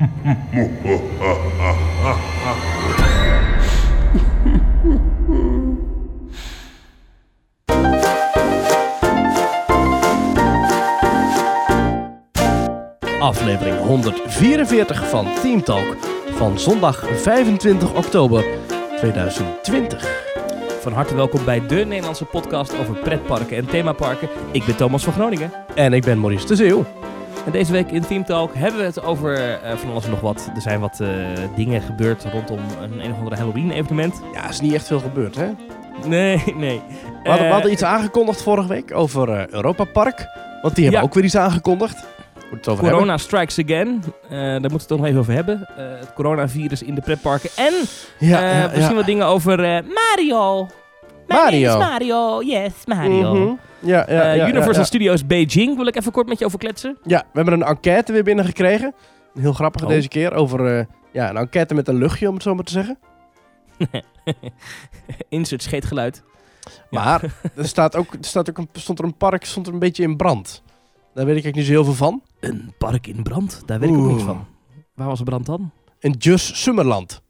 Aflevering 144 van Team Talk van zondag 25 oktober 2020. Van harte welkom bij de Nederlandse podcast over pretparken en themaparken. Ik ben Thomas van Groningen. En ik ben Maurice de Zeeuw. En deze week in Team Talk hebben we het over eh, van alles en nog wat. Er zijn wat eh, dingen gebeurd rondom een een of andere Halloween evenement. Ja, is niet echt veel gebeurd, hè? Nee, nee. We hadden, we Eh, hadden iets aangekondigd vorige week over Europa Park. Want die hebben Ja. ook weer iets aangekondigd. Moet het over Corona strikes again. Daar moeten we het toch nog even over hebben. Het coronavirus in de pretparken. En. Ja, ja, misschien ja. wat dingen over Mario. Mario. Mario. Yes, Mario. Mhm. Ja, ja, Eh, ja, Universal ja. Studios Beijing wil ik even kort met je over kletsen. Ja, we hebben een enquête weer binnengekregen. Heel grappig Oh. deze keer. Over eh, ja, een enquête met een luchtje, om het zo maar te zeggen. Insert scheetgeluid. Ja. Maar er, staat ook, er staat ook een, stond er een park stond er een beetje in brand. Daar weet ik eigenlijk niet zo heel veel van. Een park in brand? Daar weet ik ook Oeh. niks van. Waar was de brand dan? In Just Summerland.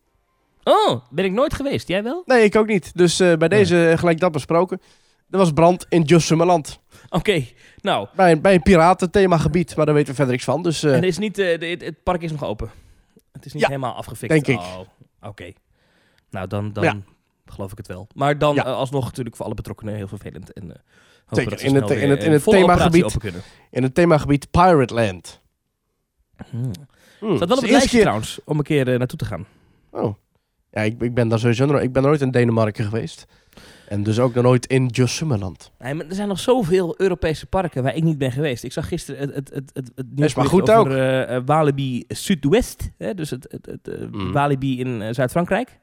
Oh, ben ik nooit geweest. Jij wel? Nee, ik ook niet. Dus eh, bij deze eh, gelijk dat besproken. Er was brand in Just Summerland. Oké, nou. Bij, een- bij een piratenthemagebied, maar daar weten we verder niks van. Dus eh, en is niet, de- het, park is nog open. Het is niet Ja, helemaal afgefikt. denk ik. Oh, oké. Nou, dan, dan Ja. geloof ik het wel. Maar dan Ja. alsnog natuurlijk voor alle betrokkenen heel vervelend. En, Zeker, in het- in het- in het themagebied. in het themagebied Pirate Land. Hmm. Hmm, Staat wel op het lijstje keer- trouwens, om een keer naartoe te gaan. Oh. Ja, ik, ik ben daar sowieso nog, ik ben nooit in Denemarken geweest. En dus ook nog nooit in Just Summerland. Nee, maar er zijn nog zoveel Europese parken waar ik niet ben geweest. Ik zag gisteren het, het, het, het, het nieuws over eh, eh, Walibi Zuidwest. Hè, dus het, het, het eh, Mm. Walibi in Zuid-Frankrijk.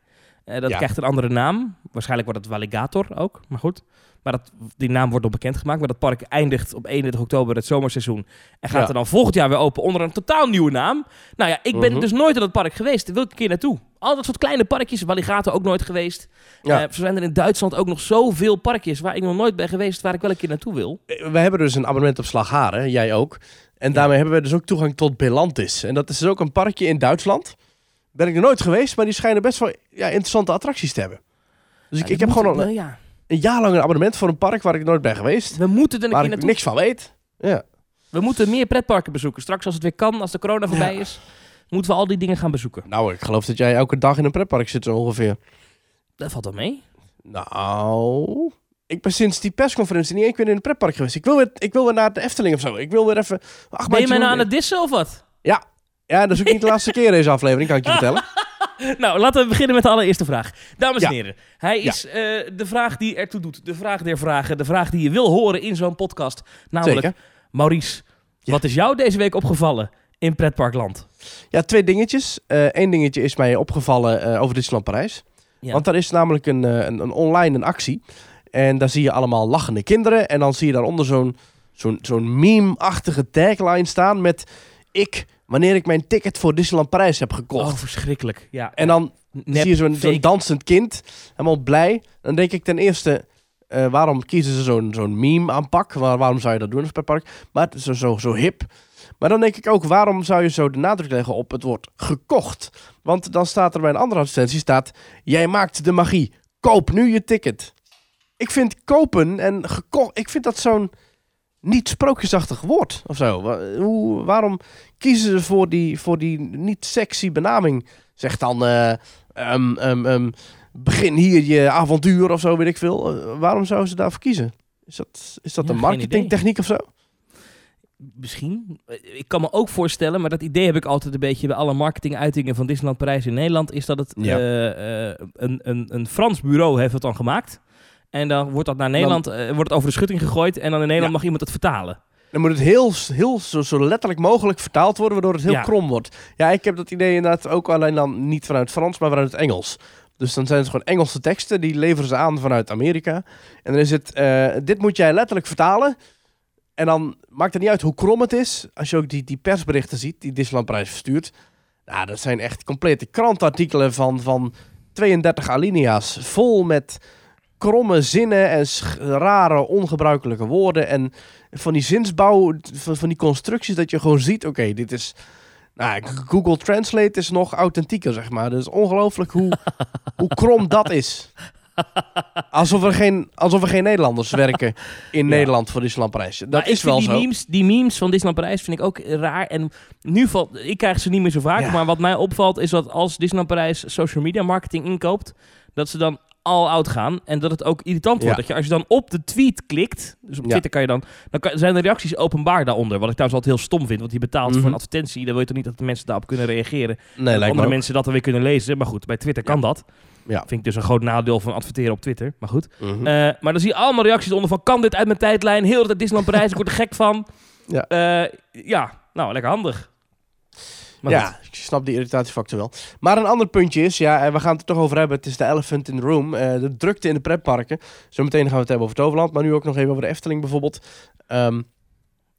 Dat Ja. krijgt een andere naam. Waarschijnlijk wordt het Walligator ook, maar goed. Maar dat, die naam wordt nog bekendgemaakt. Maar dat park eindigt op 31 oktober het zomerseizoen. En gaat Ja. er dan volgend jaar weer open onder een totaal nieuwe naam. Nou ja, ik ben Mhm. dus nooit in dat park geweest. Daar wil ik een keer naartoe. Al dat soort kleine parkjes. Walligator ook nooit geweest. Ja. Zo zijn er in Duitsland ook nog zoveel parkjes waar ik nog nooit ben geweest. Waar ik wel een keer naartoe wil. Eh, We hebben dus een abonnement op Slagharen, jij ook. En daarmee hebben we dus ook toegang tot Belantis. En dat is dus ook een parkje in Duitsland. Ben ik nog nooit geweest, maar die schijnen best wel ja, interessante attracties te hebben. Dus ik, Ja, ik heb gewoon al ja. Een jaar lang een abonnement voor een park waar ik nooit ben geweest. We moeten er een Waar keer ik naartoe. niks van weet. Ja. We moeten meer pretparken bezoeken. Straks als het weer kan, als de corona voorbij Ja. is, moeten we al die dingen gaan bezoeken. Nou, ik geloof dat jij elke dag in een pretpark zit zo ongeveer. Dat valt wel mee. Nou, ik ben sinds die persconferentie niet één keer in een pretpark geweest. Ik wil weer, ik wil weer naar de Efteling of zo. Ik wil weer even... Ach, Ben je mij nou aan het dissen of wat? Ja, dat is ook niet de laatste keer deze aflevering, kan ik je vertellen. nou, laten we beginnen met de allereerste vraag. Dames en Ja. heren, hij is eh, de vraag die ertoe doet. De vraag der vragen. De vraag die je wil horen in zo'n podcast. Namelijk, Zeker. Maurice, Ja. wat is jou deze week opgevallen in pretparkland? Ja, twee dingetjes. Eén dingetje is mij opgevallen eh, over Disneyland Parijs. Want daar is namelijk een, eh, een, een online een actie. En daar zie je allemaal lachende kinderen. En dan zie je daaronder zo'n zo'n zo'n meme-achtige tagline staan met... Ik, wanneer ik mijn ticket voor Disneyland Parijs heb gekocht. Oh, verschrikkelijk. Ja. En dan Nep, zie je zo'n dansend kind, helemaal blij. Dan denk ik ten eerste, eh, waarom kiezen ze zo'n zo'n meme aanpak? Waar, waarom zou je dat doen als pretpark? Maar het is zo, zo, zo hip. Maar dan denk ik ook, waarom zou je zo de nadruk leggen op het woord gekocht? Want dan staat er bij een andere advertentie, staat, jij maakt de magie. Koop nu je ticket. Ik vind kopen en gekocht, ik vind dat zo'n niet sprookjesachtig woord of zo. Hoe, waarom kiezen ze voor die, voor die niet sexy benaming? Zeg dan, eh, ehm, ehm, ehm, begin hier je avontuur of zo, weet ik veel. Eh, waarom zouden ze daarvoor kiezen? Is dat, is dat Ja, een marketingtechniek of zo? Misschien. Eh, Ik kan me ook voorstellen, maar dat idee heb ik altijd een beetje bij alle marketinguitingen van Disneyland Parijs in Nederland, is dat het Ja. een, een, een Frans bureau heeft het dan gemaakt. En dan wordt dat naar Nederland, eh, wordt het over de schutting gegooid en dan in Nederland Ja. mag iemand het vertalen. Dan moet het heel, heel zo, zo letterlijk mogelijk vertaald worden, waardoor het heel Ja. krom wordt. Ja, ik heb dat idee inderdaad ook alleen dan niet vanuit Frans, maar vanuit het Engels. Dus dan zijn het gewoon Engelse teksten, die leveren ze aan vanuit Amerika. En dan is het, eh, dit moet jij letterlijk vertalen. En dan maakt het niet uit hoe krom het is. Als je ook die, die persberichten ziet, die Disneyland Prijs verstuurt. Nou, dat zijn echt complete krantartikelen van, van 32 alinea's. Vol met kromme zinnen en rare, ongebruikelijke woorden. En van die zinsbouw, van, van die constructies, dat je gewoon ziet, oké, dit is Nou, Google Translate is nog authentieker, zeg maar. Dus ongelooflijk hoe, hoe krom dat is. Alsof er geen, alsof er geen Nederlanders werken in Ja. Nederland voor Disneyland Parijs. Dat Maar is wel die zo. Memes, die memes van Disneyland Parijs vind ik ook raar. En nu valt, ik krijg ze niet meer zo vaak. Ja. Maar wat mij opvalt is dat als Disneyland Parijs social media marketing inkoopt, dat ze dan all out gaan. En dat het ook irritant wordt. Ja. Dat je als je dan op de tweet klikt, dus op Ja. Twitter kan je dan, dan kan- zijn de reacties openbaar daaronder. Wat ik trouwens altijd heel stom vind. Want je betaalt Mhm. voor een advertentie. Dan wil je toch niet dat de mensen daarop kunnen reageren. Nee, en andere mensen dat dan weer kunnen lezen. Maar goed, bij Twitter kan dat. Ja. Vind ik dus een groot nadeel van adverteren op Twitter. Maar goed. Mhm. Eh, maar dan zie je allemaal reacties onder van... kan dit uit mijn tijdlijn? Heel de tijd Disneyland Parijs, ik word er gek van. Ja. Eh, ja, nou, lekker handig. Maar goed. ja, ik snap die irritatiefactor wel. Maar een ander puntje is, ja, en we gaan het er toch over hebben. Het is de elephant in the room. eh, de drukte in de pretparken. Zometeen gaan we het hebben over Toverland. Maar nu ook nog even over de Efteling bijvoorbeeld. Ehm,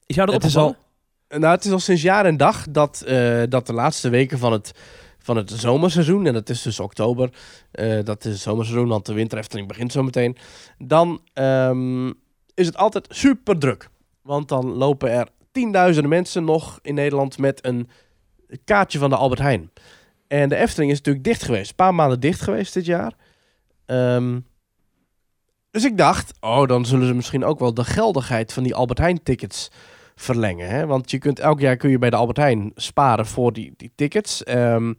Is jou dat het is al, nou, het is al sinds jaar en dag dat, eh, dat de laatste weken van het, van het zomerseizoen, en dat is dus oktober, eh, dat is het zomerseizoen, want de winter Efteling begint zometeen. Dan ehm, is het altijd super druk. Want dan lopen er tienduizenden mensen nog in Nederland met een kaartje van de Albert Heijn. En de Efteling is natuurlijk dicht geweest. Een paar maanden dicht geweest dit jaar. Ehm, dus ik dacht, oh, dan zullen ze misschien ook wel de geldigheid van die Albert Heijn tickets verlengen. Hè? Want je kunt elk jaar kun je bij de Albert Heijn sparen voor die, die tickets. Ehm,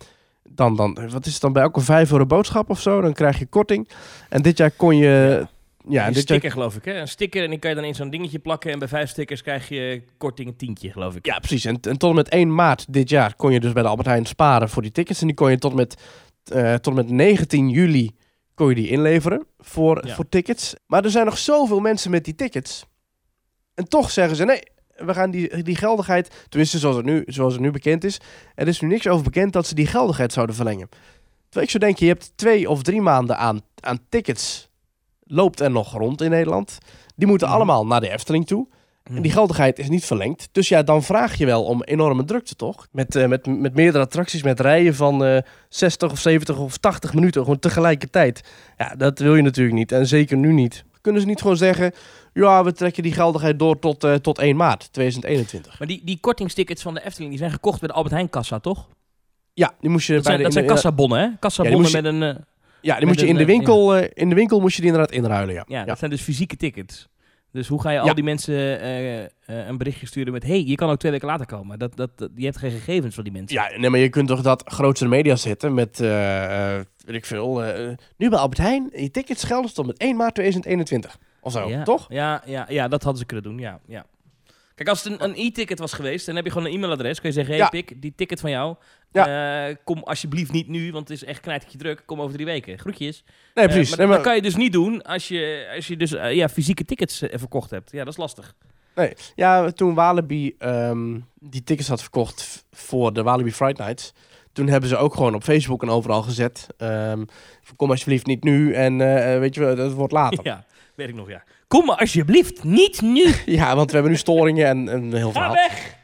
dan, dan, wat is het dan bij elke 5 euro boodschap of zo? Dan krijg je korting. En dit jaar kon je. Ja, en een sticker, geloof ik, hè? Een sticker en die kan je dan in zo'n dingetje plakken. En bij vijf stickers krijg je korting een tientje, geloof ik. ja, precies. En, en tot en met 1 maart dit jaar kon je dus bij de Albert Heijn sparen voor die tickets. En die kon je tot en met, eh, tot en met 19 juli kon je die inleveren voor, Ja. voor tickets. Maar er zijn nog zoveel mensen met die tickets. En toch zeggen ze nee. We gaan die, die geldigheid, tenminste zoals het, nu, zoals het nu bekend is, er is nu niks over bekend dat ze die geldigheid zouden verlengen. Terwijl ik zo denk, je hebt twee of drie maanden aan, aan tickets, loopt er nog rond in Nederland. Die moeten Mhm. allemaal naar de Efteling toe. Mhm. En die geldigheid is niet verlengd. Dus ja, dan vraag je wel om enorme drukte, toch? Met, eh, met, met meerdere attracties, met rijen van eh 60 of 70 of 80 minuten, gewoon tegelijkertijd. Ja, dat wil je natuurlijk niet. En zeker nu niet. Kunnen ze niet gewoon zeggen, ja, we trekken die geldigheid door tot, eh, tot 1 maart 2021. Maar die, die kortingstickets van de Efteling, die zijn gekocht bij de Albert Heijn kassa, toch? Ja, die moest je Dat bij zijn, de, dat zijn kassabonnen, hè? Kassabonnen je- met een... eh, Ja, die met moest je in de een, eh, winkel, eh, in de winkel moest je die inderdaad inruilen, ja. ja, ja. dat zijn dus fysieke tickets. Dus hoe ga je al Ja. die mensen eh, eh, een berichtje sturen met... hey, je kan ook twee weken later komen. Dat, dat, dat- je hebt geen gegevens van die mensen. Ja, nee, maar je kunt toch dat grootste media zetten met, eh, eh, weet ik veel, eh, nu bij Albert Heijn, je tickets gelden tot met 1 maart 2021. Of zo, ja. toch? Ja, ja, ja, dat hadden ze kunnen doen, ja. ja. Kijk, als het een, een e-ticket was geweest, dan heb je gewoon een e-mailadres. Kun je zeggen, hey Ja. Pik, die ticket van jou, eh, kom alsjeblieft niet nu, want het is echt knijtertje druk. Kom over drie weken. Groetjes. Nee, Eh, precies. maar Nee, dat kan je dus niet doen als je, als je dus eh, ja, fysieke tickets verkocht hebt. Ja, dat is lastig. Nee, ja, toen Walibi ehm, die tickets had verkocht voor de Walibi Friday Nights, toen hebben ze ook gewoon op Facebook en overal gezet. ehm, kom alsjeblieft niet nu en weet je wel, dat wordt later. ja. Ja, weet ik nog, ja. Kom maar alsjeblieft niet nu. want we hebben nu storingen en heel Ga verhaal. weg.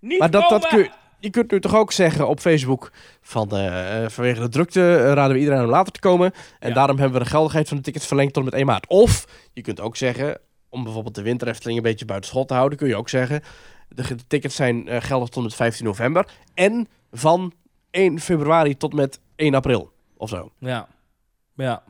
Niet Maar dat, dat kun, je kunt nu toch ook zeggen op Facebook van eh, vanwege de drukte eh, raden we iedereen om later te komen. En Ja. daarom hebben we de geldigheid van de tickets verlengd tot met 1 maart. Of je kunt ook zeggen, om bijvoorbeeld de winterefteling een beetje buiten schot te houden, kun je ook zeggen, de, de tickets zijn eh, geldig tot met 15 november. En van 1 februari tot met 1 april. Of zo. Ja. Ja.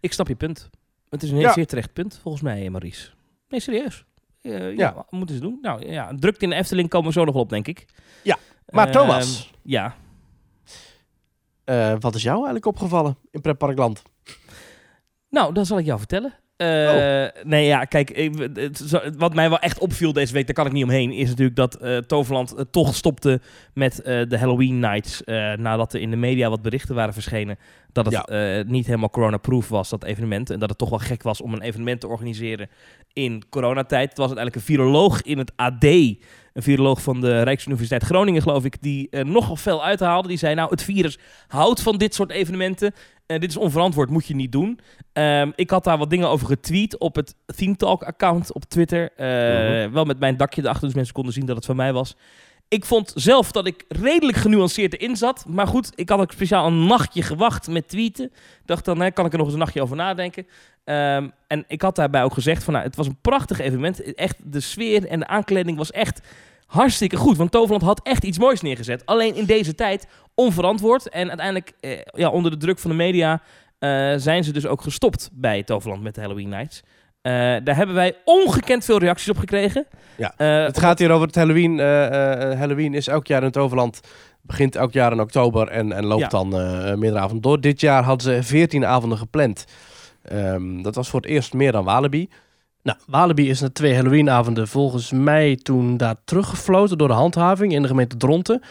Ik snap je punt. Het is een heel Ja. zeer terecht punt, volgens mij, eh, Maurice. Nee, serieus. Eh, ja, moeten ze doen? Nou ja, drukte in de Efteling komen we zo nog wel op, denk ik. Ja, Maar Ehm, Thomas, Ja. eh, wat is jou eigenlijk opgevallen in Pretparkland? Nou, dan zal ik jou vertellen. Eh, Oh. Nee, ja, kijk, ik, het, zo- wat mij wel echt opviel deze week, daar kan ik niet omheen, is natuurlijk dat eh, Toverland eh, toch stopte met eh, de Halloween Nights. eh, nadat er in de media wat berichten waren verschenen dat het Ja. eh, niet helemaal corona-proof was, dat evenement. En dat het toch wel gek was om een evenement te organiseren in coronatijd. Het was uiteindelijk een viroloog in het AD, een viroloog van de Rijksuniversiteit Groningen, geloof ik, die er nogal veel uithaalde. Die zei, nou, het virus houdt van dit soort evenementen. Eh, dit is onverantwoord, moet je niet doen. Ehm, ik had daar wat dingen over getweet op het Theme Talk account op Twitter. Eh. Wel met mijn dakje erachter, dus mensen konden zien dat het van mij was. Ik vond zelf dat ik redelijk genuanceerd erin zat. Maar goed, ik had ook speciaal een nachtje gewacht met tweeten. Dacht dan, hè, kan ik er nog eens een nachtje over nadenken. Ehm, en ik had daarbij ook gezegd van, nou, het was een prachtig evenement. Echt, de sfeer en de aankleding was echt hartstikke goed. Want Toverland had echt iets moois neergezet. Alleen in deze tijd onverantwoord. En uiteindelijk, eh, ja, onder de druk van de media, eh, zijn ze dus ook gestopt bij Toverland met de Halloween Nights. Eh, daar hebben wij ongekend veel reacties op gekregen. Ja, Eh, Het gaat hier over het Halloween. Halloween is elk jaar in het overland. Begint elk jaar in oktober en, en loopt Ja. dan meerdere avonden door. Dit jaar hadden ze 14 avonden gepland. Ehm, dat was voor het eerst meer dan Walibi. Nou, Walibi is na twee Halloweenavonden volgens mij toen daar teruggefloten door de handhaving in de gemeente Dronten.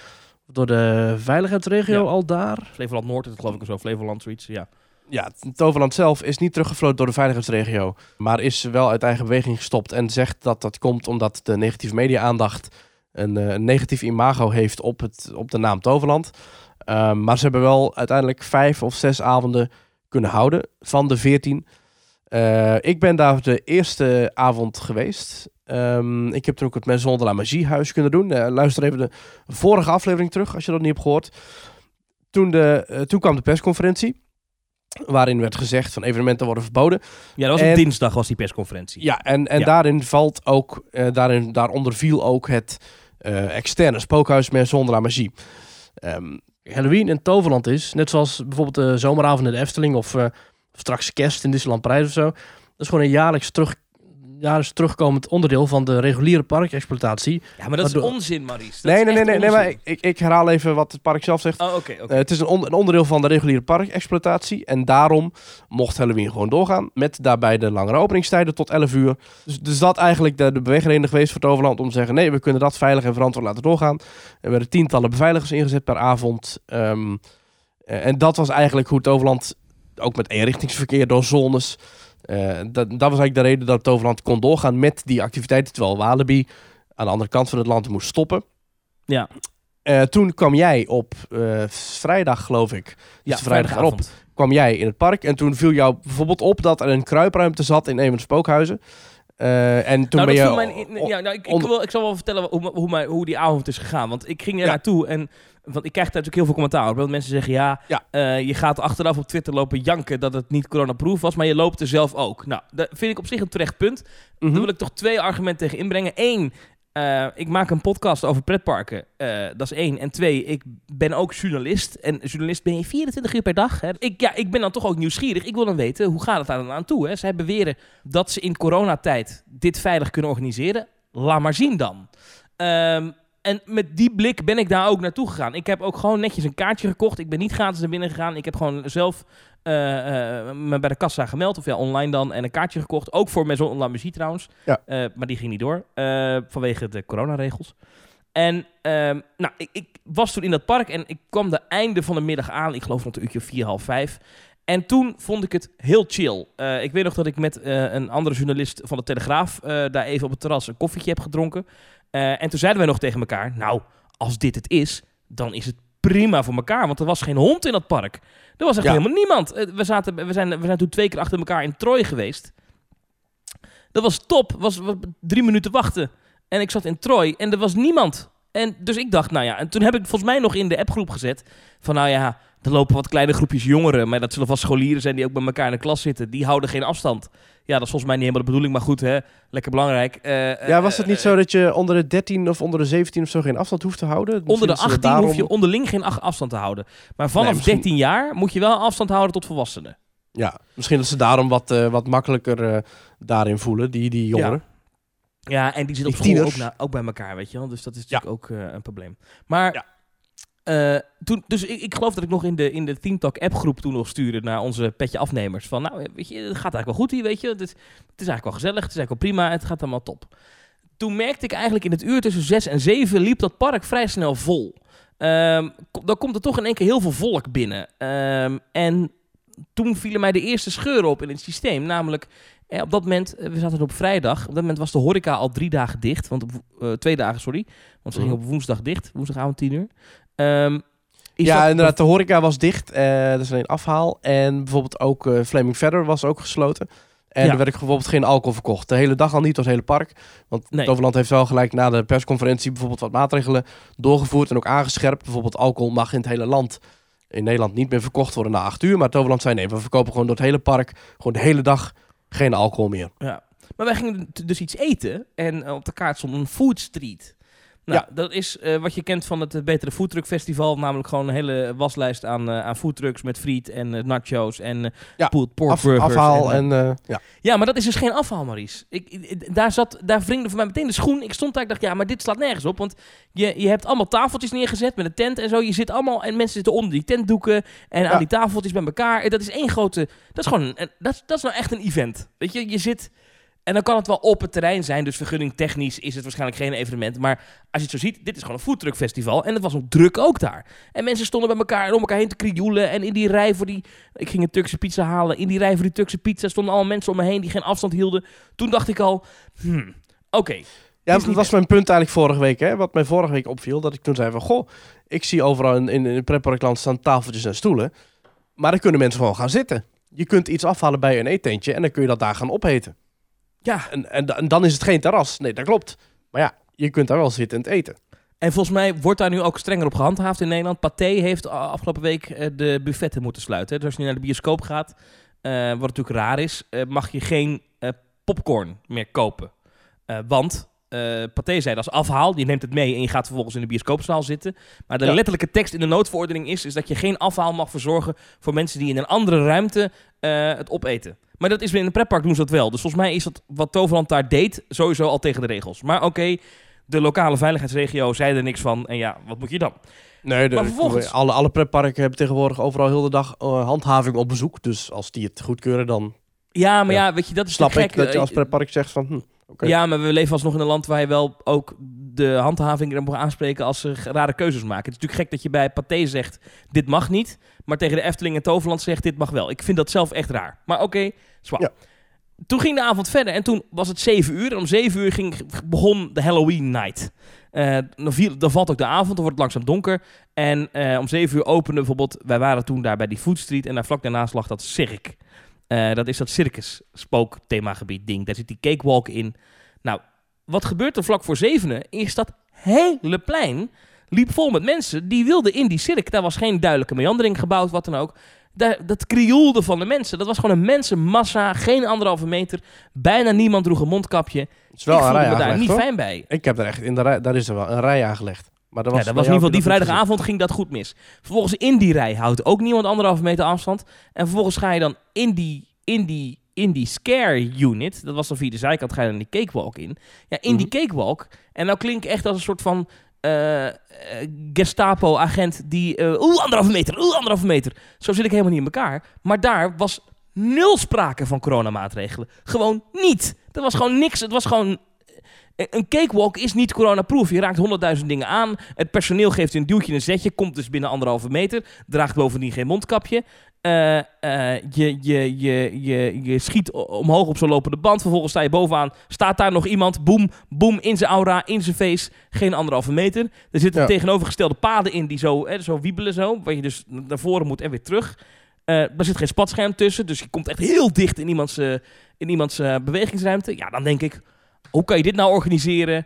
Door de veiligheidsregio Ja. al daar. Flevoland Noord, dat geloof ik zo. Flevoland, zoiets, ja. Ja, het Toverland zelf is niet teruggefloten door de veiligheidsregio. Maar is wel uit eigen beweging gestopt. En zegt dat dat komt omdat de negatieve media-aandacht een, eh, een negatief imago heeft op, het, op de naam Toverland. Ehm, maar ze hebben wel uiteindelijk vijf of zes avonden kunnen houden van de veertien. Eh, ik ben daar de eerste avond geweest. Ehm, ik heb toen ook het Maison de la Magie huis kunnen doen. Eh, luister even de vorige aflevering terug als je dat niet hebt gehoord. Toen, de, eh, toen kwam de persconferentie. Waarin werd gezegd van evenementen worden verboden. Ja, dat was En- op dinsdag was die persconferentie. Ja, en, en Ja. daarin valt ook, daarin, daaronder viel ook het externe spookhuis Maison de la Magie. Ehm, Halloween in Toverland is, net zoals bijvoorbeeld de zomeravond in de Efteling of eh, straks kerst in Disneyland Parijs of zo. Dat is gewoon een jaarlijks, terug, jaarlijks terugkomend onderdeel van de reguliere parkexploitatie. Ja, maar dat is Waardoor- onzin, Maurice. Dat nee, nee, nee, nee, nee, maar ik, ik, ik herhaal even wat het park zelf zegt. Oh, oké, oké. Eh, het is een, on- een onderdeel van de reguliere parkexploitatie. En daarom mocht Halloween gewoon doorgaan. Met daarbij de langere openingstijden tot 11 uur. Dus, dus dat eigenlijk de, de beweegreden geweest voor Toverland. Om te zeggen, nee, we kunnen dat veilig en verantwoord laten doorgaan. Er werden tientallen beveiligers ingezet per avond. Ehm, eh, en dat was eigenlijk hoe Toverland, ook met eenrichtingsverkeer door zones... eh, dat, dat was eigenlijk de reden dat Toverland kon doorgaan met die activiteiten. Terwijl Walibi aan de andere kant van het land moest stoppen. Ja, Eh, toen kwam jij op eh, vrijdag, geloof ik. Dus ja de vrijdag erop kwam jij in het park. En toen viel jou bijvoorbeeld op dat er een kruipruimte zat in een van de spookhuizen. Eh, en toen nou, ben je... mijn, ja, nou, ik, ik, wil, ik zal wel vertellen hoe, hoe, mijn, hoe die avond is gegaan. Want ik ging er Ja. naartoe en... Want ik krijg daar natuurlijk heel veel commentaar op. Dat mensen zeggen, ja, Ja. eh, je gaat achteraf op Twitter lopen janken dat het niet coronaproof was, maar je loopt er zelf ook. Nou, dat vind ik op zich een terecht punt. Mhm. Daar wil ik toch twee argumenten tegen inbrengen. Eén, eh, ik maak een podcast over pretparken. Eh, dat is één. En twee, ik ben ook journalist. En journalist ben je 24 uur per dag. Hè? Ik, ja, ik ben dan toch ook nieuwsgierig. Ik wil dan weten, hoe gaat het daar dan aan toe? Hè? Zij beweren dat ze in coronatijd dit veilig kunnen organiseren. Laat maar zien dan. Ehm, en met die blik ben ik daar ook naartoe gegaan. Ik heb ook gewoon netjes een kaartje gekocht. Ik ben niet gratis naar binnen gegaan. Ik heb gewoon zelf eh, eh, me bij de kassa gemeld. Of ja, online dan. En een kaartje gekocht. Ook voor Maison La Muzie trouwens. Ja. Eh, maar die ging niet door. vanwege de coronaregels. En ehm, nou, ik, ik was toen in dat park. En ik kwam de einde van de middag aan. Ik geloof rond een uurtje vier, half vijf. En toen vond ik het heel chill. Ik weet nog dat ik met een andere journalist van de Telegraaf... daar even op het terras een koffietje heb gedronken. Eh, en toen zeiden wij nog tegen elkaar... Nou, als dit het is, dan is het prima voor elkaar. Want er was geen hond in dat park. Er was echt Ja. helemaal niemand. Eh, we, zaten, we, zijn, we zijn toen twee keer achter elkaar in Troy geweest. Dat was top. Was, was drie minuten wachten. En ik zat in Troy en er was niemand. En dus ik dacht, nou ja... En toen heb ik volgens mij nog in de appgroep gezet... van nou ja, er lopen wat kleine groepjes jongeren... maar dat zullen vast scholieren zijn die ook bij elkaar in de klas zitten. Die houden geen afstand. Ja, dat is volgens mij niet helemaal de bedoeling, maar goed, hè. Lekker belangrijk. Eh, Ja, was het eh, niet zo dat je onder de 13 of onder de 17 of zo geen afstand hoeft te houden? Onder de Misschien dat ze 18 daarom- hoef je onderling geen afstand te houden. Maar vanaf Nee, misschien- 13 jaar moet je wel afstand houden tot volwassenen. Ja, misschien dat ze daarom wat, eh, wat makkelijker eh, daarin voelen, die, die jongeren. Ja, en die zitten op school ook, na- ook bij elkaar, weet je wel. Dus dat is Ja. natuurlijk ook eh, een probleem. Maar, Ja. Eh, toen, dus ik, ik geloof dat ik nog in de, in de Team Talk appgroep toen nog stuurde naar onze petje afnemers. Van, nou, weet je, het gaat eigenlijk wel goed hier, weet je. Het, het is eigenlijk wel gezellig, het is eigenlijk wel prima, het gaat allemaal top. Toen merkte ik eigenlijk in het uur tussen 6 en 7 liep dat park vrij snel vol. Ko- dan komt er toch in één keer heel veel volk binnen. Ehm, en toen vielen mij de eerste scheuren op in het systeem. Namelijk, eh, op dat moment, eh, we zaten op vrijdag. Op dat moment was de horeca al drie dagen dicht. Want op, twee dagen, sorry. Want ze Mhm. gingen op woensdag dicht. Woensdagavond 10 uur. Ehm, ja, dat- inderdaad, de horeca was dicht. eh dat is alleen afhaal. En bijvoorbeeld ook eh, Flaming Feather was ook gesloten. En Ja. er werd bijvoorbeeld geen alcohol verkocht. De hele dag al niet, als het hele park. Want Nee. Toverland heeft wel gelijk na de persconferentie bijvoorbeeld wat maatregelen doorgevoerd en ook aangescherpt. Bijvoorbeeld alcohol mag in het hele land in Nederland niet meer verkocht worden na 8 uur. Maar Toverland zei nee, we verkopen gewoon door het hele park, gewoon de hele dag geen alcohol meer. Ja. Maar wij gingen dus iets eten. En op de kaart stond een food street. Nou, Ja. dat is eh, wat je kent van het eh, Betere Foodtruck Festival. Namelijk gewoon een hele waslijst aan, eh aan foodtrucks met friet en nachos en Ja, pulled pork Af, burgers. afhaal en, en... ja. Ja, maar dat is dus geen afhaal, Maurice. Ik, ik- daar, zat, daar wringde voor mij meteen de schoen. Ik stond daar, ik dacht, ja, maar dit slaat nergens op. Want je, je hebt allemaal tafeltjes neergezet met een tent en zo. Je zit allemaal, en mensen zitten onder die tentdoeken en Ja. aan die tafeltjes bij elkaar. En dat is één grote, dat is gewoon, een, dat, dat is nou echt een event. Weet je, je zit, en dan kan het wel op het terrein zijn. Dus vergunning technisch is het waarschijnlijk geen evenement. Maar als je het zo ziet, dit is gewoon een foodtruckfestival. En het was ook druk ook daar. En mensen stonden bij elkaar en om elkaar heen te krioelen. En in die rij voor die... Ik ging een Turkse pizza halen. In die rij voor die Turkse pizza stonden allemaal mensen om me heen die geen afstand hielden. Toen dacht ik al, hmm, oké. Ja, dat was mijn punt eigenlijk vorige week. Hè? Wat mij vorige week opviel, dat ik toen zei van... Goh, ik zie overal in, in, in pretparkland staan tafeltjes en stoelen. Maar dan kunnen mensen gewoon gaan zitten. Je kunt iets afhalen bij een eetentje en dan kun je dat daar gaan opeten. Ja, En, en, da- en dan is het geen terras. Nee, dat klopt. Maar ja, je kunt daar wel zitten en het eten. en volgens mij wordt daar nu ook strenger op gehandhaafd in Nederland. Pathé heeft afgelopen week eh, de buffetten moeten sluiten. Dus als je nu naar de bioscoop gaat, eh, wat natuurlijk raar is, eh, mag je geen popcorn meer kopen. Want Pathé zei dat is afhaal. Je neemt het mee en je gaat vervolgens in de bioscoopzaal zitten. Maar de Ja. letterlijke tekst in de noodverordening is, is dat je geen afhaal mag verzorgen voor mensen die in een andere ruimte het opeten. Maar dat is weer in een pretpark doen ze dat wel. Dus volgens mij is dat wat Toverland daar deed sowieso al tegen de regels. Maar oké, de lokale veiligheidsregio zei er niks van. En ja, wat moet je dan? Nee, de, Maar vervolgens- alle, alle pretparken hebben tegenwoordig overal heel de dag eh, handhaving op bezoek. Dus als die het goedkeuren, dan Ja, maar ja, Ja. weet je, dat is snap ik gek. dat je als Eh, pretpark zegt van... Hm, Ja, maar we leven alsnog in een land waar je wel ook de handhaving er mag aanspreken als ze rare keuzes maken. Het is natuurlijk gek dat je bij Pathé zegt, dit mag niet. Maar tegen de Efteling en Toverland zegt, dit mag wel. Ik vind dat zelf echt raar. Maar oké, zwak. Ja. Toen ging de avond verder en toen was het 7 uur. En om 7 uur ging, begon de Halloween night. Eh, dan, viel, dan valt ook de avond, dan wordt het langzaam donker. En eh, om 7 uur opende bijvoorbeeld, wij waren toen daar bij die Food Street. En daar vlak daarnaast lag dat cirk. Eh, dat is dat circus spook themagebied ding. Daar zit die cakewalk in. Nou, wat gebeurt er vlak voor zevenen? Is dat hele plein liep vol met mensen die wilden in die cirk. Daar was geen duidelijke meandering gebouwd, wat dan ook. Daar, dat krioelde van de mensen. Dat was gewoon een mensenmassa, geen anderhalve meter. Bijna niemand droeg een mondkapje. Het is wel ik een rij me daar aangelegd, niet hoor. fijn bij. Ik heb er echt in de rij, daar is er wel een rij aangelegd. Maar dat was, ja, dat was in ieder geval die vrijdagavond ging dat goed mis. Vervolgens in die rij houdt ook niemand anderhalve meter afstand. En vervolgens ga je dan in die, in die, in die scare unit, dat was dan via de zijkant, ga je dan die cakewalk in. Ja, in die Mhm. cakewalk. En nou klink ik echt als een soort van eh, eh, Gestapo-agent die... eh Oeh, anderhalve meter, oeh, anderhalve meter. Zo zit ik helemaal niet in elkaar. Maar daar was nul sprake van coronamaatregelen. Gewoon niet. Er was gewoon niks. Het was gewoon een- Een cakewalk is niet coronaproof. Je raakt honderdduizend dingen aan. Het personeel geeft je een duwtje en een zetje. Komt dus binnen anderhalve meter. Draagt bovendien geen mondkapje. Eh, eh, je, je, je, je, je schiet omhoog op zo'n lopende band. Vervolgens sta je bovenaan. Staat daar nog iemand. Boom, boom. In zijn aura, in zijn face. Geen anderhalve meter. Er zitten Ja. tegenovergestelde paden in die zo, hè, zo wiebelen. Zo, waar je dus naar voren moet en weer terug. Eh er zit geen spatscherm tussen. Dus je komt echt heel dicht in iemands, eh, in iemands eh, bewegingsruimte. Ja, dan denk ik... Hoe kan je dit nou organiseren?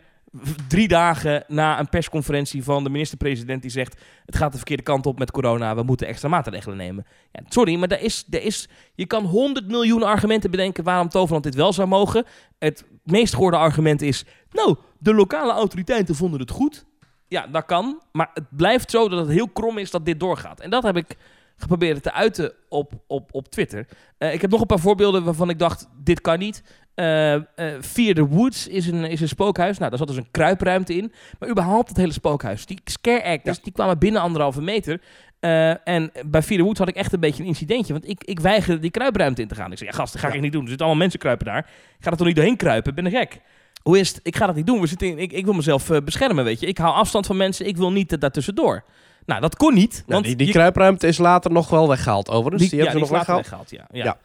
Drie dagen na een persconferentie van de minister-president die zegt: Het gaat de verkeerde kant op met corona, we moeten extra maatregelen nemen. Ja, sorry, maar daar is, daar is, je kan 100 miljoen argumenten bedenken waarom Toverland dit wel zou mogen. Het meest gehoorde argument is: Nou, de lokale autoriteiten vonden het goed. Ja, dat kan. Maar het blijft zo dat het heel krom is dat dit doorgaat. En dat heb ik geprobeerd te uiten op, op, op Twitter. Eh, ik heb nog een paar voorbeelden waarvan ik dacht: dit kan niet. Eh, eh, Fear the Woods is een, is een spookhuis. Nou, daar zat dus een kruipruimte in. Maar überhaupt het hele spookhuis. Die scare actors, die kwamen binnen anderhalve meter. Eh, en bij Fear the Woods had ik echt een beetje een incidentje. Want ik, ik weigerde die kruipruimte in te gaan. Ik zei, ja gast, dat ga ik Ja. echt niet doen. Er zitten allemaal mensen kruipen daar. Ik ga er toch niet doorheen kruipen? Ik ben een gek. Hoe is het? Ik ga dat niet doen. We zitten in, ik, ik wil mezelf eh, beschermen, weet je. Ik hou afstand van mensen. Ik wil niet uh, daartussendoor. Nou, dat kon niet. Want die die je- kruipruimte is later nog wel weggehaald overigens. Die, ja, hebben ze nog weggehaald. weggehaald. Ja, ja.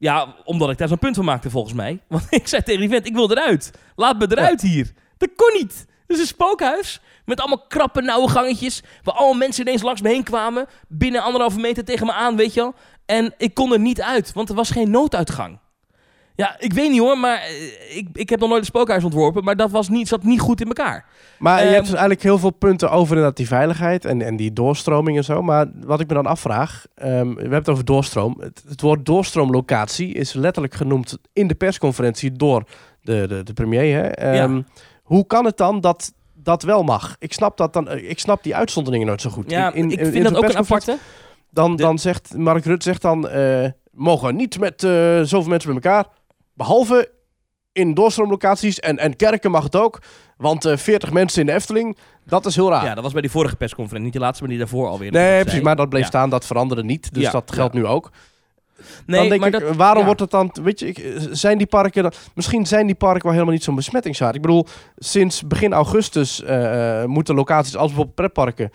Ja. Omdat ik daar zo'n punt van maakte volgens mij. Want ik zei tegen die vent, ik wil eruit. Laat me eruit hier. Dat kon niet. Het is een spookhuis met allemaal krappe, nauwe gangetjes. Waar allemaal mensen ineens langs me heen kwamen. Binnen anderhalve meter tegen me aan, weet je wel. En ik kon er niet uit, want er was geen nooduitgang. Ja, ik weet niet hoor, maar eh, ik, ik heb nog nooit een spookhuis ontworpen. Maar dat was niet, zat niet goed in elkaar. Maar je Ehm, hebt dus eigenlijk heel veel punten over inderdaad die veiligheid en, en die doorstroming en zo. Maar wat ik me dan afvraag, ehm, we hebben het over doorstroom. Het, het woord doorstroomlocatie is letterlijk genoemd in de persconferentie door de, de, de premier. Hè? Ehm, Hoe kan het dan dat dat wel mag. Ik snap, dat dan, eh, ik snap die uitzonderingen nooit zo goed. Ja, In- in- ik in vind dat ook een aparte. Dan, De- dan zegt Mark Rutte zegt dan, eh, mogen niet met zoveel mensen bij elkaar. Behalve in doorstroomlocaties en, en kerken mag het ook. Want eh 40 mensen in de Efteling, dat is heel raar. Ja, dat was bij die vorige persconferentie. Niet de laatste, maar die daarvoor alweer. nee, precies. zei. Maar dat bleef Ja. staan, dat veranderde niet. Dus Ja, dat geldt nu ook. Nee, dan denk maar ik, dat, waarom wordt het dan... Weet je, ik, zijn die parken... dan- Misschien zijn die parken wel helemaal niet zo'n besmettingszaad. Ik bedoel, sinds begin augustus eh, eh, moeten locaties als bijvoorbeeld pretparken...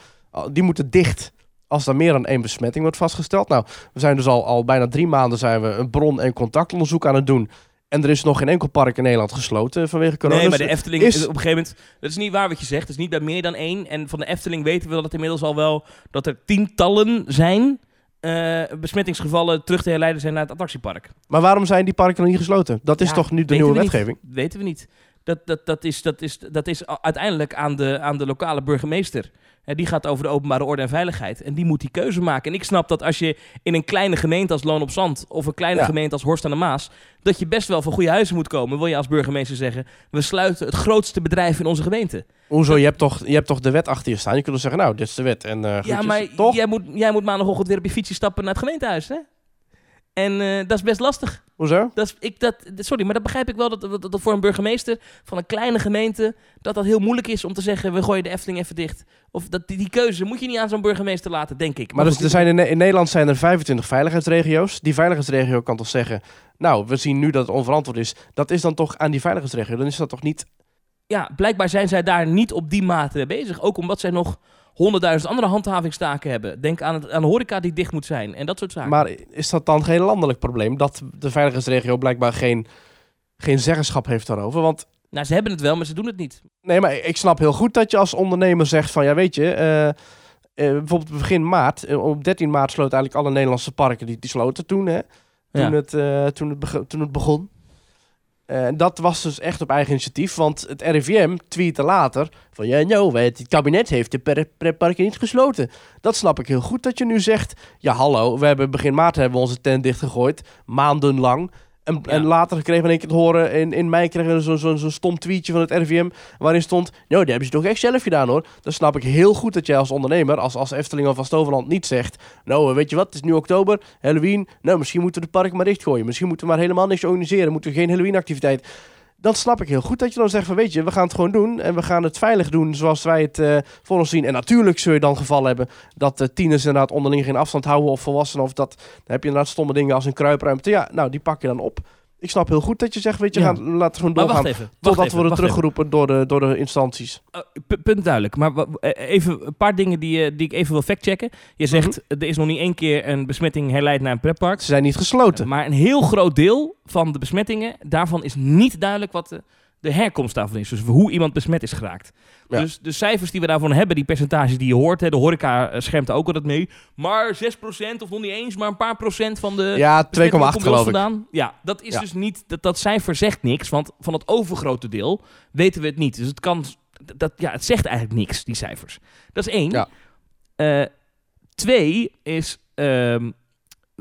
die moeten dicht als er meer dan één besmetting wordt vastgesteld. Nou, we zijn dus al, al bijna drie maanden zijn we een bron- en contactonderzoek aan het doen. En er is nog geen enkel park in Nederland gesloten vanwege corona. Nee, maar Dus de Efteling is- is op een gegeven moment. Dat is niet waar wat je zegt. Het is niet bij meer dan één. En van de Efteling weten we dat het inmiddels al wel. dat er tientallen zijn. eh, besmettingsgevallen terug te herleiden zijn naar het attractiepark. Maar waarom zijn die parken nog niet gesloten? Dat is Ja, toch nu de nieuwe we niet. wetgeving? weten we niet. Dat, dat, dat, is, dat, is, dat is uiteindelijk aan de, aan de lokale burgemeester. Die gaat over de openbare orde en veiligheid. En die moet die keuze maken. En ik snap dat als je in een kleine gemeente als Loon op Zand... of een kleine Ja. gemeente als Horst aan de Maas... dat je best wel van goede huizen moet komen. Wil je als burgemeester zeggen... we sluiten het grootste bedrijf in onze gemeente. Hoezo? Je hebt, toch, je hebt toch de wet achter je staan? Je kunt zeggen, nou, dit is de wet. En, eh, Ja, maar toch? jij moet, jij moet maandagochtend weer op je fietsje stappen naar het gemeentehuis, hè? En eh, dat is best lastig. Hoezo? Dat is, ik, dat, sorry, maar dat begrijp ik wel dat, dat, dat voor een burgemeester van een kleine gemeente dat dat heel moeilijk is om te zeggen we gooien de Efteling even dicht. Of dat, die, die keuze moet je niet aan zo'n burgemeester laten, denk ik. Maar dus, er zijn in, in Nederland zijn er 25 veiligheidsregio's. Die veiligheidsregio kan toch zeggen... Nou, we zien nu dat het onverantwoord is. Dat is dan toch aan die veiligheidsregio. Dan is dat toch niet... Ja, blijkbaar zijn zij daar niet op die mate bezig. Ook omdat zij nog honderdduizend andere handhavingstaken hebben. Denk aan, het, aan de horeca die dicht moet zijn en dat soort zaken. Maar is dat dan geen landelijk probleem? Dat de veiligheidsregio blijkbaar geen, geen zeggenschap heeft daarover? Want nou, ze hebben het wel, maar ze doen het niet. nee, maar ik snap heel goed dat je als ondernemer zegt van... Ja, weet je... eh, eh, bijvoorbeeld begin maart, eh, op 13 maart sloten eigenlijk alle Nederlandse parken, die, die sloten toen, hè? Toen, Ja. het, toen, het, toen het begon. Eh, dat was dus echt op eigen initiatief, want het RIVM tweette later van ja, nou, het kabinet heeft de per- pretparken niet gesloten. Dat snap ik heel goed dat je nu zegt, ja hallo, we hebben begin maart hebben we onze tent dichtgegooid, maandenlang. En, Ja. en later kregen we in één keer te horen, in, in mei kregen we zo'n zo, zo'n stom tweetje van het RIVM, waarin stond, nou, dat hebben ze toch echt zelf gedaan hoor. Dan snap ik heel goed dat jij als ondernemer, als, als Efteling of als Toverland niet zegt, nou, weet je wat, het is nu oktober, Halloween, nou, misschien moeten we de park maar dichtgooien. Misschien moeten we maar helemaal niks organiseren, moeten we geen Halloween-activiteit. Dan snap ik heel goed dat je dan zegt van, weet je, we gaan het gewoon doen en we gaan het veilig doen zoals wij het eh, voor ons zien. En natuurlijk zul je dan geval hebben dat de tieners inderdaad onderling geen afstand houden of volwassenen of dat, dan heb je inderdaad stomme dingen als een kruipruimte. Ja, nou, die pak je dan op. Ik snap heel goed dat je zegt, weet je, Ja. gaan, laten we gewoon doorgaan. wacht even. Wacht Totdat even, we worden teruggeroepen door de, door de instanties. Uh, pu- punt duidelijk. Maar eh, even een paar dingen die, eh, die ik even wil factchecken. Je zegt, Mhm. er is nog niet één keer een besmetting herleid naar een pretpark. Ze zijn niet gesloten. Maar een heel groot deel van de besmettingen, daarvan is niet duidelijk wat de, de herkomst daarvan is. Dus hoe iemand besmet is geraakt. Ja. Dus de cijfers die we daarvan hebben, die percentages die je hoort, hè, de horeca eh, schermt er ook altijd mee. Maar 6% of nog niet eens, maar een paar procent van de Ja, 2,8 besmettingen komt bij ons geloof ik. Ja, dat is Ja. dus niet, dat, dat cijfer zegt niks, want van het overgrote deel weten we het niet. Dus het kan, dat, ja, het zegt eigenlijk niks, die cijfers. Dat is één. Ja. Eh, twee is, ehm,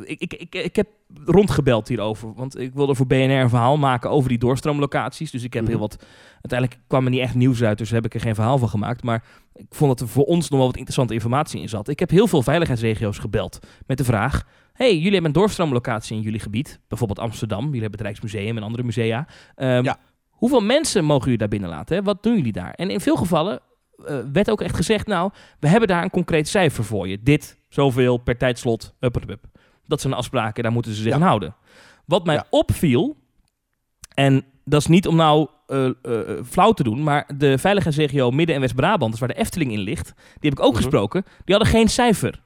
ik, ik, ik, ik heb rondgebeld hierover, want ik wilde voor BNR een verhaal maken over die doorstroomlocaties. Dus ik heb Mhm. heel wat, uiteindelijk kwam er niet echt nieuws uit, dus heb ik er geen verhaal van gemaakt. Maar ik vond dat er voor ons nog wel wat interessante informatie in zat. Ik heb heel veel veiligheidsregio's gebeld met de vraag, hey, jullie hebben een doorstroomlocatie in jullie gebied, bijvoorbeeld Amsterdam, jullie hebben het Rijksmuseum en andere musea. Ehm, Ja. Hoeveel mensen mogen jullie daar binnen laten? Hè? Wat doen jullie daar? En in veel gevallen eh, werd ook echt gezegd, nou, we hebben daar een concreet cijfer voor je. Dit, zoveel per tijdslot, hup, hup. Dat zijn afspraken, daar moeten ze zich Ja. aan houden. Wat mij Ja. opviel, en dat is niet om nou eh, eh, flauw te doen, maar de veiligheidsregio Midden- en West-Brabant, dus waar de Efteling in ligt, die heb ik ook Mhm. gesproken, die hadden geen cijfer.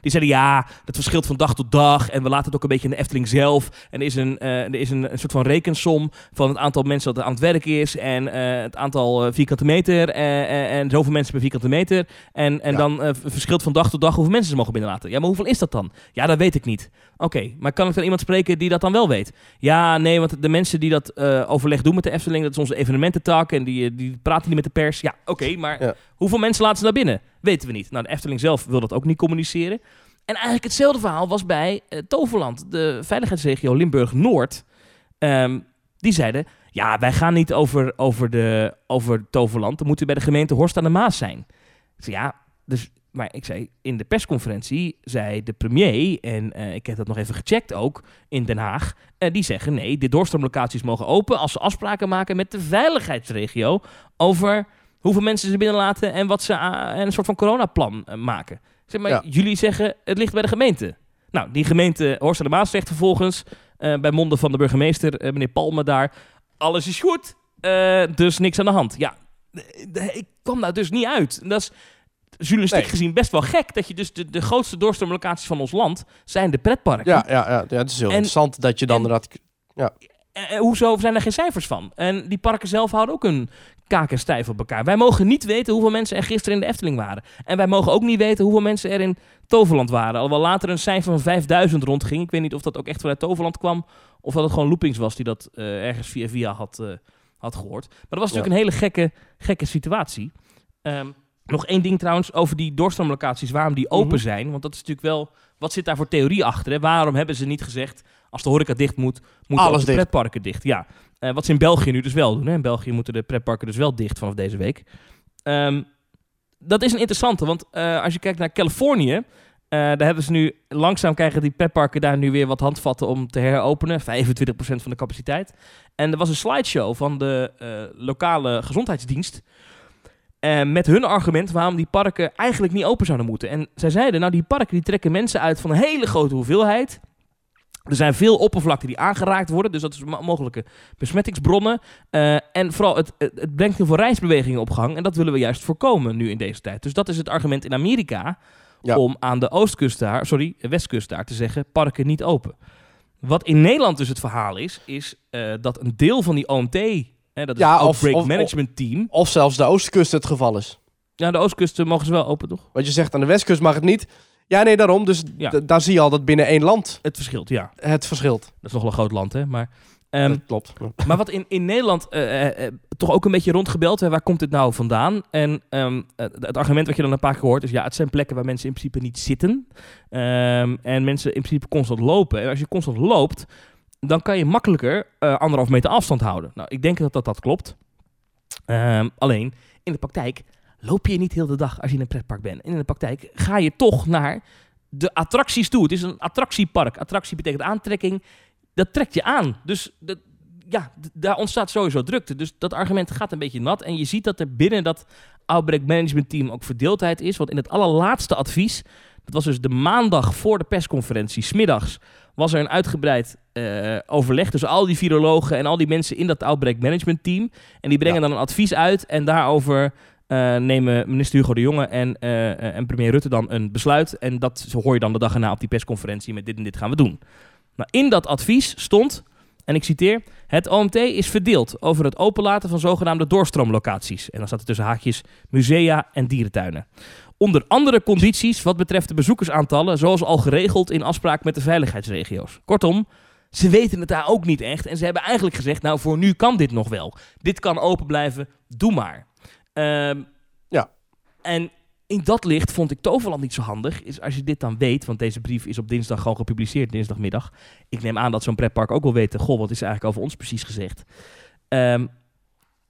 Die zeiden ja, dat verschilt van dag tot dag en we laten het ook een beetje in de Efteling zelf. En er is een, eh, er is een, een soort van rekensom van het aantal mensen dat er aan het werk is en eh, het aantal eh, vierkante meter eh, en zoveel mensen per vierkante meter. En, en Ja. dan verschilt van dag tot dag hoeveel mensen ze mogen binnenlaten. Ja, maar hoeveel is dat dan? Ja, dat weet ik niet. Oké, maar kan ik dan iemand spreken die dat dan wel weet? Ja, nee, want de mensen die dat eh, overleg doen met de Efteling, dat is onze evenemententak en die, eh, die praten niet met de pers. Ja, oké, maar Ja. hoeveel mensen laten ze naar binnen? Weten we niet. Nou, de Efteling zelf wil dat ook niet communiceren. En eigenlijk hetzelfde verhaal was bij eh, Toverland, de veiligheidsregio Limburg-Noord. Ehm, die zeiden, Ja, wij gaan niet over, over, de, over Toverland. Dan moet u bij de gemeente Horst aan de Maas zijn. Zei, ja, dus, maar ik zei, in de persconferentie zei de premier, en eh, ik heb dat nog even gecheckt ook in Den Haag, eh, die zeggen nee, de doorstroomlocaties mogen open als ze afspraken maken met de veiligheidsregio over hoeveel mensen ze binnenlaten en wat ze en een soort van coronaplan eh, maken. Zeg maar, Ja. jullie zeggen het ligt bij de gemeente. Nou, die gemeente Horst aan de Maas zegt vervolgens bij monden van de burgemeester, meneer Palme daar, alles is goed, dus niks aan de hand. Ja, ik kwam daar dus niet uit. En dat is journalistiek Nee. gezien best wel gek, dat je dus de, de grootste doorstroomlocaties van ons land zijn de pretparken. Ja, ja, ja, ja, het is heel En- interessant dat je dan en- inderdaad... En, en hoezo zijn er geen cijfers van? En die parken zelf houden ook een kaak en stijf op elkaar. Wij mogen niet weten hoeveel mensen er gisteren in de Efteling waren. En wij mogen ook niet weten hoeveel mensen er in Toverland waren. Alhoewel later een cijfer van 5000 rondging. Ik weet niet of dat ook echt vanuit Toverland kwam. Of dat het gewoon loopings was die dat eh, ergens via via had, eh, had gehoord. Maar dat was natuurlijk een hele gekke, gekke situatie. Ehm, nog één ding trouwens over die doorstroomlocaties, waarom die open Mhm. zijn. Want dat is natuurlijk wel, wat zit daar voor theorie achter? Hè? Waarom hebben ze niet gezegd, als de horeca dicht moet, moeten Alles de pretparken dicht? Ja, Eh, wat ze in België nu dus wel doen. Hè? In België moeten de pretparken dus wel dicht vanaf deze week. Ehm, dat is een interessante, want eh, als je kijkt naar Californië, eh, daar hebben ze nu, langzaam krijgen die pretparken daar nu weer wat handvatten om te heropenen. 25% van de capaciteit. En er was een slideshow van de lokale gezondheidsdienst. Eh, met hun argument waarom die parken eigenlijk niet open zouden moeten. En zij zeiden, nou die parken die trekken mensen uit van een hele grote hoeveelheid. Er zijn veel oppervlakten die aangeraakt worden, dus dat is mo- mogelijke besmettingsbronnen. Eh, en vooral, het, het, het brengt heel veel reisbewegingen op gang. En dat willen we juist voorkomen nu in deze tijd. Dus dat is het argument in Amerika Ja. om aan de oostkust daar, sorry, westkust daar te zeggen, parken niet open. Wat in Nederland dus het verhaal is, is eh, dat een deel van die OMT, hè, dat is Ja, het of- Outbreak of- Management Team. Of zelfs de oostkust het geval is. Ja, de oostkust eh, mogen ze wel open, toch? Want je zegt aan de westkust mag het niet. Ja, nee, daarom. Dus Ja. daar zie je al dat binnen één land Het verschilt, ja. het verschilt. Dat is nog wel een groot land, hè. Maar, ehm, dat klopt. maar wat in, in Nederland eh, eh, toch ook een beetje rondgebeld, hè, waar komt dit nou vandaan? En ehm, het, het argument wat je dan een paar keer hoort is, ja, het zijn plekken waar mensen in principe niet zitten. Ehm, en mensen in principe constant lopen. En als je constant loopt, dan kan je makkelijker eh, anderhalf meter afstand houden. Nou, ik denk dat dat, dat klopt. Ehm, alleen, in de praktijk loop je niet heel de dag als je in een pretpark bent. En in de praktijk ga je toch naar de attracties toe. Het is een attractiepark. Attractie betekent aantrekking. Dat trekt je aan. Dus ja, daar ontstaat sowieso drukte. Dus dat argument gaat een beetje nat. En je ziet dat er binnen dat Outbreak Management Team ook verdeeldheid is. Want in het allerlaatste advies, dat was dus de maandag voor de persconferentie, smiddags, was er een uitgebreid eh, overleg tussen al die virologen en al die mensen in dat Outbreak Management Team. En die brengen Ja. dan een advies uit en daarover eh, nemen minister Hugo de Jonge en, eh, en premier Rutte dan een besluit. En dat hoor je dan de dag erna op die persconferentie met dit en dit gaan we doen. Nou, in dat advies stond, en ik citeer, het OMT is verdeeld over het openlaten van zogenaamde doorstroomlocaties. En dan staat er tussen haakjes musea en dierentuinen. Onder andere condities wat betreft de bezoekersaantallen, zoals al geregeld in afspraak met de veiligheidsregio's. Kortom, ze weten het daar ook niet echt. En ze hebben eigenlijk gezegd, nou voor nu kan dit nog wel. Dit kan open blijven, doe maar. Ehm, Ja. En in dat licht vond ik Toverland niet zo handig. Is als je dit dan weet, want deze brief is op dinsdag gewoon gepubliceerd, dinsdagmiddag. Ik neem aan dat zo'n pretpark ook wil weten, goh, wat is er eigenlijk over ons precies gezegd? Ehm,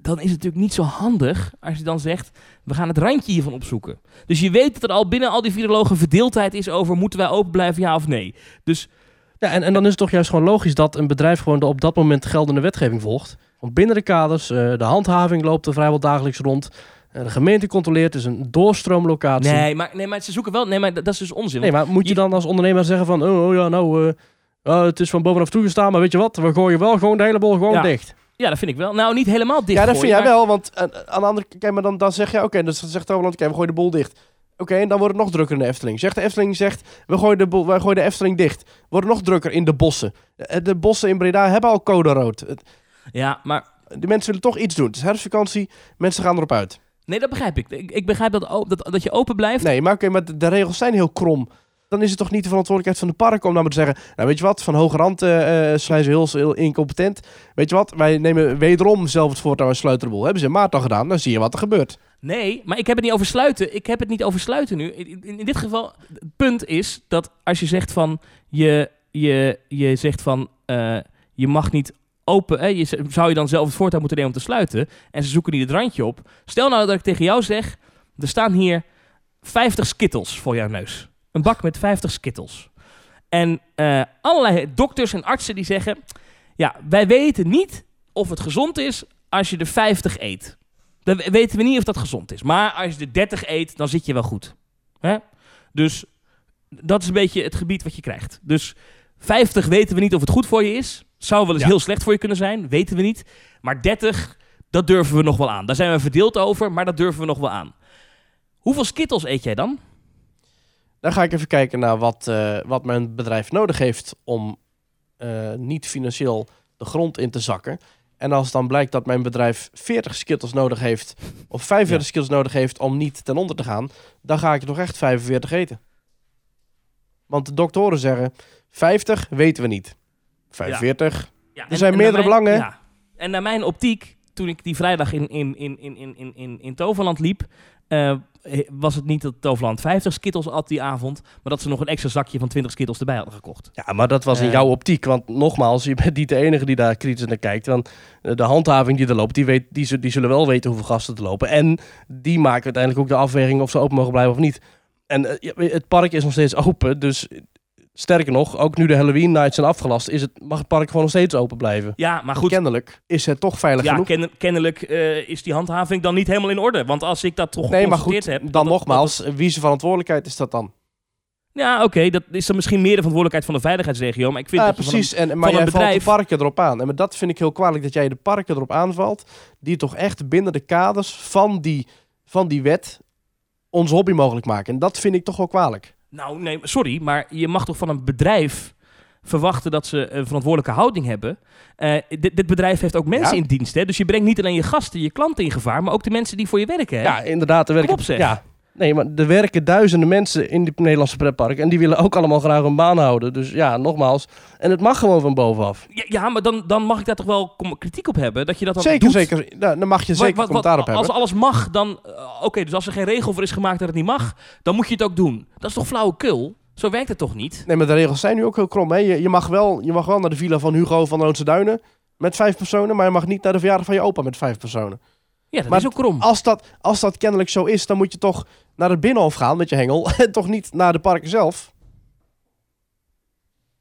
dan is het natuurlijk niet zo handig als je dan zegt, we gaan het randje hiervan opzoeken. Dus je weet dat er al binnen al die virologen verdeeldheid is over, moeten wij open blijven, ja of nee? Dus Ja, en, en dan is het toch juist gewoon logisch dat een bedrijf gewoon de op dat moment geldende wetgeving volgt. Want binnen de kaders, eh, de handhaving loopt er vrijwel dagelijks rond. Eh, de gemeente controleert, is een doorstroomlocatie. nee maar, nee, maar ze zoeken wel, nee, maar dat, is dus onzin. Nee, maar moet je dan als ondernemer zeggen van, oh, oh ja, nou, eh, het is van bovenaf toegestaan, maar weet je wat, we gooien wel gewoon de hele bol gewoon Ja. dicht. Ja, dat vind ik wel. Nou, niet helemaal dicht Ja, dat vind jij maar- wel. Want eh, aan de andere kijk, maar dan, dan zeg je, oké, dus dan zegt Toverland, oké, we gooien de boel dicht. Oké, en dan wordt het nog drukker in de Efteling. Zegt de Efteling, zegt, we gooien de, wij gooien de Efteling dicht. Wordt nog drukker in de bossen. Eh, De bossen in Breda hebben al code rood. Ja, maar De mensen willen toch iets doen. Het is herfstvakantie, mensen gaan erop uit. nee, dat begrijp ik. Ik, ik begrijp dat, dat, dat je open blijft. Nee, maar oké, maar de, de regels zijn heel krom. Dan is het toch niet de verantwoordelijkheid van de park om dan maar te zeggen... Nou, weet je wat, van hoge rand eh eh zijn ze heel, heel incompetent. Weet je wat, wij nemen wederom zelf het voortouw en sluiten de boel. Hebben ze in maart al gedaan, dan zie je wat er gebeurt. Nee, maar ik heb het niet over sluiten. Ik heb het niet over sluiten nu. In, dit geval, het punt is dat als je zegt van je, je, je zegt van eh, je mag niet open, hè, je, zou je dan zelf het voortouw moeten nemen om te sluiten. En ze zoeken niet het randje op. Stel nou dat ik tegen jou zeg, er staan hier 50 skittles voor jouw neus. Een bak met 50 skittles. En eh, allerlei dokters en artsen die zeggen, ja, wij weten niet of het gezond is als je er 50 eet. Dan we- weten we niet of dat gezond is. Maar als je er 30 eet, dan zit je wel goed. Hè? Dus dat is een beetje het gebied wat je krijgt. Dus 50 weten we niet of het goed voor je is. Zou wel eens Ja. heel slecht voor je kunnen zijn. Weten we niet. Maar 30, dat durven we nog wel aan. Daar zijn we verdeeld over, maar dat durven we nog wel aan. Hoeveel skittles eet jij dan? Dan ga ik even kijken naar wat, eh, wat mijn bedrijf nodig heeft om eh, niet financieel de grond in te zakken. En als dan blijkt dat mijn bedrijf 40 skittles nodig heeft, of 45 Ja. skittles nodig heeft om niet ten onder te gaan, dan ga ik er toch echt 45 eten. Want de doktoren zeggen, 50 weten we niet. 45, Ja, Er zijn meerdere mijn- belangen. Ja. En naar mijn optiek, toen ik die vrijdag in, in, in, in, in, in, in, in Toverland liep, eh, was het niet dat Toverland 50 skittles had die avond, maar dat ze nog een extra zakje van 20 skittles erbij hadden gekocht. Ja, maar dat was in Eh. jouw optiek. Want nogmaals, je bent niet de enige die daar kritisch naar kijkt. Want eh, de handhaving die er loopt, die, weet, die, die zullen wel weten hoeveel gasten er lopen. En die maken uiteindelijk ook de afweging of ze open mogen blijven of niet. En eh, het park is nog steeds open. Dus sterker nog, ook nu de Halloween nights zijn afgelast, is het, mag het park gewoon nog steeds open blijven. Ja, maar goed, Kennelijk is het toch veilig ja, genoeg. ken- kennelijk eh, is die handhaving dan niet helemaal in orde. Want als ik dat toch Nee, maar goed, heb... dan dat- nogmaals, wie zijn verantwoordelijkheid is dat dan? Ja, oké, dat is dan misschien meer de verantwoordelijkheid van de veiligheidsregio. Maar ik vind Ja, dat van een- precies. En, maar een jij valt bedrijf- de parken erop aan. En maar dat vind ik heel kwalijk, dat jij de parken erop aanvalt, die toch echt binnen de kaders van die, van die wet onze hobby mogelijk maken. En dat vind ik toch wel kwalijk. Nou, nee, sorry, maar je mag toch van een bedrijf verwachten dat ze een verantwoordelijke houding hebben. Eh, dit, dit bedrijf heeft ook mensen Ja. in dienst, hè? Dus je brengt niet alleen je gasten, je klanten in gevaar, maar ook de mensen die voor je werken, hè? Ja, inderdaad. Er werken, zeg. Ja. Nee, maar er werken duizenden mensen in die Nederlandse pretparken. En die willen ook allemaal graag een baan houden. Dus ja, nogmaals. En het mag gewoon van bovenaf. Ja, ja, maar dan, dan mag ik daar toch wel kritiek op hebben, dat je dat dan Zeker, doet. zeker. Nou, dan mag je Wat- zeker wat- commentaar op hebben. Als alles mag, dan... eh, Oké, dus als er geen regel voor is gemaakt dat het niet mag, dan moet je het ook doen. Dat is toch flauwekul? Zo werkt het toch niet? Nee, maar de regels zijn nu ook heel krom. Hè? Je, je, mag wel, je mag wel naar de villa van Hugo van Loonse Duinen met vijf personen. Maar je mag niet naar de verjaardag van je opa met vijf personen. Ja, dat Maar is ook krom. Als dat, als dat kennelijk zo is, dan moet je toch naar het binnenhof gaan met je hengel. En toch niet naar de parken zelf.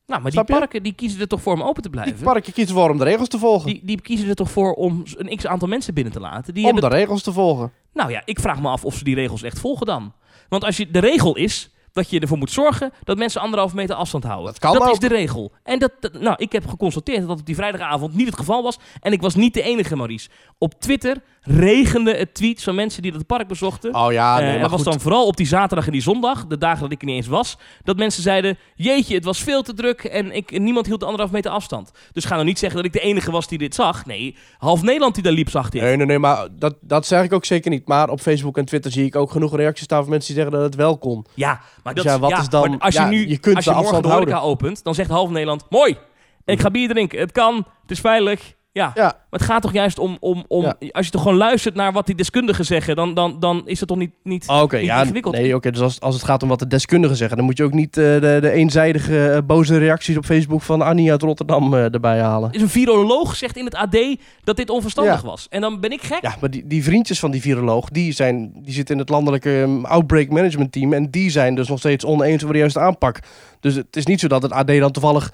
Nou, maar die je? parken die kiezen er toch voor om open te Die blijven. parken kiezen ervoor om de regels te volgen. Die, die kiezen er toch voor om een x aantal mensen binnen te laten. Die om hebben de regels te volgen. Nou ja, ik vraag me af of ze die regels echt volgen dan. Want als je, de regel is dat je ervoor moet zorgen dat mensen anderhalve meter afstand houden. Dat kan is ook. de regel. En dat, dat- nou, ik heb geconstateerd dat dat op die vrijdagavond niet het geval was. En ik was niet de enige, Maurice. Op Twitter regende het tweets van mensen die dat park bezochten. Oh ja, Eh, nee, en maar was dan vooral op die zaterdag en die zondag, de dagen dat ik er niet eens was, dat mensen zeiden: Jeetje, het was veel te druk en ik, niemand hield de anderhalf meter afstand. Dus ga nou niet zeggen dat ik de enige was die dit zag. Nee, half Nederland die daar liep, zag dit. Nee, nee, nee, maar dat, dat zeg ik ook zeker niet. Maar op Facebook en Twitter zie ik ook genoeg reacties staan van mensen die zeggen dat het wel kon. Ja, maar dat Dus ja, wat is dan- als je ja, nu je kunt als de je morgen afstand de horeca houden. opent, dan zegt half Nederland: Mooi, ik ga bier drinken. Het kan, het is veilig. Ja, Ja, maar het gaat toch juist om, om, om Ja. als je toch gewoon luistert naar wat die deskundigen zeggen, dan, dan, dan is het toch niet, niet Oh, niet ja, ingewikkeld. nee, oké. dus als, als het gaat om wat de deskundigen zeggen, dan moet je ook niet eh, de, de eenzijdige eh, boze reacties op Facebook van Annie uit Rotterdam eh, erbij halen. is een viroloog zegt in het AD dat dit onverstandig Ja. was. En dan ben ik gek. Ja, maar die, die vriendjes van die viroloog, die, zijn, die zitten in het landelijke ehm, outbreak management team. En die zijn dus nog steeds oneens over de juiste aanpak. Dus het is niet zo dat het AD dan toevallig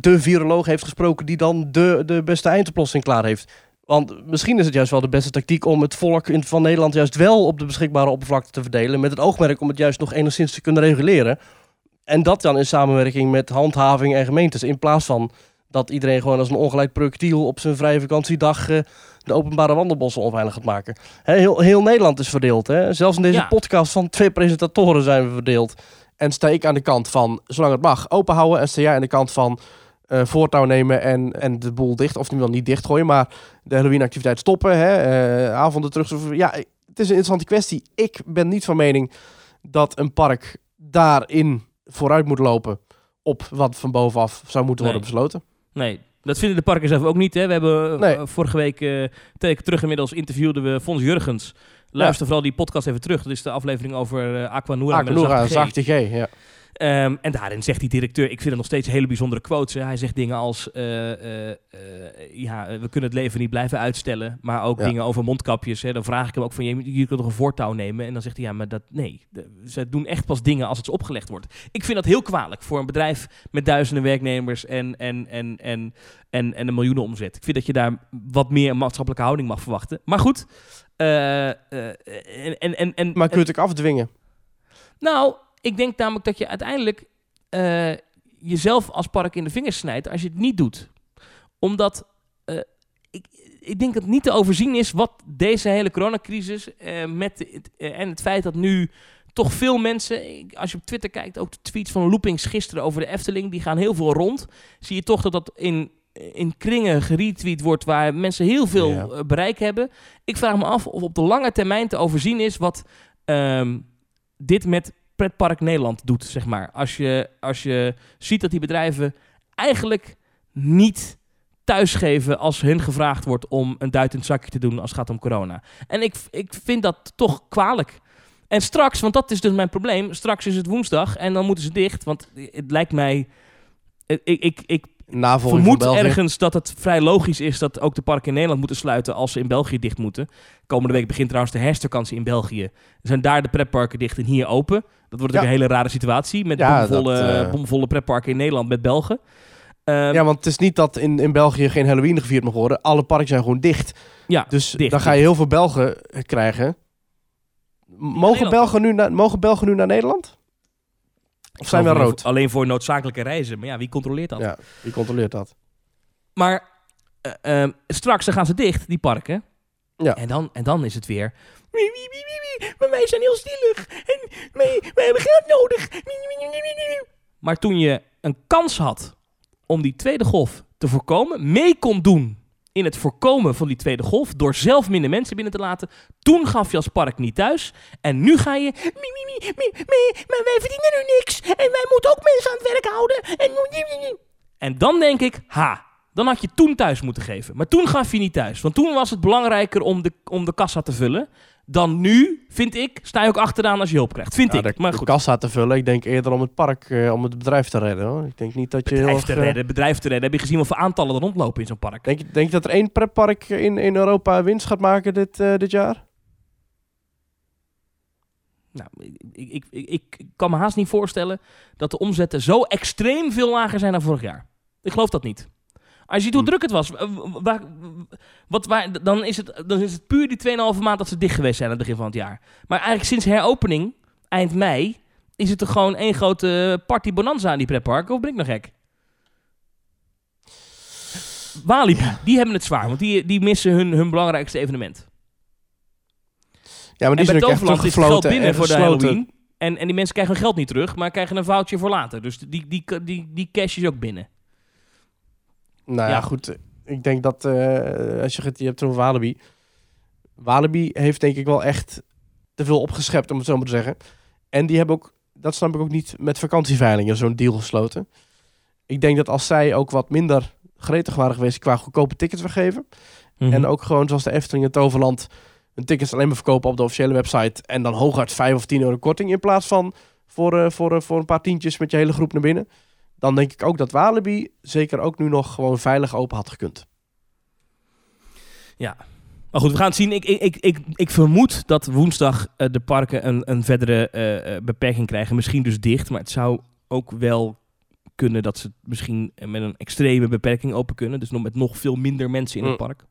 de viroloog heeft gesproken die dan de, de beste eindoplossing klaar heeft. Want misschien is het juist wel de beste tactiek om het volk in, van Nederland juist wel op de beschikbare oppervlakte te verdelen. Met het oogmerk om het juist nog enigszins te kunnen reguleren. En dat dan in samenwerking met handhaving en gemeentes. In plaats van dat iedereen gewoon als een ongelijk projectiel op zijn vrije vakantiedag eh, de openbare wandelbossen onveilig gaat maken. Heel, heel Nederland is verdeeld. Hè? Zelfs in deze Ja. podcast van twee presentatoren zijn we verdeeld. En sta ik aan de kant van, zolang het mag, open houden. En sta jij aan de kant van eh, voortouw nemen en, en de boel dicht. Of nu wel niet dichtgooien, maar de Halloween-activiteit stoppen. Hè? eh, avonden terug. Ja, het is een interessante kwestie. Ik ben niet van mening dat een park daarin vooruit moet lopen op wat van bovenaf zou moeten Nee. worden besloten. Nee, dat vinden de parken zelf ook niet. Hè. We hebben eh, Nee. vorige week, weken terug inmiddels, interviewden we Fons Jurgens. Luister vooral die podcast even terug. Dat is de aflevering over eh Aquanura. met een Aquanura, zachte G. G. Ja. Ehm, en daarin zegt die directeur, ik vind het nog steeds hele bijzondere quotes. hè. Hij zegt dingen als, eh, eh, ja, we kunnen het leven niet blijven uitstellen. Maar ook Ja. dingen over mondkapjes. Hè. Dan vraag ik hem ook van, je, je kunt toch een voortouw nemen? En dan zegt hij, ja, maar dat, nee. De- ze doen echt pas dingen als het ze opgelegd wordt. Ik vind dat heel kwalijk voor een bedrijf met duizenden werknemers en, en, en, en, en, en een miljoenen omzet. Ik vind dat je daar wat meer een maatschappelijke houding mag verwachten. Maar goed. Eh, eh, en, en, en, en, Maar kun je het ook afdwingen? nou, ik denk namelijk dat je uiteindelijk eh, jezelf als park in de vingers snijdt als je het niet doet. Omdat eh, ik, ik denk dat het niet te overzien is wat deze hele coronacrisis eh, met het, eh, en het feit dat nu toch veel mensen, ik- als je op Twitter kijkt, ook de tweets van Loopings gisteren over de Efteling, die gaan heel veel rond. Zie je toch dat dat in, in kringen geretweet wordt waar mensen heel veel Ja. eh, bereik hebben. Ik vraag me af of op de lange termijn te overzien is wat ehm, dit met Pretpark Nederland doet, zeg maar. Als je, als je ziet dat die bedrijven eigenlijk niet thuisgeven als hun gevraagd wordt om een duit in het zakje te doen als het gaat om corona. En ik, ik vind dat toch kwalijk. En straks, want dat is dus mijn probleem, straks is het woensdag en dan moeten ze dicht, want het lijkt mij... Ik, ik, ik Navolging vermoed van ergens dat het vrij logisch is dat ook de parken in Nederland moeten sluiten als ze in België dicht moeten. Komende week begint trouwens de herfstvakantie in België. Zijn daar de pretparken dicht en hier open? Dat wordt Ja. een hele rare situatie met Ja, bomvolle, dat, eh, bomvolle pretparken in Nederland met Belgen. Ehm, Ja, want het is niet dat in, in België geen Halloween gevierd mag worden. Alle parken zijn gewoon dicht. ja, Dus dicht, dan ga je heel veel Belgen krijgen. Mogen Belgen, nu mogen Belgen nu naar Nederland? Of zijn we Alleen rood? voor- Alleen voor noodzakelijke reizen. Maar ja, wie controleert dat? Ja, wie controleert dat? Maar eh, ehm, straks dan gaan ze dicht, die parken. Ja. En, dan, en dan is het weer... "Wie, wie, wie, wie, wie, Maar wij zijn heel stilig. En wij, wij hebben geld nodig. Wie, wie, wie, wie, wie, wie." Maar toen je een kans had om die tweede golf te voorkomen... mee kon doen in het voorkomen van die tweede golf... door zelf minder mensen binnen te laten... toen gaf je als park niet thuis. En nu ga je... "Mie, mie, mie, mie, mie, maar wij verdienen nu niks. En wij moeten ook mensen aan het werk houden. En, en dan denk ik... Ha, dan had je toen thuis moeten geven. Maar toen gaf je niet thuis. Want toen was het belangrijker om de, om de kassa te vullen. Dan nu, vind ik, sta je ook achteraan als je hulp krijgt. Vind Ja, ik. de, maar de goed. kassa te vullen. Ik denk eerder om het park, eh, om het bedrijf te redden. Hoor. Ik denk niet dat je heel Bedrijf te erg, eh, redden, bedrijf te redden. Heb je gezien wat voor aantallen er rondlopen in zo'n park? Denk, je- denk je dat er één pretpark in, in Europa winst gaat maken dit, eh, dit jaar? Nou, ik, ik, ik, ik kan me haast niet voorstellen dat de omzetten zo extreem veel lager zijn dan vorig jaar. Ik geloof dat niet. Als je ziet hoe Hm. druk het was, waar, wat, waar, dan, is het, dan is het puur die 2,5 maand dat ze dicht geweest zijn aan het begin van het jaar. Maar eigenlijk sinds heropening, eind mei, is het toch gewoon één grote party bonanza aan die pretparken? Of ben ik nog gek? Walibi, die hebben het zwaar, want die, die missen hun, hun belangrijkste evenement. Ja, maar die en bij zijn Toverland is geld binnen en voor de. Halloween. En, en die mensen krijgen hun geld niet terug, maar krijgen een voucher voor later. Dus die, die, die, die cash is ook binnen. Nou ja, goed. Ik denk dat eh, als je het je hebt over Walibi. Walibi heeft denk ik wel echt te veel opgeschept, om het zo maar te zeggen. En die hebben ook, dat snap ik ook niet, met vakantieveilingen zo'n deal gesloten. Ik denk dat als zij ook wat minder gretig waren geweest qua goedkope tickets weggeven. Mhm. En ook gewoon zoals de Efteling en Toverland hun tickets alleen maar verkopen op de officiële website. En dan hooguit 5 of 10 euro korting in plaats van voor, eh, voor, eh, voor een paar tientjes met je hele groep naar binnen. Dan denk ik ook dat Walibi zeker ook nu nog gewoon veilig open had gekund. Maar goed, we gaan het zien. Ik, ik, ik, ik, ik vermoed dat woensdag eh, de parken een, een verdere eh, eh, beperking krijgen. Misschien dus dicht, maar het zou ook wel kunnen dat ze misschien met een extreme beperking open kunnen. Dus nog met nog veel minder mensen in het Mm. park.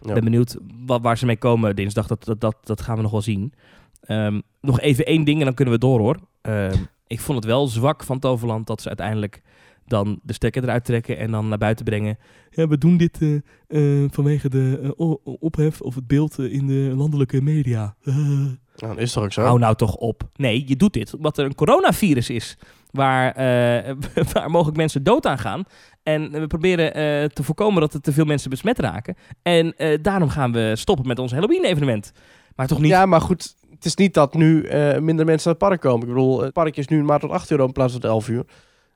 Ja. ben benieuwd wa- waar ze mee komen dinsdag. Dat, dat, dat, dat gaan we nog wel zien. Ehm, nog even één ding en dan kunnen we door hoor. Ehm, ik vond het wel zwak van Toverland dat ze uiteindelijk dan de stekker eruit trekken en dan naar buiten brengen. Ja, we doen dit eh, eh, vanwege de eh, ophef of het beeld in de landelijke media. Nou, dat is toch ook zo? Hou nou toch op. Nee, je doet dit omdat er een coronavirus is. Waar, waar mogelijk mensen dood aan gaan. En we proberen te voorkomen dat er te veel mensen besmet raken. En daarom gaan we stoppen met ons Halloween-evenement. Maar toch niet... Ja, maar goed, is niet dat nu eh, minder mensen naar het park komen. Ik bedoel, het park is nu maar tot 8 euro in plaats van tot 11 uur.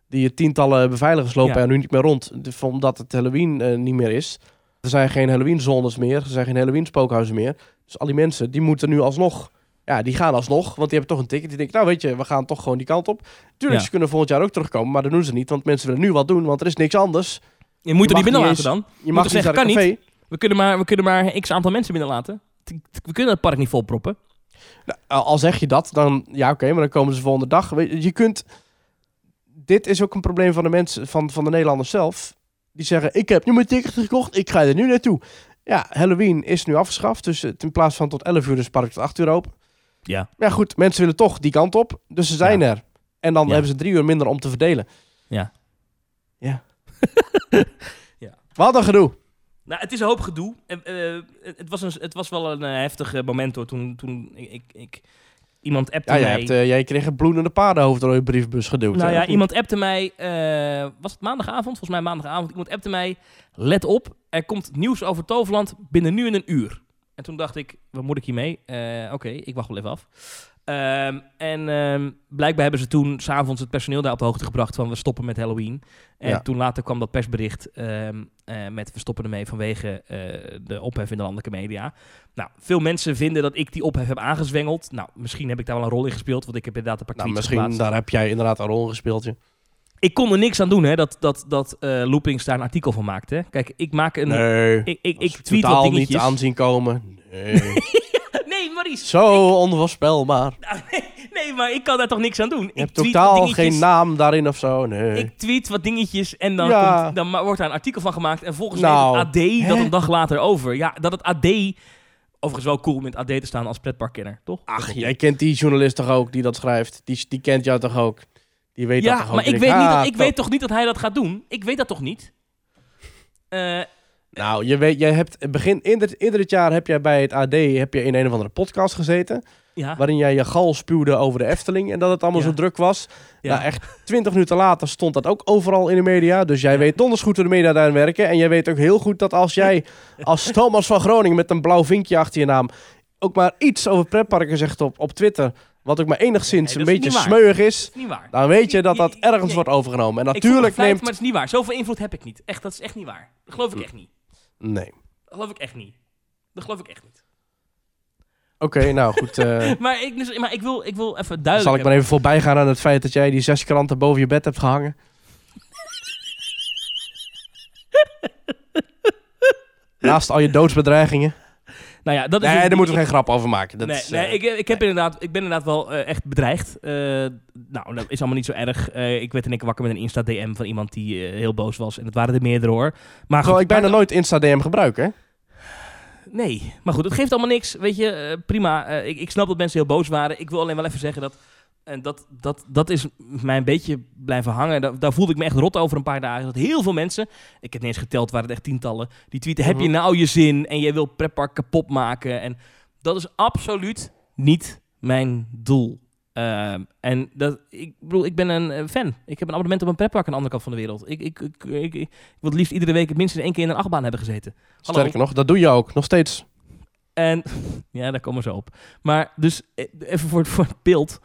Die tientallen beveiligers lopen Ja. er nu niet meer rond, omdat het Halloween eh, niet meer is. Er zijn geen Halloween-zones meer, er zijn geen Halloween-spookhuizen meer. Dus al die mensen, die moeten nu alsnog Ja, die gaan alsnog, want die hebben toch een ticket. Die denken, nou weet je, we gaan toch gewoon die kant op. Tuurlijk, Ja. ze kunnen volgend jaar ook terugkomen, maar dat doen ze niet. Want mensen willen nu wat doen, want er is niks anders. Je moet Je er niet mag binnen niet laten dan. Je mag niet zeggen, kan café. We kunnen, maar, we kunnen maar x aantal mensen binnenlaten. T- t- We kunnen het park niet volproppen. Nou, al zeg je dat, dan ja, oké, maar dan komen ze de volgende dag. Je, kunt. Dit is ook een probleem van de mensen, van, van de Nederlanders zelf. Die zeggen: Ik heb nu mijn ticket gekocht, ik ga er nu naartoe. Ja, Halloween is nu afgeschaft. Dus het- in plaats van tot 11 uur is het park tot 8 uur open. Ja. Maar ja, goed, mensen willen toch die kant op. Dus ze zijn er. En dan Ja. hebben ze drie uur minder om te verdelen. Ja. Ja. Ja. Wat een gedoe. Nou, het is een hoop gedoe. Eh, het, was een, het was wel een eh, heftig eh, moment hoor. Toen, toen ik, ik, ik- iemand appte Ja, jij, mij. hebt, jij kreeg een bloedende paardenhoofd door je briefbus geduwd. nou ja, iemand appte mij. was het maandagavond? Volgens mij maandagavond. Iemand appte mij. Let op, er komt nieuws over Toverland binnen nu en een uur. En toen dacht ik, wat moet ik hiermee? Oké, ik wacht wel even af. Ehm, en ehm, blijkbaar hebben ze toen s'avonds het personeel daar op de hoogte gebracht van we stoppen met Halloween. En Ja. toen later kwam dat persbericht ehm, eh, met we stoppen ermee vanwege eh, de ophef in de landelijke media. Nou, veel mensen vinden dat ik die ophef heb aangezwengeld. Nou, misschien heb ik daar wel een rol in gespeeld, want ik heb inderdaad een paar Nou, misschien geplaatst. daar heb jij inderdaad een rol in gespeeld. je. Ik kon er niks aan doen, hè, dat, dat, dat eh, Loopings daar een artikel van maakte. Kijk, ik maak een... Nee. Ik, ik, tweet totaal niet aanzien komen. Nee. Zo onvoorspelbaar. Nou, nee, maar ik kan daar toch niks aan doen. Je ik hebt tweet totaal geen naam daarin of zo. Nee. Ik tweet wat dingetjes en dan, Ja. komt, dan wordt daar een artikel van gemaakt. En volgens Nou, neemt het AD dat hè? een dag later over. Ja, dat het AD... Overigens wel cool om in het AD te staan als pretparkkenner, toch? Ach, jij kent die journalist toch ook die dat schrijft? Die, die kent jou toch ook? Die weet dat ja, toch ook? maar Die ik, weet, niet ah, dat, ik weet toch niet dat hij dat gaat doen? Ik weet dat toch niet? Eh, Nou, je weet, jij hebt begin in dit, in dit jaar heb jij bij het AD heb je in een of andere podcast gezeten. ja. Waarin jij je gal spuwde over de Efteling en dat het allemaal Ja. zo druk was. Ja. Nou, echt twintig minuten later stond dat ook overal in de media. Dus jij weet donders goed hoe de media daar werken. En jij weet ook heel goed dat als jij als Thomas van Groningen met een blauw vinkje achter je naam ook maar iets over pretparken zegt op, op Twitter, wat ook maar enigszins Nee, een beetje smeuig is, Dat is niet waar. dan weet je dat dat ergens wordt overgenomen. En Ik natuurlijk feit, neemt... maar het is niet waar. Zoveel invloed heb ik niet. Echt, dat is echt niet waar. Dat geloof ik echt niet. Nee. Dat geloof ik echt niet. Dat geloof ik echt niet. Oké, nou goed. eh, Maar ik, dus, maar ik, wil, ik wil even dan duidelijk zal ik maar even voorbij gaan aan het feit dat jij die zes kranten boven je bed hebt gehangen. Naast al je doodsbedreigingen. Nou ja, dat is Nee, dus- daar moeten we geen grap over maken. Dat nee, is, nee eh, ik, ik, heb inderdaad, ik ben inderdaad wel eh, echt bedreigd. Eh, nou, dat is allemaal niet zo erg. Ik werd in één keer wakker met een Insta-DM van iemand die heel boos was. En het waren er meerdere hoor. Maar Terwijl ik bijna maar- nooit Insta-DM gebruik, hè? Nee, maar goed, het geeft allemaal niks. Weet je, prima. Ik, ik snap dat mensen heel boos waren. Ik wil alleen wel even zeggen dat... En dat, dat, dat is mij een beetje blijven hangen. Daar, daar voelde ik me echt rot over een paar dagen. Dat heel veel mensen, ik heb niet eens geteld, waren het echt tientallen, die tweeten: Heb je Mhm. nou je zin? En je wil pretpark kapot maken. En dat is absoluut niet mijn doel. Ehm, en dat, ik bedoel, ik ben een eh, fan. Ik heb een abonnement op een pretpark aan de andere kant van de wereld. Ik, ik, ik, ik, ik wil het liefst iedere week minstens één keer in een achtbaan hebben gezeten. Hallo. Sterker nog, dat doe je ook. Nog steeds. En ja, daar komen zo op. Maar dus eh, even voor voor het beeld.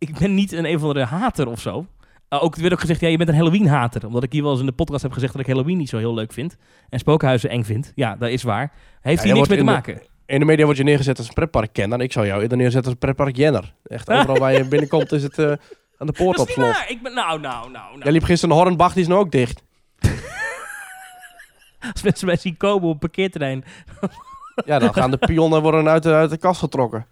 Ik ben niet een een of andere hater of zo. Uh, ook, er werd ook gezegd, ja, je bent een Halloween-hater. Omdat ik hier wel eens in de podcast heb gezegd dat ik Halloween niet zo heel leuk vind. En spookhuizen eng vind. Ja, dat is waar. Heeft Ja, hier niks mee te maken. In de media word je neergezet als een pretparkkenner. Ik zou jou eerder neerzetten als een pretparkjenner. Echt overal waar je binnenkomt is het eh, aan de poort op slot. Ik ben, nou, nou, nou, nou. Jij liep gisteren een Hornbach, die is nou ook dicht. Als mensen mij zien komen op een parkeerterrein. Ja, dan gaan de pionnen worden uit de, uit de kast getrokken.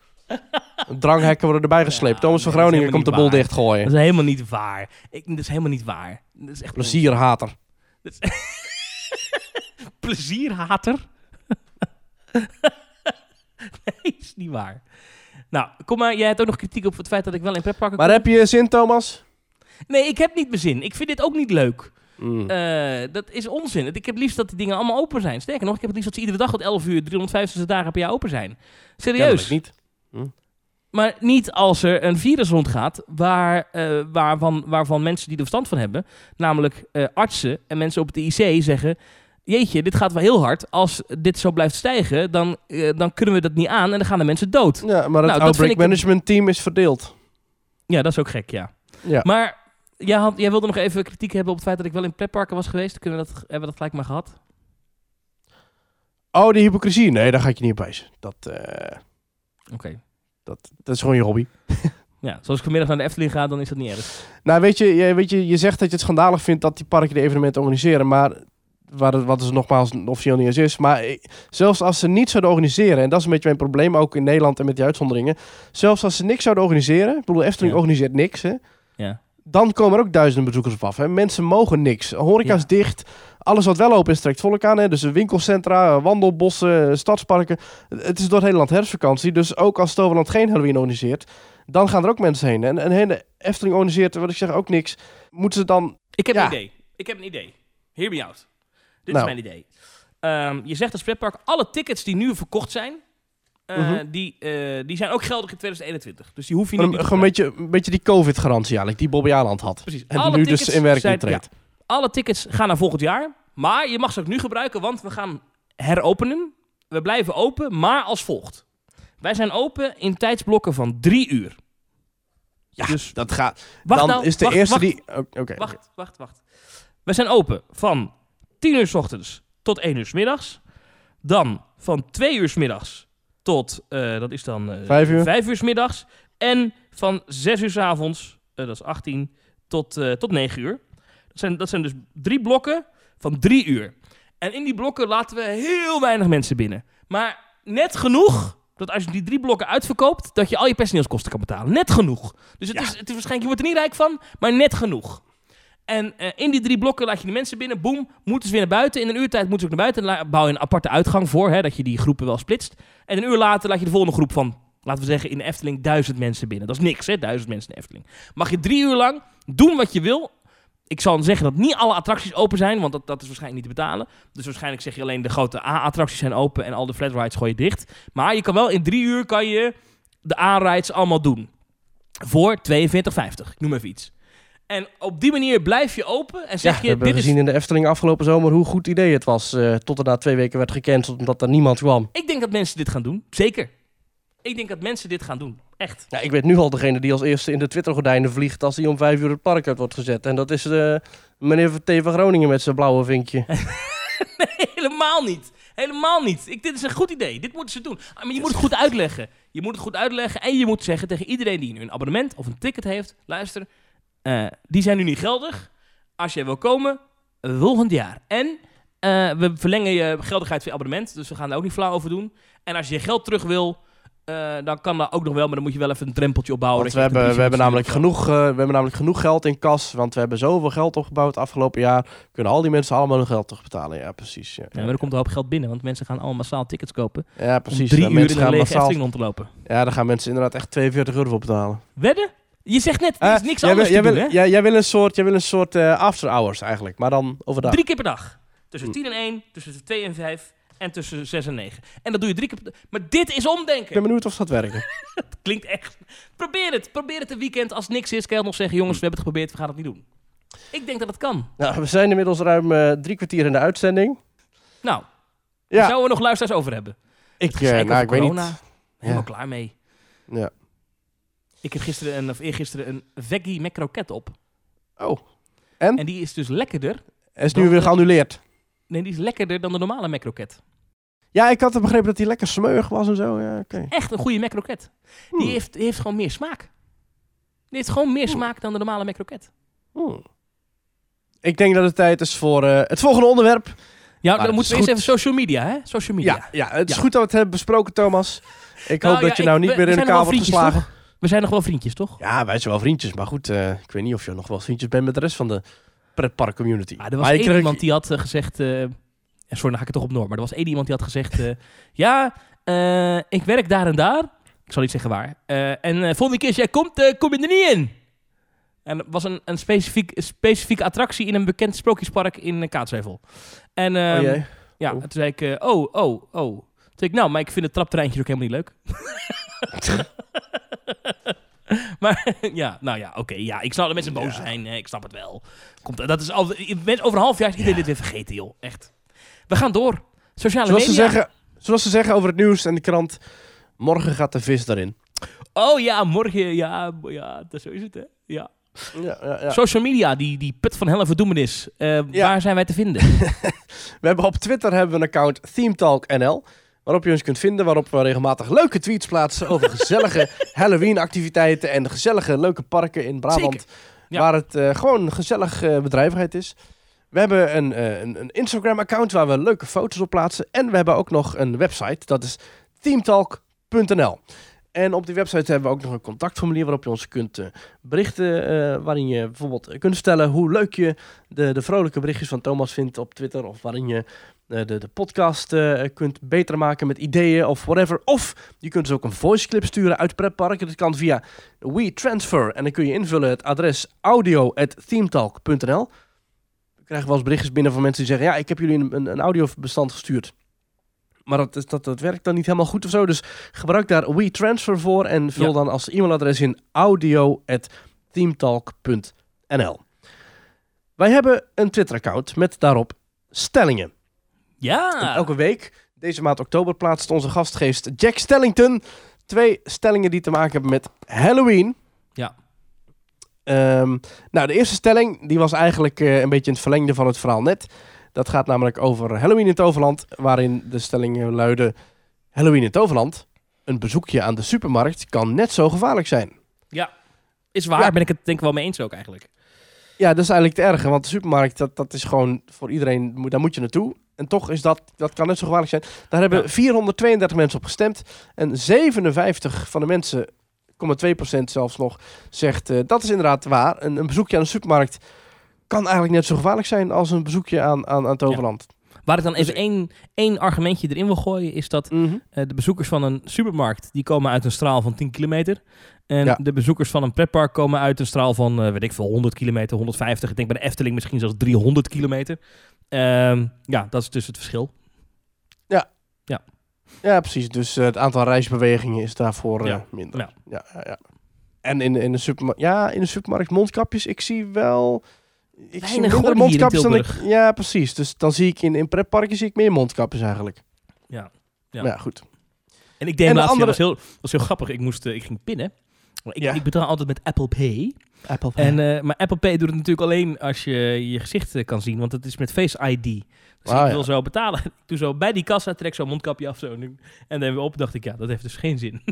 Dranghekken worden erbij gesleept. Ja, Thomas van nee, dat is Groningen komt de niet dichtgooien. Dat is helemaal niet waar. Ik, dat is helemaal niet waar. Dat is echt Plezierhater. plezierhater. nee, is niet waar. Nou, kom maar. Jij hebt ook nog kritiek op het feit dat ik wel in pretparken Maar kom. heb je zin, Thomas? Nee, ik heb niet mijn zin. Ik vind dit ook niet leuk. Mm. Eh, dat is onzin. Ik heb liefst dat die dingen allemaal open zijn. Sterker nog, ik heb het liefst dat ze iedere dag tot 11 uur, 365 dagen per jaar open zijn. Serieus. Kennelijk niet. Maar niet als er een virus rondgaat waar, eh, waarvan, waarvan mensen die er verstand van hebben, namelijk eh, artsen en mensen op het IC zeggen... Jeetje, dit gaat wel heel hard. Als dit zo blijft stijgen, dan, eh, dan kunnen we dat niet aan en dan gaan de mensen dood. Ja, maar het dat outbreak ik- management team is verdeeld. Ja, dat is ook gek, ja. Ja. Maar jij, had, jij wilde nog even kritiek hebben op het feit dat ik wel in pretparken was geweest. Kunnen we dat, hebben we dat gelijk maar gehad? Oh, die hypocrisie. Nee, daar ga ik je niet op wijzen. Dat, Oké. Dat, dat is gewoon je hobby. Ja, zoals ik vanmiddag naar de Efteling ga, dan is dat niet erg. Nou, weet je, je, weet je, je zegt dat je het schandalig vindt dat die parken de evenementen organiseren, maar waar wat is nogmaals officieel niet eens is, maar zelfs als ze niet zouden organiseren, en dat is een beetje mijn probleem, ook in Nederland en met die uitzonderingen, zelfs als ze niks zouden organiseren, ik bedoel, Efteling Ja. organiseert niks, hè, Ja. Dan komen er ook duizenden bezoekers op af. Hè. Mensen mogen niks. Horeca is Ja. dicht. Alles wat wel open is, trekt volk aan. Hè. Dus de winkelcentra, wandelbossen, stadsparken. Het is door het hele land herfstvakantie. Dus ook als Toverland geen Halloween organiseert, dan gaan er ook mensen heen. En een hele Efteling organiseert, wat ik zeg, ook niks. Moeten ze dan... Ik heb Ja. een idee. Ik heb een idee. Hear me out. Dit Nou. is mijn idee. Ehm, je zegt als pretpark, alle tickets die nu verkocht zijn, eh, Mhm. die, eh, die zijn ook geldig in 2021. Dus die hoef je niet Een, gewoon een beetje, een beetje die COVID-garantie eigenlijk, die Bobby Aland had. Precies. En Alle nu dus in werking treedt. Alle tickets gaan naar volgend jaar. Maar je mag ze ook nu gebruiken, want we gaan heropenen. We blijven open, maar als volgt. Wij zijn open in tijdsblokken van drie uur. Ja, Dus- dat gaat... Wacht dan nou, is de wacht, eerste wacht, die... Oké. oké. Wacht, wacht, wacht. We zijn open van 10 uur s ochtends tot 1 uur s middags. Dan van 2 uur s middags tot, eh, dat is dan eh Vijf uur. 5 uur s middags. En van 6 uur s avonds, eh, dat is 18, tot, eh, tot 9 uur. Dat zijn, dat zijn dus drie blokken van 3 uur. En in die blokken laten we heel weinig mensen binnen. Maar net genoeg dat als je die drie blokken uitverkoopt, dat je al je personeelskosten kan betalen. Net genoeg. Dus het, Ja. is, het is waarschijnlijk, je wordt er niet rijk van, maar net genoeg. En eh, in die drie blokken laat je die mensen binnen. Boom, moeten ze weer naar buiten. In een uurtijd moeten ze ook naar buiten. Bouw je een aparte uitgang voor, hè, dat je die groepen wel splitst. En een uur later laat je de volgende groep van, laten we zeggen, in de Efteling duizend mensen binnen. Dat is niks, hè, duizend mensen in de Efteling. Mag je drie uur lang doen wat je wil. Ik zal zeggen dat niet alle attracties open zijn, want dat, dat is waarschijnlijk niet te betalen. Dus waarschijnlijk zeg je alleen de grote A-attracties zijn open en al de flat rides gooi je dicht. Maar je kan wel in drie uur kan je de A-rides allemaal doen. Voor 42,50. Ik noem even iets. En op die manier blijf je open en Ja, zeg we je, hebben dit gezien is... in de Efteling afgelopen zomer hoe goed idee het was. eh, tot er na twee weken werd gecanceld omdat er niemand kwam. Ik denk dat mensen dit gaan doen. Zeker. Ik denk dat mensen dit gaan doen. Echt. Ja, ik weet nu al degene die als eerste in de Twittergordijnen vliegt als hij om vijf uur het park uit wordt gezet. En dat is eh, meneer T. van Groningen met zijn blauwe vinkje. Nee, helemaal niet. Helemaal niet. Ik, dit is een goed idee. Dit moeten ze doen. Ah, Maar je moet het goed uitleggen. Je moet het goed uitleggen en je moet zeggen tegen iedereen die nu een abonnement of een ticket heeft, luister, eh, die zijn nu niet geldig. Als jij wil komen, volgend jaar. En eh, we verlengen je geldigheid van je abonnement, dus we gaan daar ook niet flauw over doen. En als je je geld terug wil, eh, dan kan dat ook nog wel, maar dan moet je wel even een drempeltje opbouwen. Want we hebben, we, hebben namelijk genoeg, we hebben namelijk genoeg geld in kas. Want we hebben zoveel geld opgebouwd afgelopen jaar. Kunnen al die mensen allemaal hun geld terugbetalen. Ja, precies. Ja, maar er komt een hoop geld binnen, want mensen gaan allemaal massaal tickets kopen. Ja, precies. om drie uur in gaan lege massaal- rond te lopen. Ja, daar gaan mensen inderdaad echt 42 euro voor betalen. Wedden? Je zegt net, er is Eh, niks jij, anders wil, jij, te wil, doen, hè? jij, jij wil een soort, jij wil een soort eh, after hours eigenlijk. Maar dan overdag. Drie keer per dag. Tussen Hm. 10 en 1, tussen 2 en 5 en tussen 6 en 9. En dat doe je drie keer per dag. Maar dit is Ik omdenken. ben benieuwd of dat werken. Klinkt echt. Probeer het. Probeer het een weekend. Als niks is, kan je nog zeggen: jongens, we hebben het geprobeerd, we gaan het niet doen. Ik denk dat het kan. nou, we zijn inmiddels ruim eh, drie kwartier in de uitzending. Nou, Ja, zouden we nog luisteraars over hebben. ik, Gezeik nou, ik weet corona. niet. Helemaal Ja. klaar mee. Ja. Ik heb gisteren een, of eergisteren een veggie macroket op. Oh, En die is dus lekkerder. hij is nu weer geannuleerd. Nee, die is lekkerder dan de normale macroket. Ja, ik had begrepen dat hij lekker smeuig was en zo. Ja. Echt een goede macroket. Die Hmm. heeft, die heeft gewoon meer smaak. Die heeft gewoon meer Oeh. smaak dan de normale macroket. Hmm. Ik denk dat het tijd is voor eh, het volgende onderwerp. Ja, Maar dan moeten we eerst even social media, hè? Social media. Ja, ja het is Ja. goed dat we het hebben besproken, Thomas. Ik Nou, hoop dat je ik- nou niet meer in wel wordt geslagen. We zijn nog wel vriendjes, toch? Ja, wij zijn wel vriendjes. Maar goed, eh, ik weet niet of je nog wel vriendjes bent met de rest van de pretpark community. Ah, er was maar één kreeg- iemand die had eh, gezegd... eh, ja, sorry, dan ga ik het toch op Noor. Maar er was één iemand die had gezegd... eh, ja, eh, ik werk daar en daar. Ik zal niet zeggen waar. Eh, en eh, volgende keer als jij komt, eh, kom je er niet in. En was een, een specifiek, specifieke attractie in een bekend sprookjespark in Kaatsheuvel. En Oh jee. ja, Oh. toen zei ik... eh, oh, oh, oh. Toen zei ik, nou, maar ik vind het traptreintje ook helemaal niet leuk. maar ja, nou ja, oké. ja, ik snap dat mensen boos Ja. zijn. hè, ik snap het wel. Komt, dat is al, mensen- over een half jaar is iedereen dit weer vergeten, joh. Echt. We gaan door. Sociale Zoals ze, media. zeggen, zoals ze zeggen over het nieuws en de krant. Morgen gaat de vis daarin. Oh ja, morgen. Ja, ja dat, zo is het, hè. Ja. Ja, ja, ja. Social media, die, die put van helle verdoemenis. Eh, Ja. Waar zijn wij te vinden? We hebben op Twitter hebben we een account ThemeTalkNL. Waarop je ons kunt vinden, waarop we regelmatig leuke tweets plaatsen over gezellige Halloween-activiteiten en gezellige leuke parken in Brabant. Ja. waar het eh, gewoon gezellig eh, bedrijvigheid is. We hebben een, eh, een, een Instagram-account waar we leuke foto's op plaatsen. En we hebben ook nog een website, dat is teamtalk.nl. En op die website hebben we ook nog een contactformulier waarop je ons kunt eh, berichten. eh, waarin je bijvoorbeeld kunt vertellen hoe leuk je de, de vrolijke berichtjes van Thomas vindt op Twitter. Of waarin je eh, de, de podcast kunt beter maken met ideeën of whatever. Of je kunt dus ook een voice clip sturen uit pretparken. Dat kan via WeTransfer. En dan kun je invullen het adres audio.themetalk.nl. We krijgen wel eens berichtjes binnen van mensen die zeggen... ja, ik heb jullie een, een audiobestand gestuurd. Maar dat, dat, dat werkt dan niet helemaal goed of zo. Dus gebruik daar WeTransfer voor en vul Ja. dan als e-mailadres in audio.themetalk.nl. Wij hebben een Twitter-account met daarop stellingen. En Ja. elke week, deze maand oktober, plaatst onze gastgeest Jack Stellington twee stellingen die te maken hebben met Halloween. Ja. Ehm, nou, de eerste stelling die was eigenlijk eh, een beetje in het verlengde van het verhaal net. Dat gaat namelijk over Halloween in Toverland, waarin de stellingen luiden... Halloween in Toverland, een bezoekje aan de supermarkt kan net zo gevaarlijk zijn. Is waar, Ja. ben ik het denk ik wel mee eens ook eigenlijk. Ja, dat is eigenlijk te erg, want de supermarkt, dat, dat is gewoon voor iedereen, daar moet je naartoe. En toch is dat, dat kan net zo gevaarlijk zijn. Daar hebben Ja. 432 mensen op gestemd. En 57 van de mensen, 0,2% zelfs nog, zegt eh, dat is inderdaad waar. Een, een bezoekje aan de supermarkt kan eigenlijk net zo gevaarlijk zijn als een bezoekje aan, aan, aan Toverland. Waar ik dan Dus even één, één argumentje erin wil gooien, is dat Mhm. eh, de bezoekers van een supermarkt, die komen uit een straal van 10 kilometer. En Ja. de bezoekers van een pretpark komen uit een straal van, eh, weet ik veel, 100 kilometer, 150. Ik denk bij de Efteling misschien zelfs 300 kilometer. Ehm, ja, dat is dus het verschil. Ja, precies. Dus eh, het aantal reisbewegingen is daarvoor Ja. minder. Ja. Ja. Ja, ja, En in, in, de supermarkt, ja, in de supermarkt mondkapjes, ik zie wel... Ik zie Weinig, minder hier in mondkapjes dan ik... Ja, precies. Dus dan zie ik in, in pretparken zie ik meer mondkapjes eigenlijk. Ja. Ja. Maar ja, goed. En ik deed En de laatst, ja, andere- was, heel, was heel grappig, ik, moest, eh, ik ging pinnen. Ik, Ja. ik betaal altijd met Apple Pay. Apple En, eh, maar Apple Pay doet het natuurlijk alleen als je je gezicht eh, kan zien, want het is met Face ID. Dus Ah, ik ja. wil zo betalen. Ik doe zo bij die kassa, trek zo'n mondkapje af zo nu. En dan weer op, dacht ik, ja, dat heeft dus geen zin.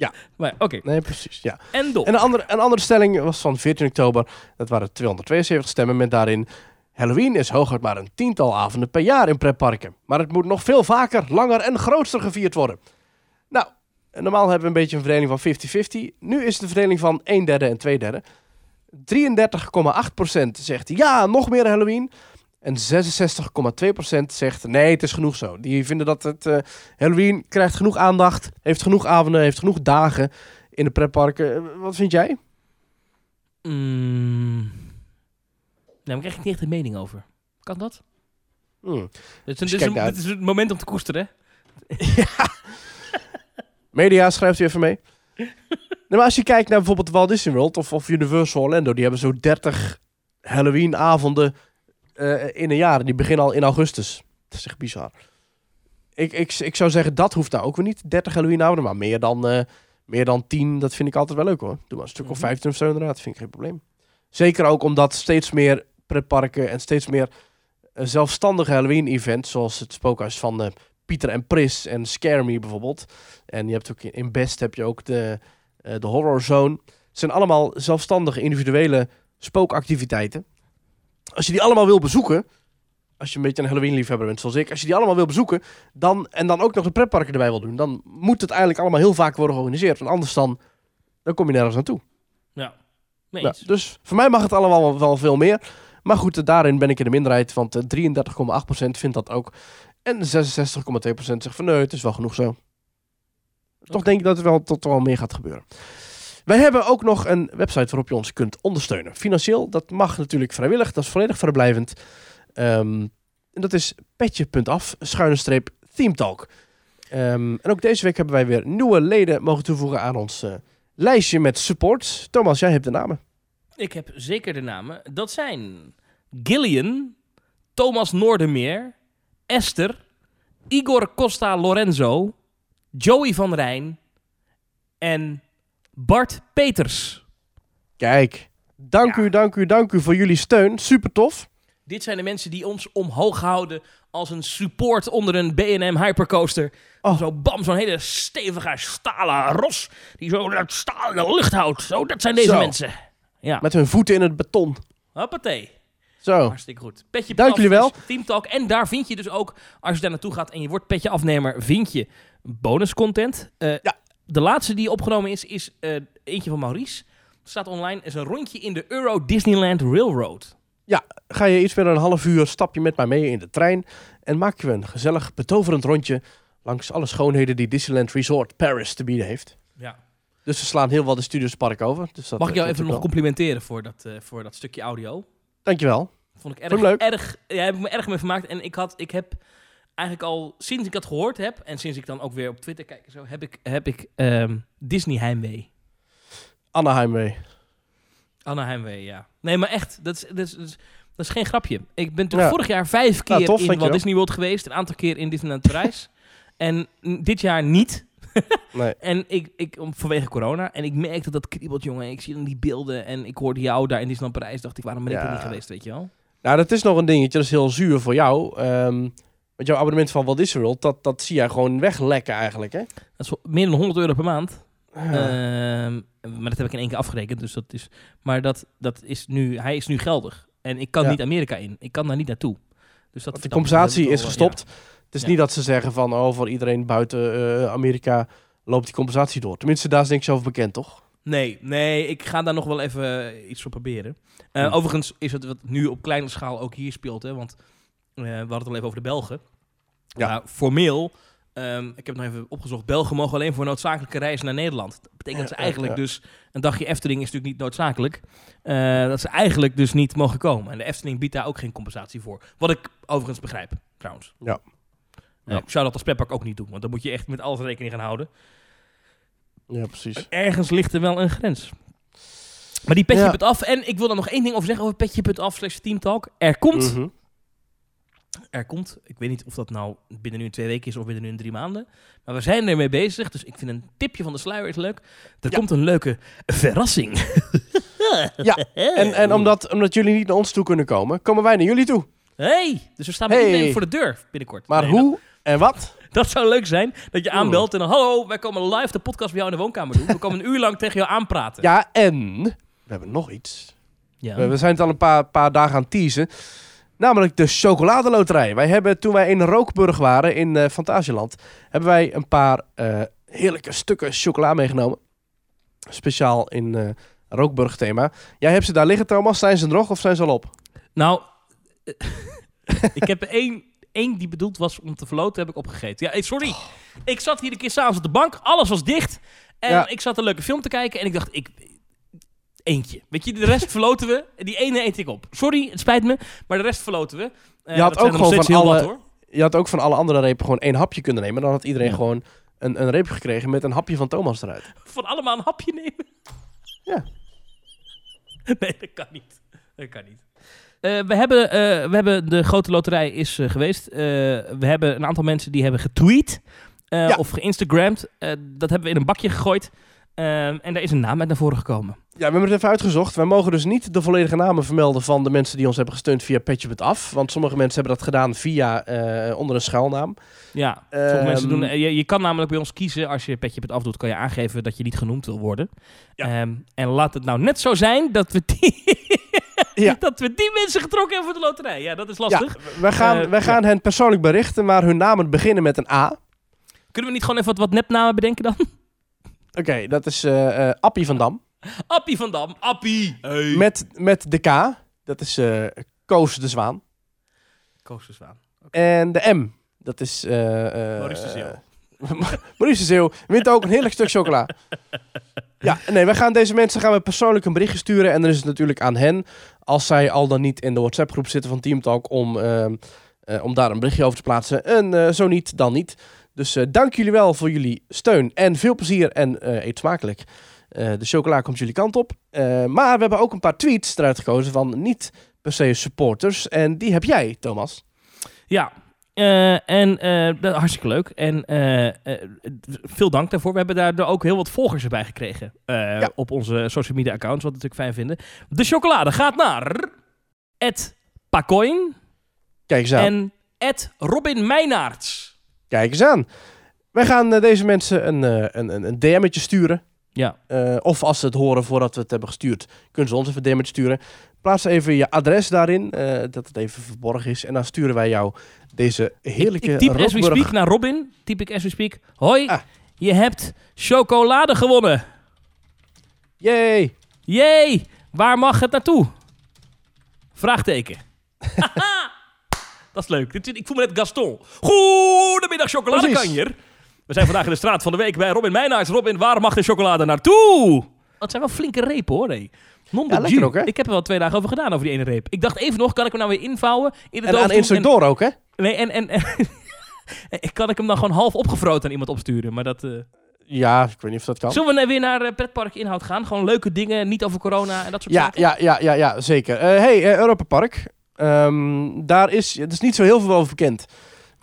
Ja. Maar oké, Nee, precies. Ja. en door. En een andere, een andere stelling was van 14 oktober. Dat waren 272 stemmen met daarin... Halloween is hooguit maar een tiental avonden per jaar in pretparken. Maar het moet nog veel vaker, langer en grootster gevierd worden. Nou, normaal hebben we een beetje een verdeling van 50-50. Nu is het de verdeling van 1 derde en 2 derde. 33,8% zegt ja, nog meer Halloween. En 66,2% zegt nee, het is genoeg zo. Die vinden dat het eh, Halloween krijgt genoeg aandacht, heeft genoeg avonden, heeft genoeg dagen in de pretparken. Eh, Wat vind jij? Mm. Nou, daar krijg ik niet echt een mening over. Kan dat? Hmm. Dit is, Dus dit, is kijk een, naar- dit is het moment om te koesteren. Media, schrijft u even mee. nee, maar als je kijkt naar bijvoorbeeld Walt Disney World of, of Universal Orlando, die hebben zo 30 Halloween-avonden eh, in een jaar. Die beginnen al in augustus. Dat is echt bizar. Ik, ik, ik zou zeggen, dat hoeft nou ook weer niet. 30 Halloween-avonden, maar meer dan, eh, meer dan 10, dat vind ik altijd wel leuk hoor. Doe maar een stuk of Mhm. 15 of zo inderdaad, vind ik geen probleem. Zeker ook omdat steeds meer pretparken en steeds meer eh, zelfstandige Halloween-events, zoals het spookhuis van Pieter en Pris en Scare Me bijvoorbeeld. En je hebt ook in- Best heb je ook de, de Horror Zone. Het zijn allemaal zelfstandige individuele spookactiviteiten. Als je die allemaal wil bezoeken, als je een beetje een Halloween-liefhebber bent zoals ik, als je die allemaal wil bezoeken, dan, en dan ook nog de pretparken erbij wil doen, dan moet het eigenlijk allemaal heel vaak worden georganiseerd. Want anders dan, dan kom je nergens naartoe. Ja, eens. dus voor mij mag het allemaal wel, veel meer. Maar goed, eh, daarin ben ik in de minderheid, want eh, 33,8% vindt dat ook. En 66,2% zegt van nee, het is wel genoeg zo. Toch denk ik dat er wel tot wel meer gaat gebeuren. Wij hebben ook nog een website waarop je ons kunt ondersteunen. Financieel, dat mag natuurlijk vrijwillig, dat is volledig vrijblijvend. Ehm, en dat is petje.af, schuine streep, themetalk. Ehm, en ook deze week hebben wij weer nieuwe leden mogen toevoegen aan ons eh, lijstje met support. Thomas, jij hebt de namen. Ik heb zeker de namen. Dat zijn Gillian, Thomas Noordermeer, Esther, Igor Costa Lorenzo, Joey van Rijn en Bart Peters. Kijk, dank Ja. u, dank u, dank u voor jullie steun. Super tof. Dit zijn de mensen die ons omhoog houden als een support onder een B&M Hypercoaster. Oh. Zo bam, zo'n hele stevige stalen ros die zo dat staal in de lucht houdt. Zo, dat zijn deze Zo. mensen. Ja, Met hun voeten in het beton. hoppatee. Zo. Hartstikke goed. Petje Dank jullie wel. is Team Talk. En daar vind je dus ook, als je daar naartoe gaat en je wordt petje afnemer, vind je bonus content. Eh, Ja. De laatste die opgenomen is, is eh, eentje van Maurice. Staat online, is een rondje in de Euro Disneyland Railroad. Ga je iets meer dan een half uur, stap je met mij mee in de trein en maak je een gezellig, betoverend rondje langs alle schoonheden die Disneyland Resort Paris te bieden heeft. Ja. Dus we slaan heel wat de Studiospark over. Dus dat, Mag ik eh, jou even nog wel. complimenteren voor dat, eh, voor dat stukje audio? Dankjewel. Vond ik erg, Vond ik leuk. erg ja, heb ik me erg mee vermaakt. En ik, had, ik heb eigenlijk al, sinds ik dat gehoord heb, en sinds ik dan ook weer op Twitter kijk en zo, heb ik, heb ik ehm, Disney heimwee. Anaheim mee. Anna Heimwee, ja. Nee, maar echt, dat is, dat is, dat is, geen grapje. Ik ben toch Ja. vorig jaar vijf keer Nou, tof, in. Walt Disney World geweest. Een aantal keer in Disneyland Parijs. en dit jaar niet. Nee. En ik, ik, om- vanwege corona. En ik merkte dat kriebelt, jongen. Ik zie dan die beelden. En ik hoorde jou daar in Disneyland Parijs. Dacht ik, waarom ben ik er niet geweest, weet je wel? Nou, dat is nog een dingetje. Dat is heel zuur voor jou. Ehm want jouw abonnement van Walt Disney World, dat, dat zie jij gewoon weglekken eigenlijk, hè? Dat is meer dan 100 euro per maand. Ja. Ehm, maar dat heb ik in één keer afgerekend. Dus dat is, maar dat, dat is nu, hij is nu geldig. En ik kan Ja. niet Amerika in. Ik kan daar niet naartoe. Dus dat, Want de compensatie is gestopt. Het is niet dat ze zeggen van, oh, voor iedereen buiten eh, Amerika loopt die compensatie door. Tenminste, daar is niks over bekend, toch? Nee, nee, ik ga daar nog wel even eh, iets voor proberen. Eh. Overigens is het wat nu op kleine schaal ook hier speelt. Hè, want we hadden het al even over de Belgen. Ja. Nou, formeel, ehm, ik heb het nog even opgezocht. Belgen mogen alleen voor noodzakelijke reizen naar Nederland. Dat betekent dat ze eigenlijk ja. dus... Een dagje Efteling is natuurlijk niet noodzakelijk. eh, dat ze eigenlijk dus niet mogen komen. En de Efteling biedt daar ook geen compensatie voor. Wat ik overigens begrijp, trouwens. Ja. Eh, Ja. Ik zou dat als pretpark ook niet doen. Want dan moet je echt met alles rekening gaan houden. Ja, precies. Ergens ligt er wel een grens. Maar die petje Ja. af. En ik wil er nog één ding over zeggen over petje put af slash teamtalk. Er komt, Mhm. Er komt, ik weet niet of dat nou binnen nu in twee weken is of binnen nu in drie maanden. Maar we zijn ermee bezig. Dus ik vind een tipje van de sluier is leuk. Er Ja. komt een leuke verrassing. Ja, En, en omdat, omdat jullie niet naar ons toe kunnen komen, komen wij naar jullie toe. Hey, dus we staan met Hey. iedereen voor de deur binnenkort. Maar Nee, hoe en wat? Dat, zou leuk zijn. Dat je aanbelt en dan, hallo, wij komen live de podcast bij jou in de woonkamer doen. We komen een uur lang tegen jou aanpraten. Ja, en we hebben nog iets. Ja. We, we zijn het al een paar, paar dagen aan het teasen. Namelijk de chocoladeloterij. Wij hebben toen wij in Rookburg waren, in eh Fantasieland, hebben wij een paar eh, heerlijke stukken chocola meegenomen. Speciaal in eh Rookburg thema. Jij hebt ze daar liggen, Thomas. Zijn ze er nog of zijn ze al op? Nou, ik heb één, één die bedoeld was om te verloten, heb ik opgegeten. Ja, sorry. Ik zat hier een keer s'avonds op de bank, alles was dicht. En Ja. ik zat een leuke film te kijken en ik dacht, ik... Eentje. Weet je, de rest verloten we. Die ene eet ik op. Sorry, het spijt me, maar de rest verloten we. Eh, Je had ook gewoon van alle- wat, hoor. Je had ook van alle andere repen gewoon één hapje kunnen nemen. Dan had iedereen Ja. gewoon een, een reep gekregen met een hapje van Thomas eruit. Van allemaal een hapje nemen. Ja. Nee, dat kan niet. Dat kan niet. Eh, we, hebben, eh, we hebben de grote loterij is geweest. We hebben een aantal mensen die hebben getweet Ja. of geïnstagramd. Dat hebben we in een bakje gegooid. En daar is een naam uit naar voren gekomen. Ja, we hebben het even uitgezocht. Wij mogen dus niet de volledige namen vermelden van de mensen die ons hebben gesteund via Petje Af. Want sommige mensen hebben dat gedaan via eh, onder een schuilnaam. Ja, sommige Ehm, mensen doen. eh, je, je kan namelijk bij ons kiezen als je petje het afdoet, kan je aangeven dat je niet genoemd wil worden. Ja. Ehm, en laat het nou net zo zijn dat we die, Ja. dat we die mensen getrokken hebben voor de loterij. Ja, dat is Ja, lastig. wij gaan, wij gaan hen persoonlijk berichten, maar hun namen beginnen met een A. Kunnen we niet gewoon even wat, wat nepnamen bedenken dan? Oké, dat is eh, Appie van Dam. Appie van Dam. Appie. Hey. Met, met de K, dat is eh, Koos de Zwaan. Koos de Zwaan. En de M, dat is... eh eh, Maurice de Zeeuw. Maurice de Zeeuw wint ook een heerlijk stuk chocola. Ja, nee, wij gaan deze mensen gaan we persoonlijk een berichtje sturen. En dan is het natuurlijk aan hen, als zij al dan niet in de WhatsApp-groep zitten van Team Talk, om, ehm, eh, om daar een berichtje over te plaatsen. En eh, zo niet, dan niet. Dus eh, dank jullie wel voor jullie steun. En veel plezier en eh, eet smakelijk. Eh, de chocola komt jullie kant op. Eh, maar we hebben ook een paar tweets eruit gekozen van niet per se supporters. En die heb jij, Thomas. Ja. eh, en dat, hartstikke leuk. En veel dank daarvoor. We hebben daar ook heel wat volgers bij gekregen. Ja. Op onze social media accounts, wat we natuurlijk fijn vinden. De chocolade gaat naar... Ed Pacoin Kijk eens aan. en Ed Robin Meijnaerts. Kijk eens aan. Wij gaan deze mensen een, een, een, een DM'tje sturen. Ja. Eh, of als ze het horen voordat we het hebben gestuurd, kunnen ze ons even DM'tje sturen. Plaats even je adres daarin, eh, dat het even verborgen is. En dan sturen wij jou deze heerlijke ik, ik typ as we speak naar Robin. Typ ik as we speak. Hoi, Ah. je hebt chocolade gewonnen. Yay! Jee, waar mag het naartoe? Vraagteken. Dat is leuk. Ik voel me net Gaston. Goedemiddag, chocoladekanjer. We zijn vandaag in de straat van de week bij Robin Meijnaerts. Robin, waar mag de chocolade naartoe? Dat zijn wel flinke repen hoor. Nee. Non de Ja, lekker jus. ook, hè? Ik heb er wel twee dagen over gedaan over die ene reep. Ik dacht even nog, kan ik hem nou weer invouwen? In de En aan één stuk en- door ook, hè? Nee, en, en, en kan ik hem dan gewoon half opgevroten aan iemand opsturen? Maar dat... eh, Ja, ik weet niet of dat kan. Zullen we weer naar uh, pretpark inhoud gaan? Gewoon leuke dingen, niet over corona en dat soort Ja, zaken? ja, ja, ja, ja, zeker. Eh hey, Europa Park. Ehm, daar is, het is niet zo heel veel over bekend.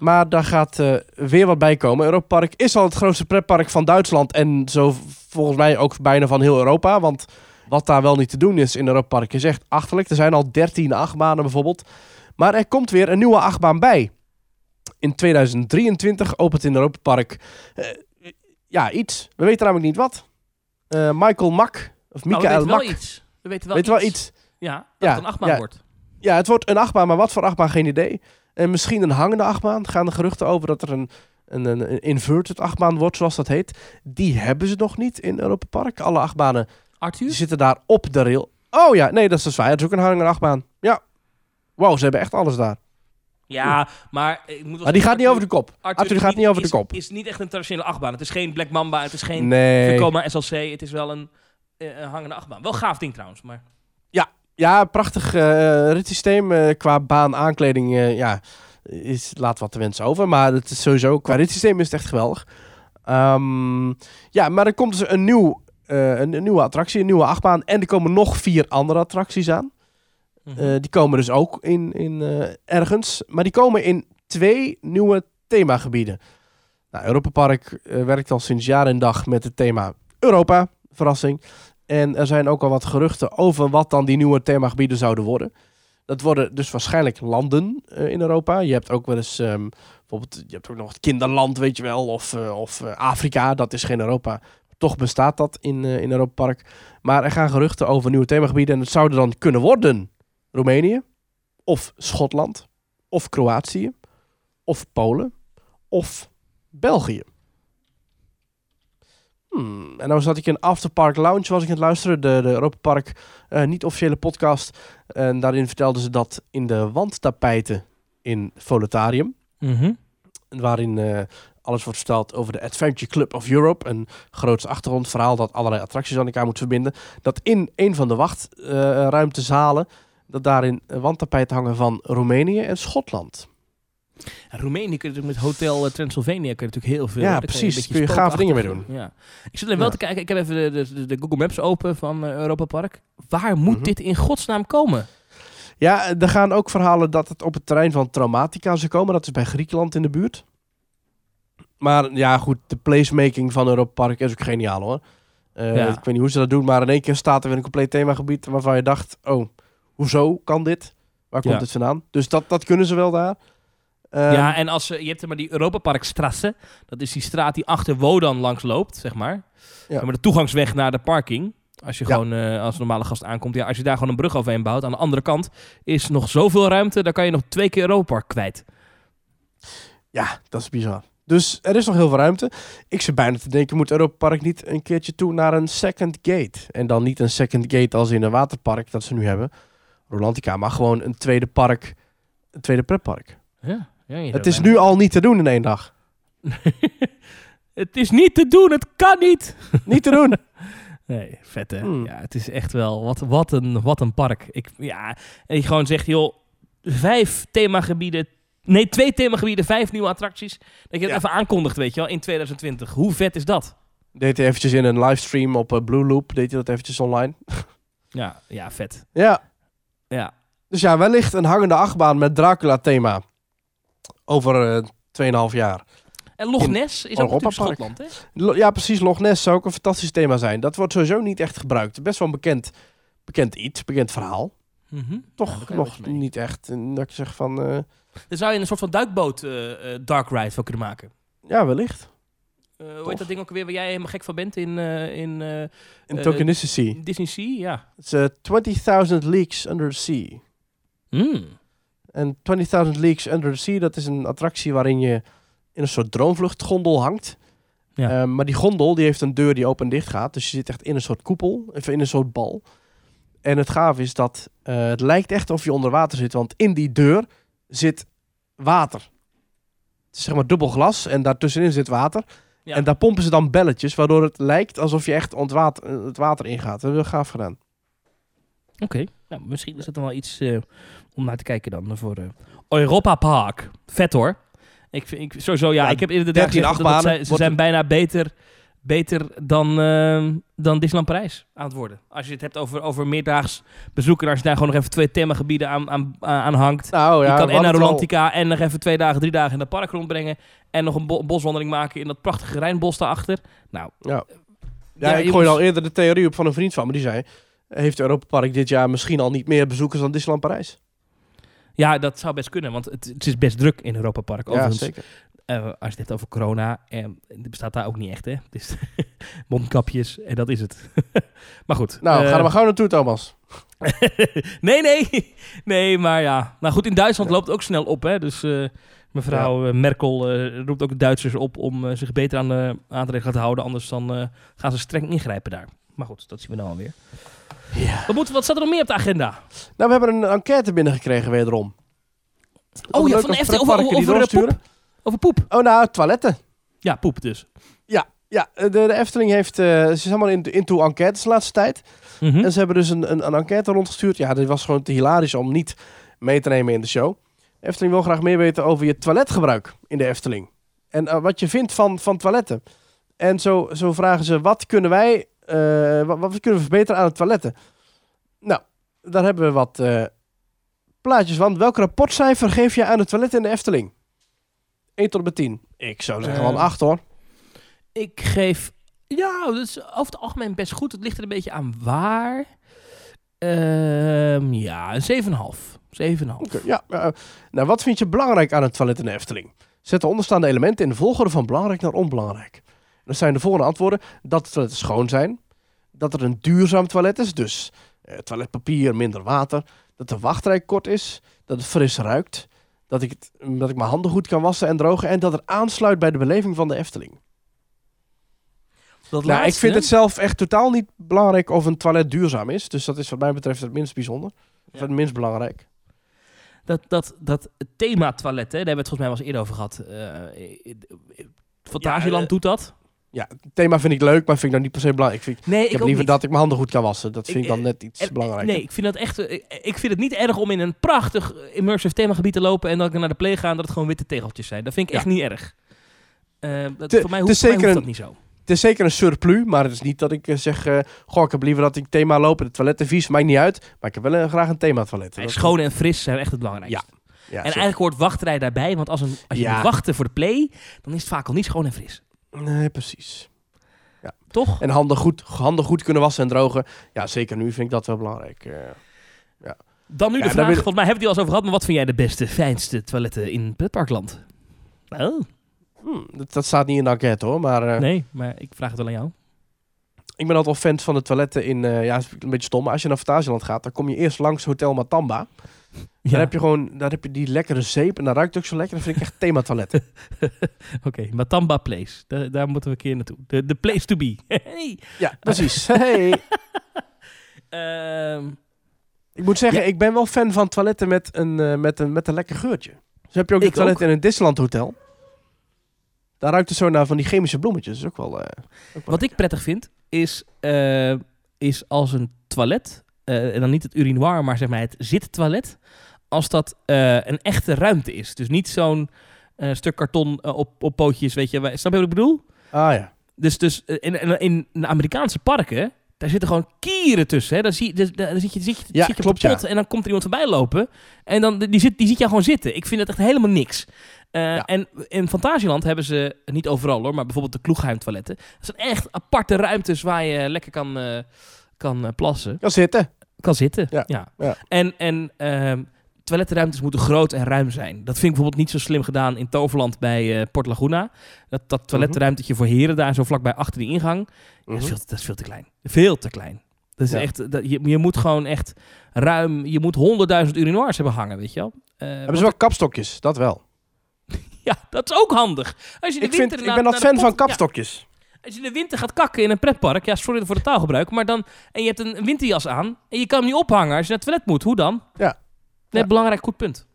Maar daar gaat eh, weer wat bij komen. Europa Park is al het grootste pretpark van Duitsland. En zo volgens mij ook bijna van heel Europa. Want wat daar wel niet te doen is in Europa Park is echt achterlijk. Er zijn al 13 achtbanen bijvoorbeeld. Maar er komt weer een nieuwe achtbaan bij. In 2023 opent in Europa Park eh, ja, iets. We weten namelijk niet wat. Eh, Michael Mak, of Nou, we Michael weten wel iets. We weten wel iets. wel iets. Ja, dat Ja, het een achtbaan ja. wordt. Ja, het wordt een achtbaan, maar wat voor achtbaan, geen idee. En misschien een hangende achtbaan. Gaan de geruchten over dat er een, een, een, inverted achtbaan wordt, zoals dat heet. Die hebben ze nog niet in Europa Park. Alle achtbanen die Arthur? zitten daar op de rail. Oh ja, nee, dat is dus waar. Het is ook een hangende achtbaan. Ja. Wow, ze hebben echt alles daar. Ja, maar ik moet wel Maar die gaat niet over de kop. Arthur Arthur gaat niet over de kop. is niet echt een traditionele achtbaan. Het is geen Black Mamba, het is geen Nee. Vekoma SLC. Het is wel een, eh, een hangende achtbaan. Wel gaaf ding trouwens, maar... Ja, prachtig eh ritssysteem. eh, qua baan, aankleding, eh, ja, is, laat wat te wensen over. Maar het is sowieso, qua ritssysteem is het echt geweldig. Ehm, ja, maar er komt dus een, nieuw, een, een nieuwe attractie, een nieuwe achtbaan. En er komen nog vier andere attracties aan. Mhm. Die komen dus ook in, in ergens. Maar die komen in twee nieuwe themagebieden. Nou, Europa Park werkt al sinds jaar en dag met het thema Europa. Verrassing. En er zijn ook al wat geruchten over wat dan die nieuwe themagebieden zouden worden. Dat worden dus waarschijnlijk landen eh, in Europa. Je hebt ook wel eens ehm, bijvoorbeeld, je hebt ook nog het kinderland, weet je wel, of, eh, of eh, Afrika. Dat is geen Europa. Toch bestaat dat in, in Europa Park. Maar er gaan geruchten over nieuwe themagebieden. En het zouden dan kunnen worden Roemenië, of Schotland, of Kroatië, of Polen, of België. Hmm, En nou zat ik in Afterpark Lounge, was ik aan het luisteren, de, de Europa Park eh, niet-officiële podcast. En daarin vertelden ze dat in de wandtapijten in Voletarium, Mhm. waarin eh, alles wordt verteld over de Adventure Club of Europe, een groots achtergrondverhaal dat allerlei attracties aan elkaar moet verbinden, dat in een van de wachtruimtezalen, dat daarin wandtapijten hangen van Roemenië en Schotland. En Roemenië kun je natuurlijk met Hotel eh, Transylvania kun je natuurlijk heel veel. Ja, precies. een beetje Kun je gave dingen mee spookachtig- Ja. Ik zit er wel Ja. te kijken. Ik heb even de, de, de Google Maps open van eh, Europa Park. Waar moet Mhm. dit in godsnaam komen? Ja, er gaan ook verhalen dat het op het terrein van Traumatica zou komen. Dat is bij Griekenland in de buurt. Maar ja, goed, de placemaking van Europa Park is ook geniaal hoor. Eh, Ja. Ik weet niet hoe ze dat doen, maar in één keer staat er weer een compleet themagebied waarvan je dacht, oh, hoezo kan dit? Waar komt Ja. dit vandaan? Dus dat, dat kunnen ze wel daar. Ehm, ja, en als, eh, je hebt maar die Europa Parkstrasse. Dat is die straat die achter Wodan langs loopt, zeg maar. Ja. Maar de toegangsweg naar de parking. Als je Ja. gewoon eh, als normale gast aankomt. Ja, als je daar gewoon een brug overheen bouwt. Aan de andere kant is nog zoveel ruimte. Daar kan je nog twee keer Europa Park kwijt. Ja, dat is bizar. Dus er is nog heel veel ruimte. Ik zit bijna te denken, moet Europa Park niet een keertje toe naar een second gate? En dan niet een second gate als in een waterpark dat ze nu hebben. Rolantica, maar gewoon een tweede park, een tweede pretpark. Ja, Het is nu al niet te doen in één dag. het is niet te doen, het kan niet. Niet te doen. Nee, vet hè. Hmm. Ja, het is echt wel, wat, wat, een, wat een park. Ik, ja, en je gewoon zegt, joh, vijf themagebieden, nee, twee themagebieden, vijf nieuwe attracties. Dat je dat Ja. even aankondigt, weet je wel, in 2020. Hoe vet is dat? Deed hij eventjes in een livestream op eh, Blue Loop, deed hij dat eventjes online. Ja, ja, vet. Ja, Ja, dus ja, wellicht een hangende achtbaan met Dracula thema. Over eh 2,5 jaar. en Loch In Ness is ook Park. Schotland, hè? Lo- Ja, precies. Loch Ness zou ook een fantastisch thema zijn. Dat wordt sowieso niet echt gebruikt. Best wel een bekend, bekend iets, bekend verhaal. Mhm. toch je nog niet echt. En dat ik zeg van, eh, Dan zou je een soort van duikboot eh, eh, dark ride van kunnen maken. ja, wellicht. Eh, hoe Tof. heet dat ding ook weer waar jij helemaal gek van bent in, eh, in eh, In Eh, Tokenicity. Disney Sea? Ja. Het is eh, 20.000 Leagues Under the Sea. Mm. En 20.000 Leagues Under the Sea, dat is een attractie waarin je in een soort droomvluchtgondel hangt. Ja. Ehm, maar die gondel die heeft een deur die open en dicht gaat. Dus je zit echt in een soort koepel, of in een soort bal. En het gaaf is dat eh, het lijkt echt of je onder water zit, want in die deur zit water. Het is zeg maar dubbel glas en daartussenin zit water. Ja. En daar pompen ze dan belletjes, waardoor het lijkt alsof je echt ont water, eh, het water ingaat. Dat hebben we gaaf gedaan. Oké, nou, misschien is het dan wel iets eh, om naar te kijken dan voor eh, Europa Park. Vet hoor. Ik vind ik, sowieso, ja, Ja, ik heb inderdaad 13 gezegd dat zijn- ze zijn bijna beter, beter dan, eh, dan Disneyland Parijs aan het worden. Als je het hebt over, over meerdaags bezoeken, als je daar gewoon nog even twee themagebieden aan, aan, aan hangt. Nou ja, je kan en naar Rolantica en nog even twee dagen, drie dagen in het park rondbrengen. En nog een bo- boswandeling maken in dat prachtige Rijnbos daarachter. Nou, Ja, ja, Ja, ik moest- al eerder de theorie op van een vriend van me. Die zei, heeft Europa Park dit jaar misschien al niet meer bezoekers dan Disneyland Parijs? Ja, dat zou best kunnen, want het, het is best druk in Europa Park. Ja, zeker. Eh, als je het hebt over corona, eh, het bestaat daar ook niet echt, hè? Dus mondkapjes en dat is het. maar goed. Nou, eh, ga er maar gauw naartoe, Thomas. nee, nee. Nee, maar ja. Nou goed, in Duitsland loopt het ook snel op, hè? Dus eh, mevrouw eh, Merkel eh, roept ook de Duitsers op om eh, zich beter aan de maatregelen te houden. Anders dan eh, gaan ze streng ingrijpen daar. Maar goed, dat zien we nou alweer. Ja. Wat, moet, wat staat er nog meer op de agenda? Nou, we hebben een enquête binnengekregen wederom. Oh ja, van de Efteling over, over, over, eh, doorsturen. poep. Over poep. Oh, nou, toiletten. Ja, poep dus. Ja, de, de Efteling heeft, eh, ze is helemaal in- into enquêtes de laatste tijd. Mhm. En ze hebben dus een, een, een enquête rondgestuurd. Ja, dit was gewoon te hilarisch om niet mee te nemen in de show. Efteling wil graag meer weten over je toiletgebruik in de Efteling. En eh, wat je vindt van, van toiletten. En zo, zo vragen ze, wat kunnen wij, eh, wat, wat kunnen we verbeteren aan de toiletten? Nou, daar hebben we wat eh, plaatjes van. Welk rapportcijfer geef je aan de toiletten in de Efteling? 1 tot en met 10. Ik zou zeggen wel een Eh, 8 hoor. Ik geef... Ja, dat is over het algemeen best goed. Het ligt er een beetje aan waar. Ehm, ja, een 7,5. 7,5. Oké, ja. eh, nou, wat vind je belangrijk aan het toilet in de Efteling? Zet de onderstaande elementen in de volgorde van belangrijk naar onbelangrijk. Dat zijn de volgende antwoorden. Dat de toiletten schoon zijn. Dat er een duurzaam toilet is, dus eh, toiletpapier, minder water. Dat de wachtrij kort is. Dat het fris ruikt. Dat ik, het, dat ik mijn handen goed kan wassen en drogen. En dat het aansluit bij de beleving van de Efteling. Dat nou, ik vind het zelf echt totaal niet belangrijk of een toilet duurzaam is. Dus dat is wat mij betreft het minst bijzonder. Of Ja. het minst belangrijk. Dat, dat, dat thema toilet, hè, daar hebben we het volgens mij wel eens eerder over gehad. Eh, Fantasieland Ja, eh, doet dat. Ja, het thema vind ik leuk, maar vind ik nou niet per se belangrijk. Ik, vind, Nee, ik heb ook liever niet. dat ik mijn handen goed kan wassen. Dat Ik- vind ik dan eh, net iets En- belangrijker. Nee, ik vind dat echt. eh, Ik, ik vind het niet erg om in een prachtig eh, immersive themagebied te lopen en dat ik naar de play ga en dat het gewoon witte tegeltjes zijn. Dat vind ik Ja. echt niet erg. Eh, dat, Te- voor mij hoeft, mij dat niet zo. Het is zeker een surplus, maar het is niet dat ik eh, zeg... eh, goh, ik heb liever dat ik thema loop en de toiletten vies. Maakt niet uit, maar ik heb wel eh, graag een thema toilet. Nee, schoon en fris zijn echt het belangrijkste. Ja, en zeker. eigenlijk hoort wachtrij daarbij, want als, een, als je Ja. moet wachten voor de play, dan is het vaak al niet schoon en fris. Nee, precies. Toch? En handen goed, handen goed kunnen wassen en drogen. Ja, zeker nu vind ik dat wel belangrijk. eh. Dan nu Ja, de vraag, volgens mij hebben we het hier al eens over gehad, maar wat vind jij de beste, fijnste toiletten in pretparkland? Oh, Hmm, dat, dat staat niet in de enquête hoor, maar eh, nee, maar ik vraag het wel aan jou. ik ben altijd wel fan van de toiletten in... eh, ja, is een beetje stom, maar als je naar Fantasieland gaat, dan kom je eerst langs Hotel Matamba. Ja. Daar heb je gewoon daar heb je die lekkere zeep en dat ruikt ook zo lekker. Dat vind ik echt thema toiletten. Oké, Matamba Place. Da- daar moeten we een keer naartoe. De, de place to be. hey. Ja, precies. Hey. Ehm, Ik moet zeggen, Ja. ik ben wel fan van toiletten met een, eh, met een, met een lekker geurtje. Dus heb je ook een toilet ook. in een Disneyland hotel. Daar ruikt het zo naar van die chemische bloemetjes. Dat is ook wel... eh, ook wel wat ik prettig vind, is, eh, is als een toilet, en dan niet het urinoir, maar zeg maar het zittoilet, als dat eh, een echte ruimte is. Dus niet zo'n eh, stuk karton eh, op, op pootjes, weet je. Snap je wat ik bedoel? Ah ja. Dus, dus eh, in, in, de Amerikaanse parken, daar zitten gewoon kieren tussen. Hè? Dan, zie, dus, dan zit je, zit je, Ja, zit je klopt, pot ja. en dan komt er iemand voorbij lopen. En dan, die, zit, die ziet jou gewoon zitten. Ik vind dat echt helemaal niks. Eh, Ja. En in Fantasieland hebben ze, niet overal hoor, maar bijvoorbeeld de Kloegheim toiletten. Dat zijn echt aparte ruimtes waar je lekker kan, eh, kan eh, plassen. Kan zitten. Kan zitten. Ja. Ja, ja. En, en ehm, toiletruimtes moeten groot en ruim zijn. Dat vind ik bijvoorbeeld niet zo slim gedaan in Toverland bij eh, Port Laguna. Dat, dat toiletruimtetje voor heren daar zo vlakbij achter die ingang. Ja, dat, is Mhm. veel, te- dat is veel te klein. Veel te klein. Dat is echt, dat, je, je moet gewoon echt ruim, je moet honderdduizend urinoirs hebben hangen, weet je wel. Eh, Hebben ze wel kapstokjes? Dat wel. Ja, dat is ook handig. Als je de Ik, vind, ik ben de fan pot- van kapstokjes. Als je in de winter gaat kakken in een pretpark, ja, sorry voor de taalgebruik, maar dan, en je hebt een winterjas aan en je kan hem niet ophangen als je naar het toilet moet, hoe dan? Ja. Ja. belangrijk goed punt.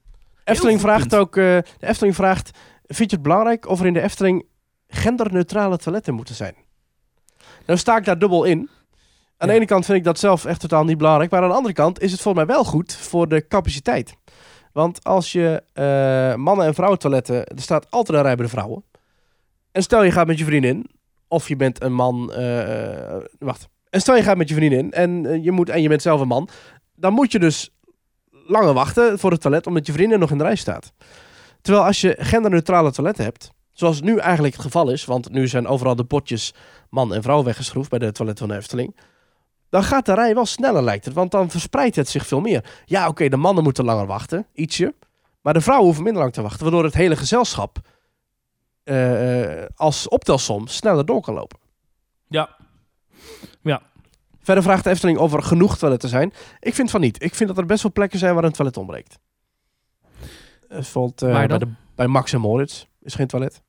Efteling goed vraagt punt. ook... eh, de Efteling vraagt... Vind je het belangrijk of er in de Efteling genderneutrale toiletten moeten zijn? Nou sta ik daar dubbel in. Aan de Ja. ene kant vind ik dat zelf echt totaal niet belangrijk. Maar aan de andere kant is het volgens mij wel goed voor de capaciteit. Want als je eh, mannen- en vrouwen toiletten... Er staat altijd een rij bij de vrouwen. En stel je gaat met je vriendin... Of je bent een man... eh, eh, wacht. En stel je gaat met je vriendin en, eh, je moet, en je bent zelf een man. Dan moet je dus langer wachten voor het toilet... omdat je vriendin nog in de rij staat. Terwijl als je genderneutrale toiletten hebt... Zoals nu eigenlijk het geval is... Want nu zijn overal de potjes man en vrouw weggeschroefd... bij de toiletten van de Efteling dan gaat de rij wel sneller, lijkt het. Want dan verspreidt het zich veel meer. Ja, oké, de mannen moeten langer wachten, ietsje. Maar de vrouwen hoeven minder lang te wachten. Waardoor het hele gezelschap eh, eh, als optelsom sneller door kan lopen. Ja. Verder vraagt de Efteling of er genoeg toiletten zijn. Ik vind van niet. Ik vind dat er best wel plekken zijn waar een toilet ontbreekt. Bijvoorbeeld eh, bij, de, bij Max en Moritz is geen toilet.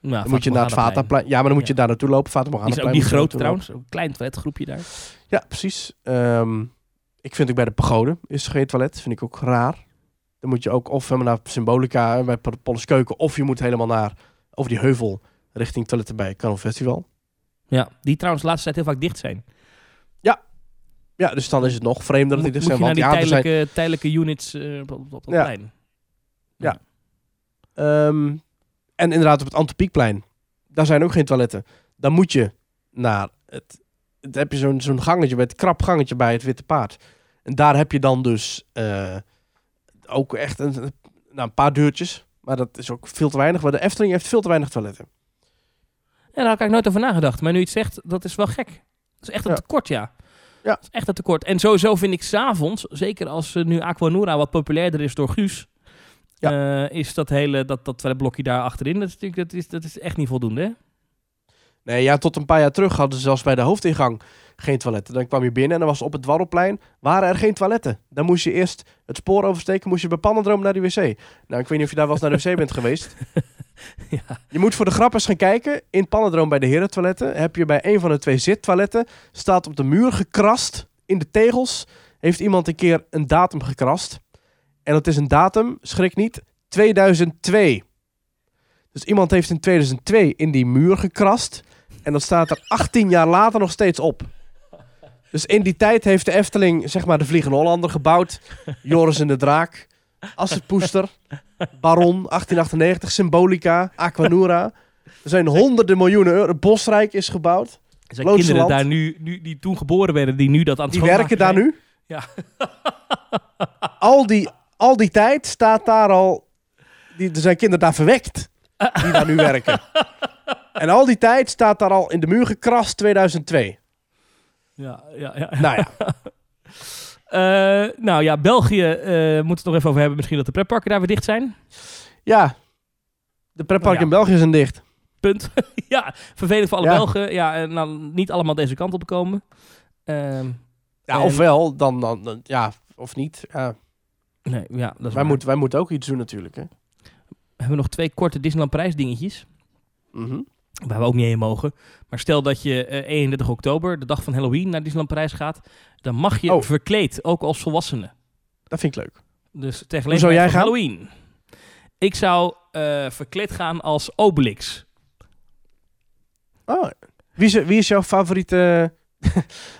Nou, dan moet je naar het Vataplein. Ja, maar dan moet je Ja. daar naartoe lopen. Morgana is ook niet groot trouwens. Een klein toiletgroepje daar. Ja, precies. Ehm, ik vind ook bij de pagode is geen toilet. Vind ik ook raar. Dan moet je ook of helemaal naar Symbolica, bij Pol- Polleskeuken, of je moet helemaal naar, over die heuvel, richting toiletten bij Canon Festival. Ja, die trouwens de laatste tijd heel vaak dicht zijn. Ja, dus dan is het nog vreemder dat moet die moet zijn. je naar Want die ja, zijn, tijdelijke, tijdelijke units eh, op, op, op het Ja. plein. ehm, en inderdaad op het Antropiekplein, daar zijn ook geen toiletten. Dan moet je naar het, heb je zo'n zo'n gangetje, bij het krap gangetje bij het Witte Paard. En daar heb je dan dus eh, ook echt een, nou, een paar deurtjes. Maar dat is ook veel te weinig. Maar de Efteling heeft veel te weinig toiletten. Ja, daar had ik nooit over nagedacht. Maar nu je het zegt, dat is wel gek. Dat is echt een Ja. tekort, ja. Ja. Dat is echt een tekort. En sowieso vind ik s'avonds, zeker als eh, nu Aquanura wat populairder is door Guus, eh, is dat hele, dat, dat toiletblokje daar achterin, dat is, natuurlijk, dat, is, dat is echt niet voldoende, hè? Nee, ja, tot een paar jaar terug hadden ze zelfs bij de hoofdingang geen toiletten. Dan kwam je binnen en dan was op het Dwarrelplein waren er geen toiletten. Dan moest je eerst het spoor oversteken, moest je bij Pannendroom naar de wc. Nou, ik weet niet of je daar wel eens naar de wc bent geweest. ja. Je moet voor de grap eens gaan kijken. In Pannendroom bij de herentoiletten heb je bij een van de twee zittoiletten... staat op de muur gekrast, in de tegels... heeft iemand een keer een datum gekrast. En dat is een datum, schrik niet, 2002. Dus iemand heeft in 2002 in die muur gekrast... en dat staat er 18 jaar later nog steeds op. Dus in die tijd heeft de Efteling, zeg maar, de Vliegende Hollander gebouwd. Joris en de Draak, Assetpoester, Baron, 1898, Symbolica, Aquanura. Er zijn honderden miljoenen euro. Bosrijk is gebouwd. Er zijn kinderen daar nu, nu, die toen geboren werden, die nu dat aan het Die werken daar nu. Ja. Al die, al die tijd staat daar al... Die, er zijn kinderen daar verwekt. Die daar nu werken. En al die tijd staat daar al in de muur gekrast 2002. Ja, ja, ja. Nou ja. Eh, nou ja, België eh moet het nog even over hebben. Misschien dat de pretparken daar weer dicht zijn. Ja. De pretpark Nou ja. in België zijn dicht. Punt. ja, vervelend voor alle Ja. Belgen. Ja, en nou, niet allemaal deze kant op komen. Ehm, Ja, ofwel, dan, dan, dan- ja, of niet. Nee, ja, dat is Wij, moeten wij moeten ook iets doen natuurlijk. Hè. We hebben nog twee korte Disneyland prijsdingetjes. Mhm. Waar we ook niet heen mogen. Maar stel dat je eh 31 oktober, de dag van Halloween, naar Disneyland Parijs gaat. Dan mag je Oh. verkleed, ook als volwassene. Dat vind ik leuk. Dus tegen zou jij gaan? Halloween. Ik zou eh, verkleed gaan als Obelix. Oh. Wie, is, wie is jouw favoriete...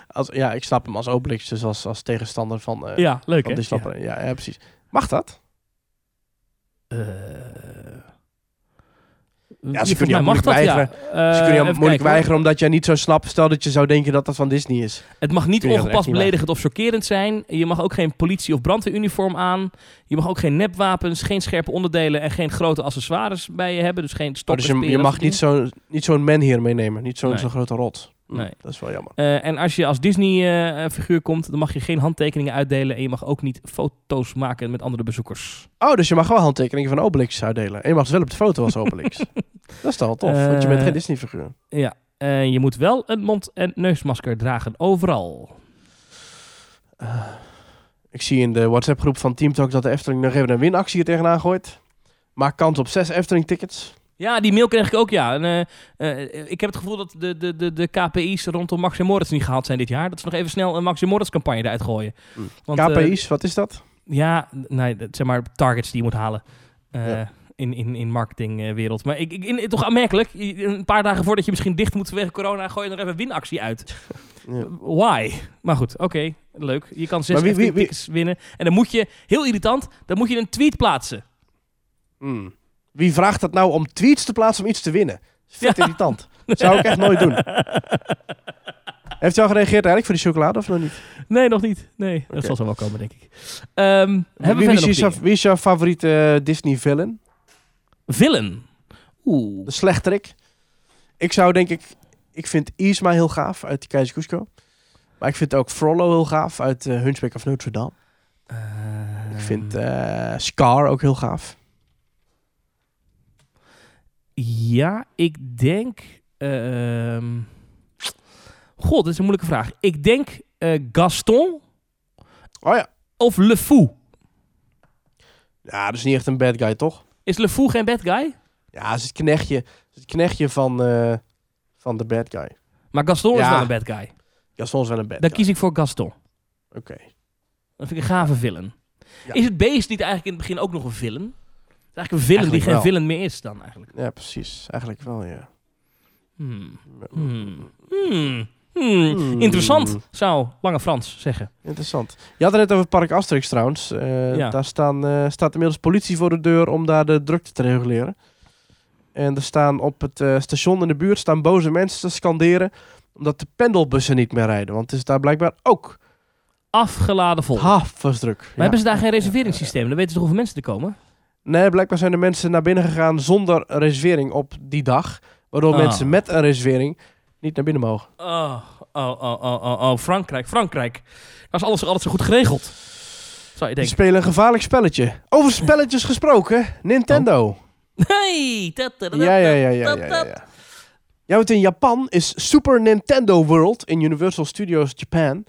als, ja, ik snap hem als Obelix, dus als, als tegenstander van, eh ja, leuk van hè? Disneyland. Ja. Ja, precies. Mag dat? Eh, Ja, ze kunnen mag moeilijk dat, weigeren. Ja. Ze Eh, kunnen je even moeilijk kijken, hoor. weigeren omdat jij niet zo snapt. Stel dat je zou denken dat dat van Disney is. Het mag niet je ongepast niet beledigend of chockerend zijn. Je mag ook geen politie- of brandweeruniform aan. Je mag ook geen nepwapens, geen scherpe onderdelen en geen grote accessoires bij je hebben. Dus geen Oh, stokken, dus je, je mag niet zo'n niet zo'n man hier meenemen. Niet zo'n Nee. grote rot. Hm, Nee. Dat is wel jammer. Eh, en als je als Disney-figuur komt, dan mag je geen handtekeningen uitdelen en je mag ook niet foto's maken met andere bezoekers. Oh, dus je mag wel handtekeningen van Obelix uitdelen. En je mag ze wel op de foto als Obelix. dat is toch wel tof, want je bent Eh, geen Disney-figuur. Ja, eh, je moet wel een mond- en neusmasker dragen, overal. Ik zie in de WhatsApp-groep van Team Talk dat de Efteling nog even een winactie er tegenaan gooit. Maak kans op zes Efteling-tickets. Ja, die mail kreeg ik ook, ja. En, eh, eh, ik heb het gevoel dat de, de, de, de KPI's rondom Max en Moritz niet gehaald zijn dit jaar. Dat ze nog even snel een Max en Moritz campagne eruit gooien. Hm. Want, eh, KPI's, wat is dat? ja, nee, zeg maar targets die je moet halen. eh, Ja. In, in, in marketingwereld. Maar ik, ik, in, toch aanmerkelijk. Een paar dagen voordat je misschien dicht moet vanwege corona, gooi je er even winactie uit. Ja. Why? Maar goed, oké, leuk. Je kan zes wie- wie- winnen. En dan moet je, heel irritant, dan moet je een tweet plaatsen. Hm. Wie vraagt dat nou om tweets te plaatsen om iets te winnen? Vet Ja. irritant. Zou ik echt nooit doen. Heeft u al gereageerd eigenlijk voor die chocolade of nog niet? Nee, nog niet. Nee, dat zal zo wel komen, denk ik. Ehm, wie, is jouw, wie is jouw favoriete eh, Disney villain? Villain. Oeh. De slechterik? Ik zou denk ik... Ik vind Isma heel gaaf uit die Keizer Cusco. Maar ik vind ook Frollo heel gaaf uit eh Hunchback of Notre Dame. Ik vind Ehm, eh, Scar ook heel gaaf. Ja, ik denk... ehm God, dat is een moeilijke vraag. Ik denk eh, Gaston Oh ja. of Le Fou. Ja, dat is niet echt een bad guy, toch? Is Le Fou geen bad guy? Ja, het is het knechtje, het knechtje van, eh, van de bad guy. Maar Gaston is Ja. wel een bad guy. Gaston is wel een bad Dan guy. kies ik voor Gaston. Oké. Dat vind ik een gave villain. Ja. Is het beest niet eigenlijk in het begin ook nog een villain? Het is eigenlijk een villain die geen wel. villain meer is dan eigenlijk. Ja, precies. Eigenlijk wel, ja. Hmm. Hmm. Hmm. Hmm. Hmm. Interessant, zou Lange Frans zeggen. Interessant. Je had het net over Park Asterix trouwens. Eh, Ja. Daar staan, eh, staat inmiddels politie voor de deur om daar de drukte te reguleren. En er staan op het eh, station in de buurt staan boze mensen te scanderen omdat de pendelbussen niet meer rijden. Want het is daar blijkbaar ook Afgeladen vol. havensdruk. Maar Ja. hebben ze daar geen reserveringssysteem? Dan weten ze toch hoeveel mensen er komen? Nee, blijkbaar zijn de mensen naar binnen gegaan zonder reservering op die dag. Waardoor Ah. mensen met een reservering niet naar binnen mogen. Oh, oh, oh, oh, oh, oh. Frankrijk, Frankrijk. Dat is alles altijd zo goed geregeld. Zou je denken. spelen een gevaarlijk spelletje. Over spelletjes gesproken, Nintendo. Hey! dat, dat, dat, Ja, ja, ja, ja, ja, ja. Want in Japan is Super Nintendo World in Universal Studios Japan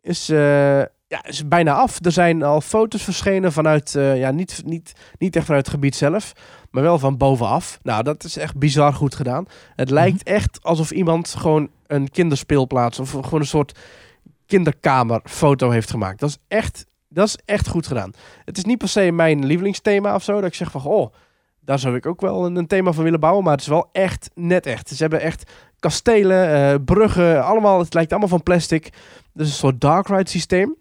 is, eh, ja, is bijna af. Er zijn al foto's verschenen vanuit, eh, ja, niet, niet, niet echt vanuit het gebied zelf, maar wel van bovenaf. Nou, dat is echt bizar goed gedaan. Het lijkt echt alsof iemand gewoon een kinderspeelplaats of gewoon een soort kinderkamerfoto heeft gemaakt. Dat is echt, dat is echt goed gedaan. Het is niet per se mijn lievelingsthema of zo, dat ik zeg van, oh, daar zou ik ook wel een, een thema van willen bouwen. Maar het is wel echt net echt. Ze hebben echt kastelen, eh, bruggen, allemaal. Het lijkt allemaal van plastic. Dus een soort dark ride systeem.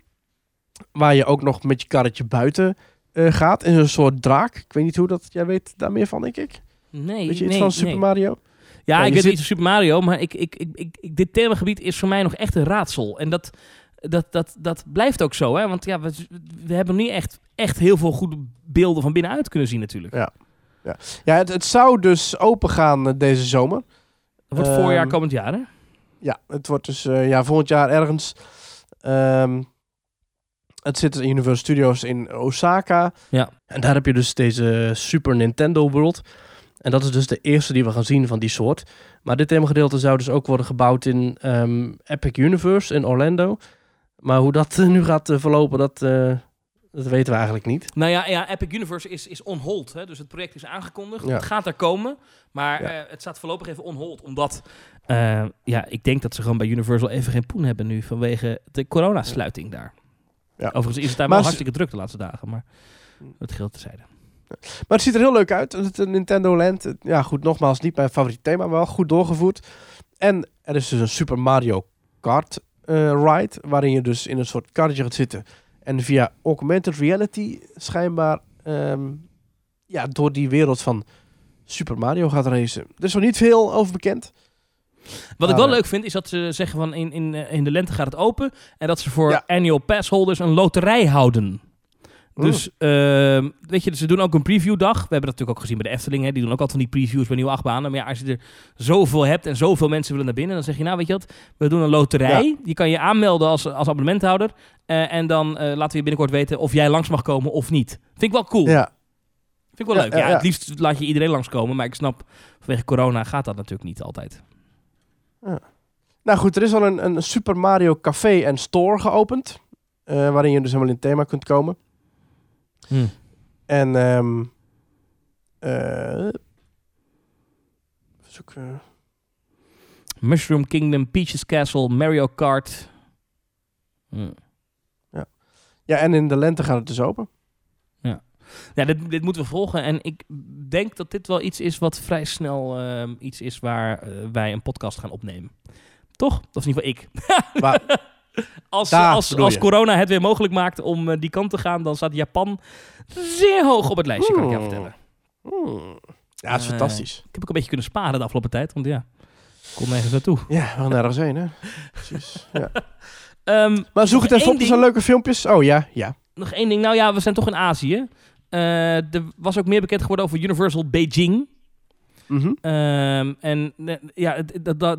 Waar je ook nog met je karretje buiten eh, gaat. In een soort draak. Ik weet niet hoe dat... Jij weet daar meer van, denk ik. Nee, Weet je iets nee, van Super nee. Mario? Ja, Ja, ik weet zit- iets van Super Mario, maar ik, ik, ik, ik, dit themagebied is voor mij nog echt een raadsel. En dat, dat, dat, dat blijft ook zo, hè? Want ja, we, we hebben niet echt, echt heel veel goede beelden van binnenuit kunnen zien natuurlijk. Ja. Ja, het, het zou dus open gaan eh, deze zomer. Dat wordt Ehm, voorjaar komend jaar, hè? Ja, het wordt dus eh, ja, volgend jaar ergens. Ehm, het zit in Universal Studios in Osaka. Ja. En daar heb je dus deze Super Nintendo World. En dat is dus de eerste die we gaan zien van die soort. Maar dit themagedeelte zou dus ook worden gebouwd in ehm, Epic Universe in Orlando. Maar hoe dat eh, nu gaat eh, verlopen, dat, eh, dat weten we eigenlijk niet. Nou ja, ja Epic Universe is, is on hold. Hè? Dus het project is aangekondigd. Ja. Het gaat er komen. Maar Ja. het staat voorlopig even on hold. Omdat, ja, ik denk dat ze gewoon bij Universal even geen poen hebben nu. Vanwege de coronasluiting daar. Ja. Overigens is het daar Maar wel hartstikke druk de laatste dagen. Maar het geldt terzijde. Maar het ziet er heel leuk uit. Het eh, Nintendo Land. Ja, goed, nogmaals, niet mijn favoriet thema, maar wel goed doorgevoerd. En er is dus een Super Mario Kart eh, ride, waarin je dus in een soort karretje gaat zitten. En via augmented reality schijnbaar ehm, ja, door die wereld van Super Mario gaat racen. Er is nog niet veel over bekend. Wat ik Maar, wel leuk vind, is dat ze zeggen van in, in, eh, in de lente gaat het open. En dat ze voor Ja. annual passholders een loterij houden. Dus, ehm, weet je, ze doen ook een previewdag. We hebben dat natuurlijk ook gezien bij de Efteling. Hè. Die doen ook altijd van die previews bij nieuwe achtbanen. Maar ja, als je er zoveel hebt en zoveel mensen willen naar binnen... dan zeg je, nou weet je wat, we doen een loterij. Je kan je aanmelden als, als abonnementhouder. Eh, en dan eh, laten we je binnenkort weten of jij langs mag komen of niet. Vind ik wel cool. Ja. Vind ik wel leuk. ja. het liefst laat je iedereen langskomen. Maar ik snap, vanwege corona gaat dat natuurlijk niet altijd. Nou goed, er is al een, een Super Mario Café en Store geopend. eh, waarin je dus helemaal in het thema kunt komen. En ehm eh, even zoeken. Mushroom Kingdom, Peach's Castle, Mario Kart. Hm. Ja, en in de lente gaat het dus open. Ja, dit, dit moeten we volgen. En ik denk dat dit wel iets is wat vrij snel ehm, iets is waar eh, wij een podcast gaan opnemen. Toch? Of in ieder geval ik. Waar- als Daar als, als je. corona het weer mogelijk maakt om eh, die kant te gaan, dan staat Japan zeer hoog op het lijstje, kan ik jou Hmm. vertellen. Ja, het is Eh, fantastisch. Ik heb ook een beetje kunnen sparen de afgelopen tijd, want ja, ik kon nergens naartoe. Ja, we gaan nergens heen, hè? Precies. Ja. Ehm, Maar zoek het even op, er zijn leuke filmpjes. Oh ja, ja. nog één ding. Nou ja, we zijn toch in Azië. Eh, er was ook meer bekend geworden over Universal Beijing. Mhm. Ehm, en eh, ja,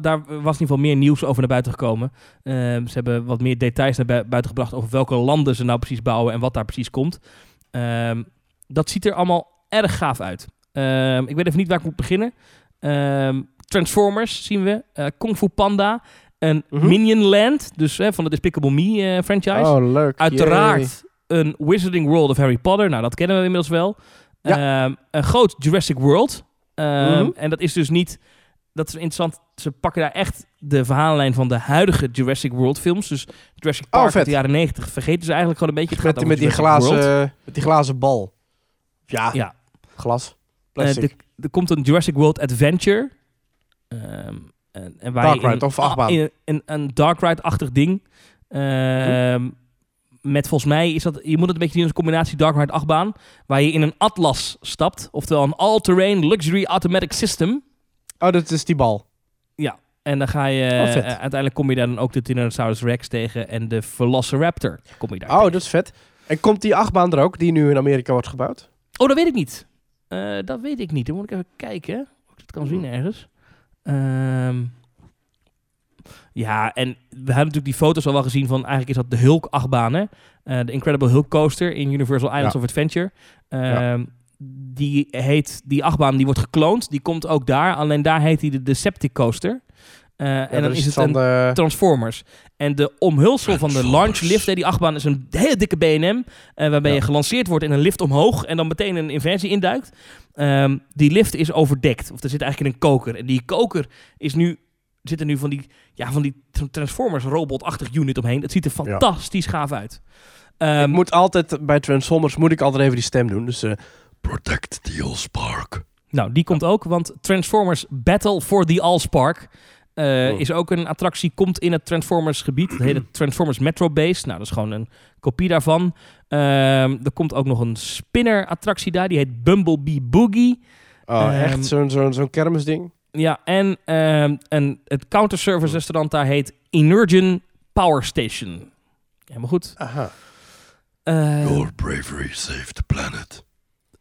daar was in ieder geval meer nieuws over naar buiten gekomen. Ehm, ze hebben wat meer details naar bui- buiten gebracht over welke landen ze nou precies bouwen en wat daar precies komt. Ehm, dat ziet er allemaal erg gaaf uit. Ik weet even niet waar ik moet beginnen. Transformers zien we. Eh, Kung Fu Panda. Een Mhm. Minion Land, dus hè, van de Despicable Me franchise. Oh, leuk. Uiteraard een Wizarding World of Harry Potter. Nou, dat kennen we inmiddels wel. Ehm, een groot Jurassic World. Ehm, Mhm. En dat is dus niet... Dat is interessant. Ze pakken daar echt de verhaallijn van de huidige Jurassic World films. Dus Jurassic Park Oh, vet. uit de jaren 90 vergeten ze eigenlijk gewoon een beetje. Het Met, gaat die- over met, die World. glazen, met die glazen bal. Ja, Ja. glas. Eh, Plastic. er, er komt een Jurassic World Adventure. Ehm, en, en waar Dark in ride of achtbaan? in een, een dark ride-achtig ding. Ehm, Met volgens mij is dat... Je moet het een beetje zien als een combinatie dark ride achtbaan. Waar je in een Atlas stapt. Oftewel een all-terrain luxury automatic system. oh, dat is die bal. En dan ga je... Oh, eh, uiteindelijk kom je daar dan ook de Tyrannosaurus Rex tegen. En de Velociraptor kom je daar Oh, tegen. dat is vet. En komt die achtbaan er ook, die nu in Amerika wordt gebouwd? Oh, dat weet ik niet. Eh, dat weet ik niet. Dan moet ik even kijken. Of ik dat kan zien ergens. Ehm, ja, en we hebben natuurlijk die foto's al wel gezien van... Eigenlijk is dat de Hulk-achtbaan, hè? Eh, de Incredible Hulk Coaster in Universal Islands Ja. of Adventure. Ehm, Ja. Die heet... Die achtbaan die wordt gekloond. Die komt ook daar. Alleen daar heet hij de Decepticoaster. Eh en dan is het van een de... Transformers. En de omhulsel van de launch lift, hè, die achtbaan, is een hele dikke B&M. eh, waarbij Ja. je gelanceerd wordt in een lift omhoog en dan meteen een inversie induikt. Ehm, die lift is overdekt. Of er zit eigenlijk in een koker. En die koker is nu, zit er nu van die, ja, van die tra- Transformers robot-achtig unit omheen. Het ziet er fantastisch gaaf uit. Ehm, ik moet altijd, bij Transformers moet ik altijd even die stem doen. Dus eh, Protect the Allspark. Nou, die komt ook, want Transformers Battle for the Allspark Oh. is ook een attractie, komt in het Transformers gebied. Het het Transformers Metro Base. Nou, dat is gewoon een kopie daarvan. Ehm, er komt ook nog een spinner attractie daar, die heet Bumblebee Boogie. Oh, Ehm, echt zo'n zo'n zo'n kermisding. Ja, en, ehm, en het counterservice restaurant daar heet Energen Power Station. Helemaal goed. Aha. Eh, bravery saved the planet.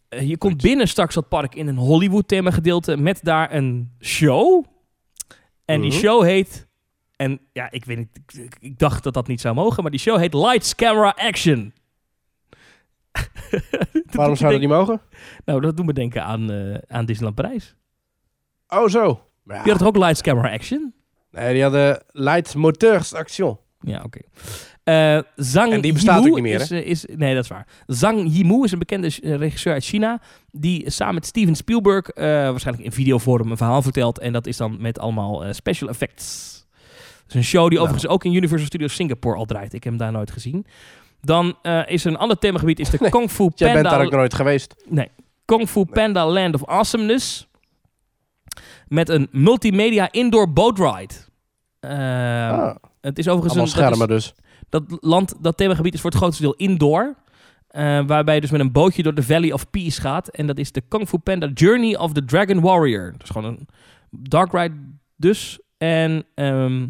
Eh, je komt binnen straks dat park in een Hollywood thema gedeelte met daar een show. En die Mhm. show heet en ja, ik weet niet, ik, ik- ik dacht dat dat niet zou mogen, maar die show heet Lights Camera Action. Waarom zou dat niet mogen? Nou, dat doet me denken aan, eh, aan Disneyland Parijs. Oh, zo. Ja. Die had toch ook Lights Camera Action? Nee, die hadden Light Moteurs Action. Ja, oké. Eh, Zhang En die bestaat Yimou ook niet meer, is, eh, is, Nee, dat is waar. Zhang Yimou is een bekende eh, regisseur uit China. Die samen met Steven Spielberg eh, waarschijnlijk in videovorm een verhaal vertelt. En dat is dan met allemaal eh, special effects. Dat is een show die Nou. overigens ook in Universal Studios Singapore al draait. Ik heb hem daar nooit gezien. Dan eh, is er een ander themagebied, is de Nee, Kung Fu Jij bent daar Panda, ook nooit geweest. Kung Fu Panda Land of Awesomeness. Met een multimedia indoor boat ride. Eh, ah, Het is overigens een, dat is- schermen dus. dat land, dat themagebied is voor het grootste deel indoor. eh, waarbij je dus met een bootje door de Valley of Peace gaat. En dat is de Kung Fu Panda Journey of the Dragon Warrior. Dat is gewoon een dark ride dus. En, ehm,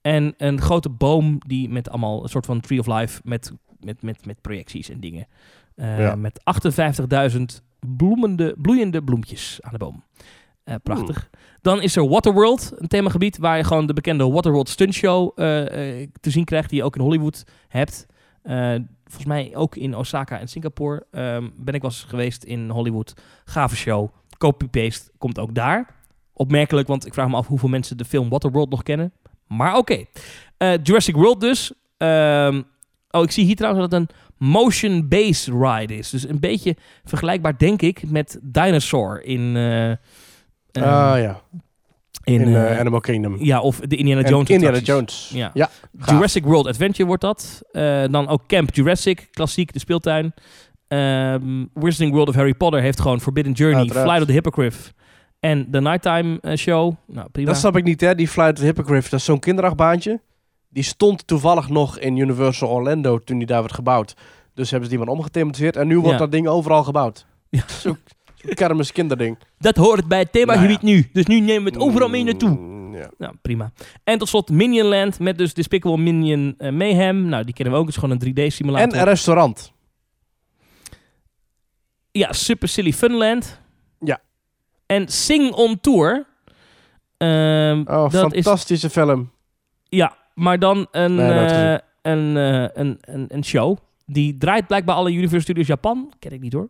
en een grote boom die met allemaal een soort van Tree of Life met met, met, met projecties en dingen. Eh, Ja. Met 58.000 bloemende, bloeiende bloempjes aan de boom. Eh, prachtig. Dan is er Waterworld, een themagebied waar je gewoon de bekende Waterworld stuntshow eh eh, te zien krijgt, die je ook in Hollywood hebt. Volgens mij ook in Osaka en Singapore ehm, ben ik wel eens geweest in Hollywood. Gave show. Copy-paste komt ook daar. Opmerkelijk, want ik vraag me af hoeveel mensen de film Waterworld nog kennen. Maar oké. Jurassic World dus. Ehm, oh, ik zie hier trouwens dat het een motion-based ride is. Dus een beetje vergelijkbaar, denk ik, met Dinosaur in... eh, eh, Ah ja, in, in eh, eh, Animal Kingdom. ja, of de Indiana En Jones Indiana. Jones. Ja. gaaf. Jurassic World Adventure wordt dat. Eh, dan ook Camp Jurassic, klassiek, de speeltuin. Ehm Wizarding World of Harry Potter heeft gewoon Forbidden Journey, Uiteraard. Flight of the Hippogriff en de Nighttime Show. Nou, prima. Dat snap ik niet, hè? Die Flight of the Hippogriff, dat is zo'n kinderachtbaantje. Die stond toevallig nog in Universal Orlando toen die daar werd gebouwd. Dus hebben ze die maar omgethematiseerd. En nu wordt Ja. dat ding overal gebouwd. Ja. Kermis kinderding. Dat hoort bij het themagebied Nou nu. Dus nu nemen we het overal mee naartoe. Mm, ja. Nou, prima. En tot slot Minionland met dus Despicable Minion eh, Mayhem. Nou, die kennen we ook. Het is gewoon een 3D-simulator. En een restaurant. Ja, Super Silly Funland. Ja. En Sing on Tour. Ehm, Oh, dat is fantastische film. Ja, maar dan een, Nee, eh, een, eh, een, een, een show. Die draait blijkbaar alle Universal Studios Japan. Ken ik niet hoor.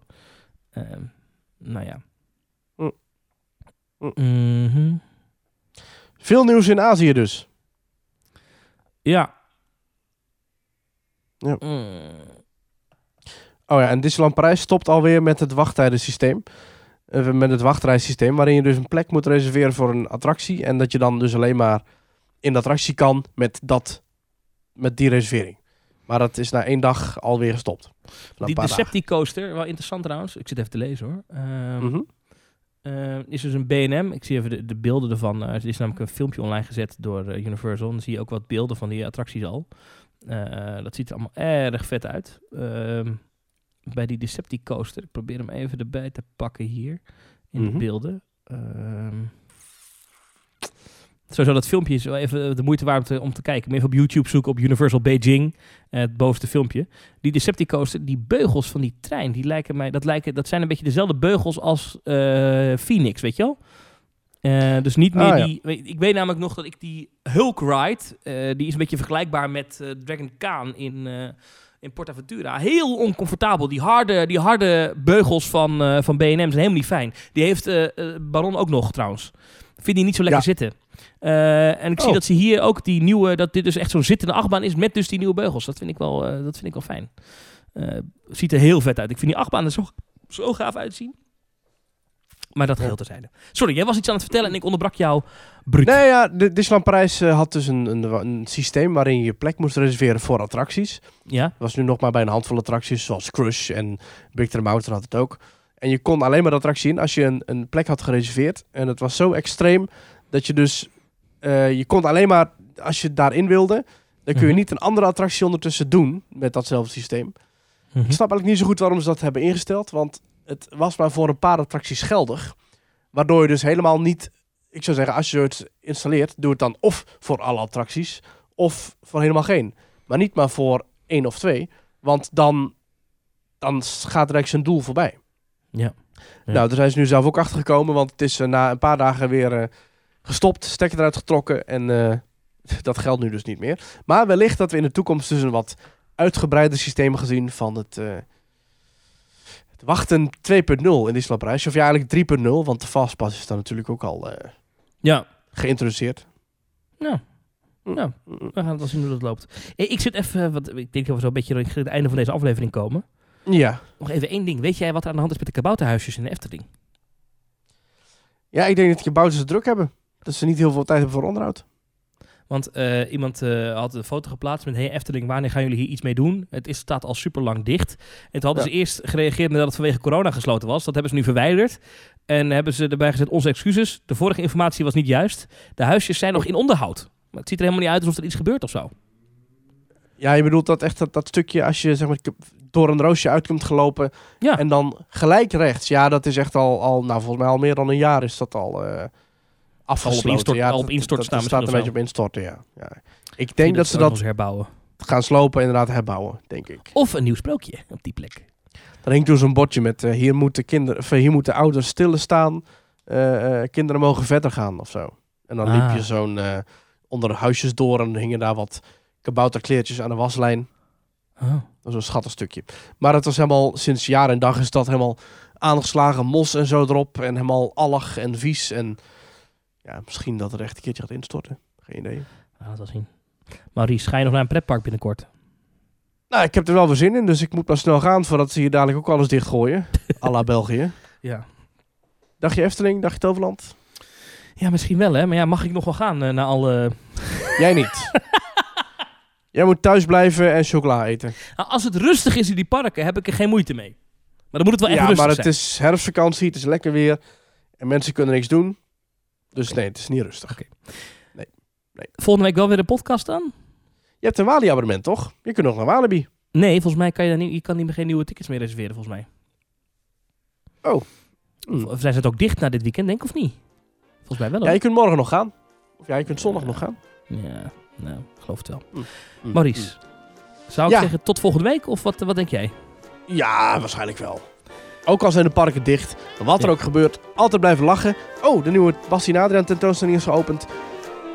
Nou ja. Mm. Mm. Mhm. Veel nieuws in Azië dus. Ja. Ja. Mm. Oh ja, en Disneyland Parijs stopt alweer met het wachttijdensysteem. Eh, met het wachtrijsysteem, waarin je dus een plek moet reserveren voor een attractie. En dat je dan dus alleen maar in de attractie kan met, dat, met die reservering. Maar dat is na één dag alweer gestopt. Die. Decepticoaster, wel interessant trouwens. Ik zit even te lezen hoor. Ehm, Mhm. eh, is dus een B&M. Ik zie even de, de beelden ervan. Eh, er is namelijk een filmpje online gezet door eh, Universal. Dan zie je ook wat beelden van die attracties al. Dat ziet er allemaal erg vet uit. Ehm, bij die Decepticoaster. Ik probeer hem even erbij te pakken hier. In de Mhm. beelden. Ehm Sowieso dat filmpje is wel even de moeite waard om te, om te kijken. Even op YouTube zoeken op Universal Beijing. eh, het bovenste filmpje. Die Decepticoaster, die beugels van die trein, die lijken mij, dat, lijken, dat zijn een beetje dezelfde beugels als eh, Phoenix, weet je wel? Eh, dus niet meer Ah, ja. die. Ik weet namelijk nog dat ik die Hulk Ride, die is een beetje vergelijkbaar met Dragon Khan in, in Portaventura. Heel oncomfortabel. Die harde, die harde beugels van, van B&M zijn helemaal niet fijn. Die heeft Baron ook nog trouwens. Vind die niet zo lekker Ja. zitten. Eh, en ik zie Oh. dat ze hier ook die nieuwe, dat dit dus echt zo'n zittende achtbaan is met dus die nieuwe beugels. Dat vind ik wel, eh, dat vind ik wel fijn. Eh, ziet er heel vet uit. Ik vind die achtbaan er zo, zo gaaf uitzien. Maar dat Ja. geheel terzijde. Sorry, jij was iets aan het vertellen en ik onderbrak jou bruut. Nee, ja, de Disneyland Parijs had dus een, een, een systeem waarin je je plek moest reserveren voor attracties. Ja? Dat was nu nog maar bij een handvol attracties, zoals Crush en Big Thunder Mountain had het ook. En je kon alleen maar de attractie in als je een, een plek had gereserveerd. En het was zo extreem dat je dus... eh, je kon alleen maar, als je daarin wilde... dan kun je Mhm. niet een andere attractie ondertussen doen met datzelfde systeem. Mhm. Ik snap eigenlijk niet zo goed waarom ze dat hebben ingesteld. Want het was maar voor een paar attracties geldig. Waardoor je dus helemaal niet... Ik zou zeggen, als je het installeert, doe het dan of voor alle attracties... of voor helemaal geen. Maar niet maar voor één of twee. Want dan, dan gaat er zijn doel voorbij. Ja. Ja. Nou, daar zijn ze nu zelf ook achter gekomen. Want het is eh, na een paar dagen weer eh, gestopt. Stekker eruit getrokken. En eh, dat geldt nu dus niet meer. Maar wellicht dat we in de toekomst dus een wat uitgebreider systeem gezien van het, eh, het wachten 2.0 in Disneyland Parijs. Of ja, eigenlijk 3.0. Want de Fastpass is dan natuurlijk ook al eh, Ja. geïntroduceerd. Nou, Mm. nou, we gaan het wel zien hoe dat loopt. Ik zit even, want ik denk dat we zo een beetje richting het einde van deze aflevering komen. Ja. Nog even één ding. Weet jij wat er aan de hand is met de kabouterhuisjes in de Efteling? ja, ik denk dat je bouters het druk hebben. Dat ze niet heel veel tijd hebben voor onderhoud. Want eh, iemand eh, had een foto geplaatst met... Hey Efteling, wanneer gaan jullie hier iets mee doen? Het is, staat al super lang dicht. En toen hadden Ja. ze eerst gereageerd nadat het vanwege corona gesloten was. Dat hebben ze nu verwijderd. En hebben ze erbij gezet onze excuses. De vorige informatie was niet juist. De huisjes zijn nog in onderhoud. Maar het ziet er helemaal niet uit alsof er iets gebeurt of zo. Ja, je bedoelt dat echt dat, dat stukje als je zeg maar, door een roosje uit komt gelopen Ja. en dan gelijk rechts. Ja, dat is echt al, al nou volgens mij al meer dan een jaar is dat al eh afgesloten. instort- ja, al op dat- instorten dat, staan staat een beetje op instorten, ja. ja. Ik denk dat ze dat, herbouwen. gaan slopen en inderdaad herbouwen, denk ik. Of een nieuw sprookje op die plek. Er hing toen zo'n bordje met eh, hier, moeten kinderen, of, eh, hier moeten ouders stilstaan, eh eh, kinderen mogen verder gaan of zo. En dan Ah. liep je zo'n onder de huisjes door en hingen daar wat kabouterkleertjes aan de waslijn. Oh. Dat was een schattig stukje. Maar het was helemaal, sinds jaar en dag is dat helemaal aangeslagen, mos en zo erop. En helemaal allig en vies. En ja, misschien dat het echt een keertje gaat instorten. Geen idee. Wel zien. Maurice, ga je nog naar een pretpark binnenkort? Nou, ik heb er wel weer zin in, dus ik moet maar snel gaan voordat ze hier dadelijk ook alles dichtgooien. à la België. Ja. Dacht je Efteling, dacht je Toverland? Ja, misschien wel hè. Maar ja, mag ik nog wel gaan eh, naar alle... Jij niet. Jij moet thuis blijven en chocola eten. Nou, als het rustig is in die parken, heb ik er geen moeite mee. Maar dan moet het wel echt ja, rustig maar het zijn. is herfstvakantie, het is lekker weer. En mensen kunnen niks doen. Dus nee, het is niet rustig. Volgende week wel weer een podcast aan? Je hebt een Walibi-abonnement, toch? Je kunt nog naar Walibi. Nee, volgens mij kan je, daar niet, je kan niet meer geen nieuwe tickets meer reserveren, volgens mij. Oh. Of, of zijn ze het ook dicht na dit weekend, denk ik, of niet? Volgens mij wel. Ja, hoor. je kunt morgen nog gaan. Of ja, je kunt zondag nog gaan. Ja, nou, geloof het wel. Mm. Maurice, zou ik Ja. zeggen tot volgende week? Of wat, wat denk jij? Ja, waarschijnlijk wel. Ook al zijn de parken dicht, wat er Ja. ook gebeurt, altijd blijven lachen. Oh, de nieuwe Bastien Adriaan tentoonstelling is geopend.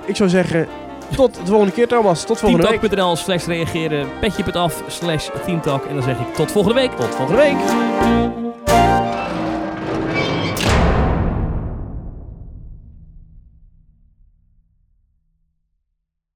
Ik zou zeggen, tot de volgende keer Thomas. Tot volgende week. Teamtalk.nl slash reageren, petje.af slash teamtalk. En dan zeg ik tot volgende week. Tot volgende week.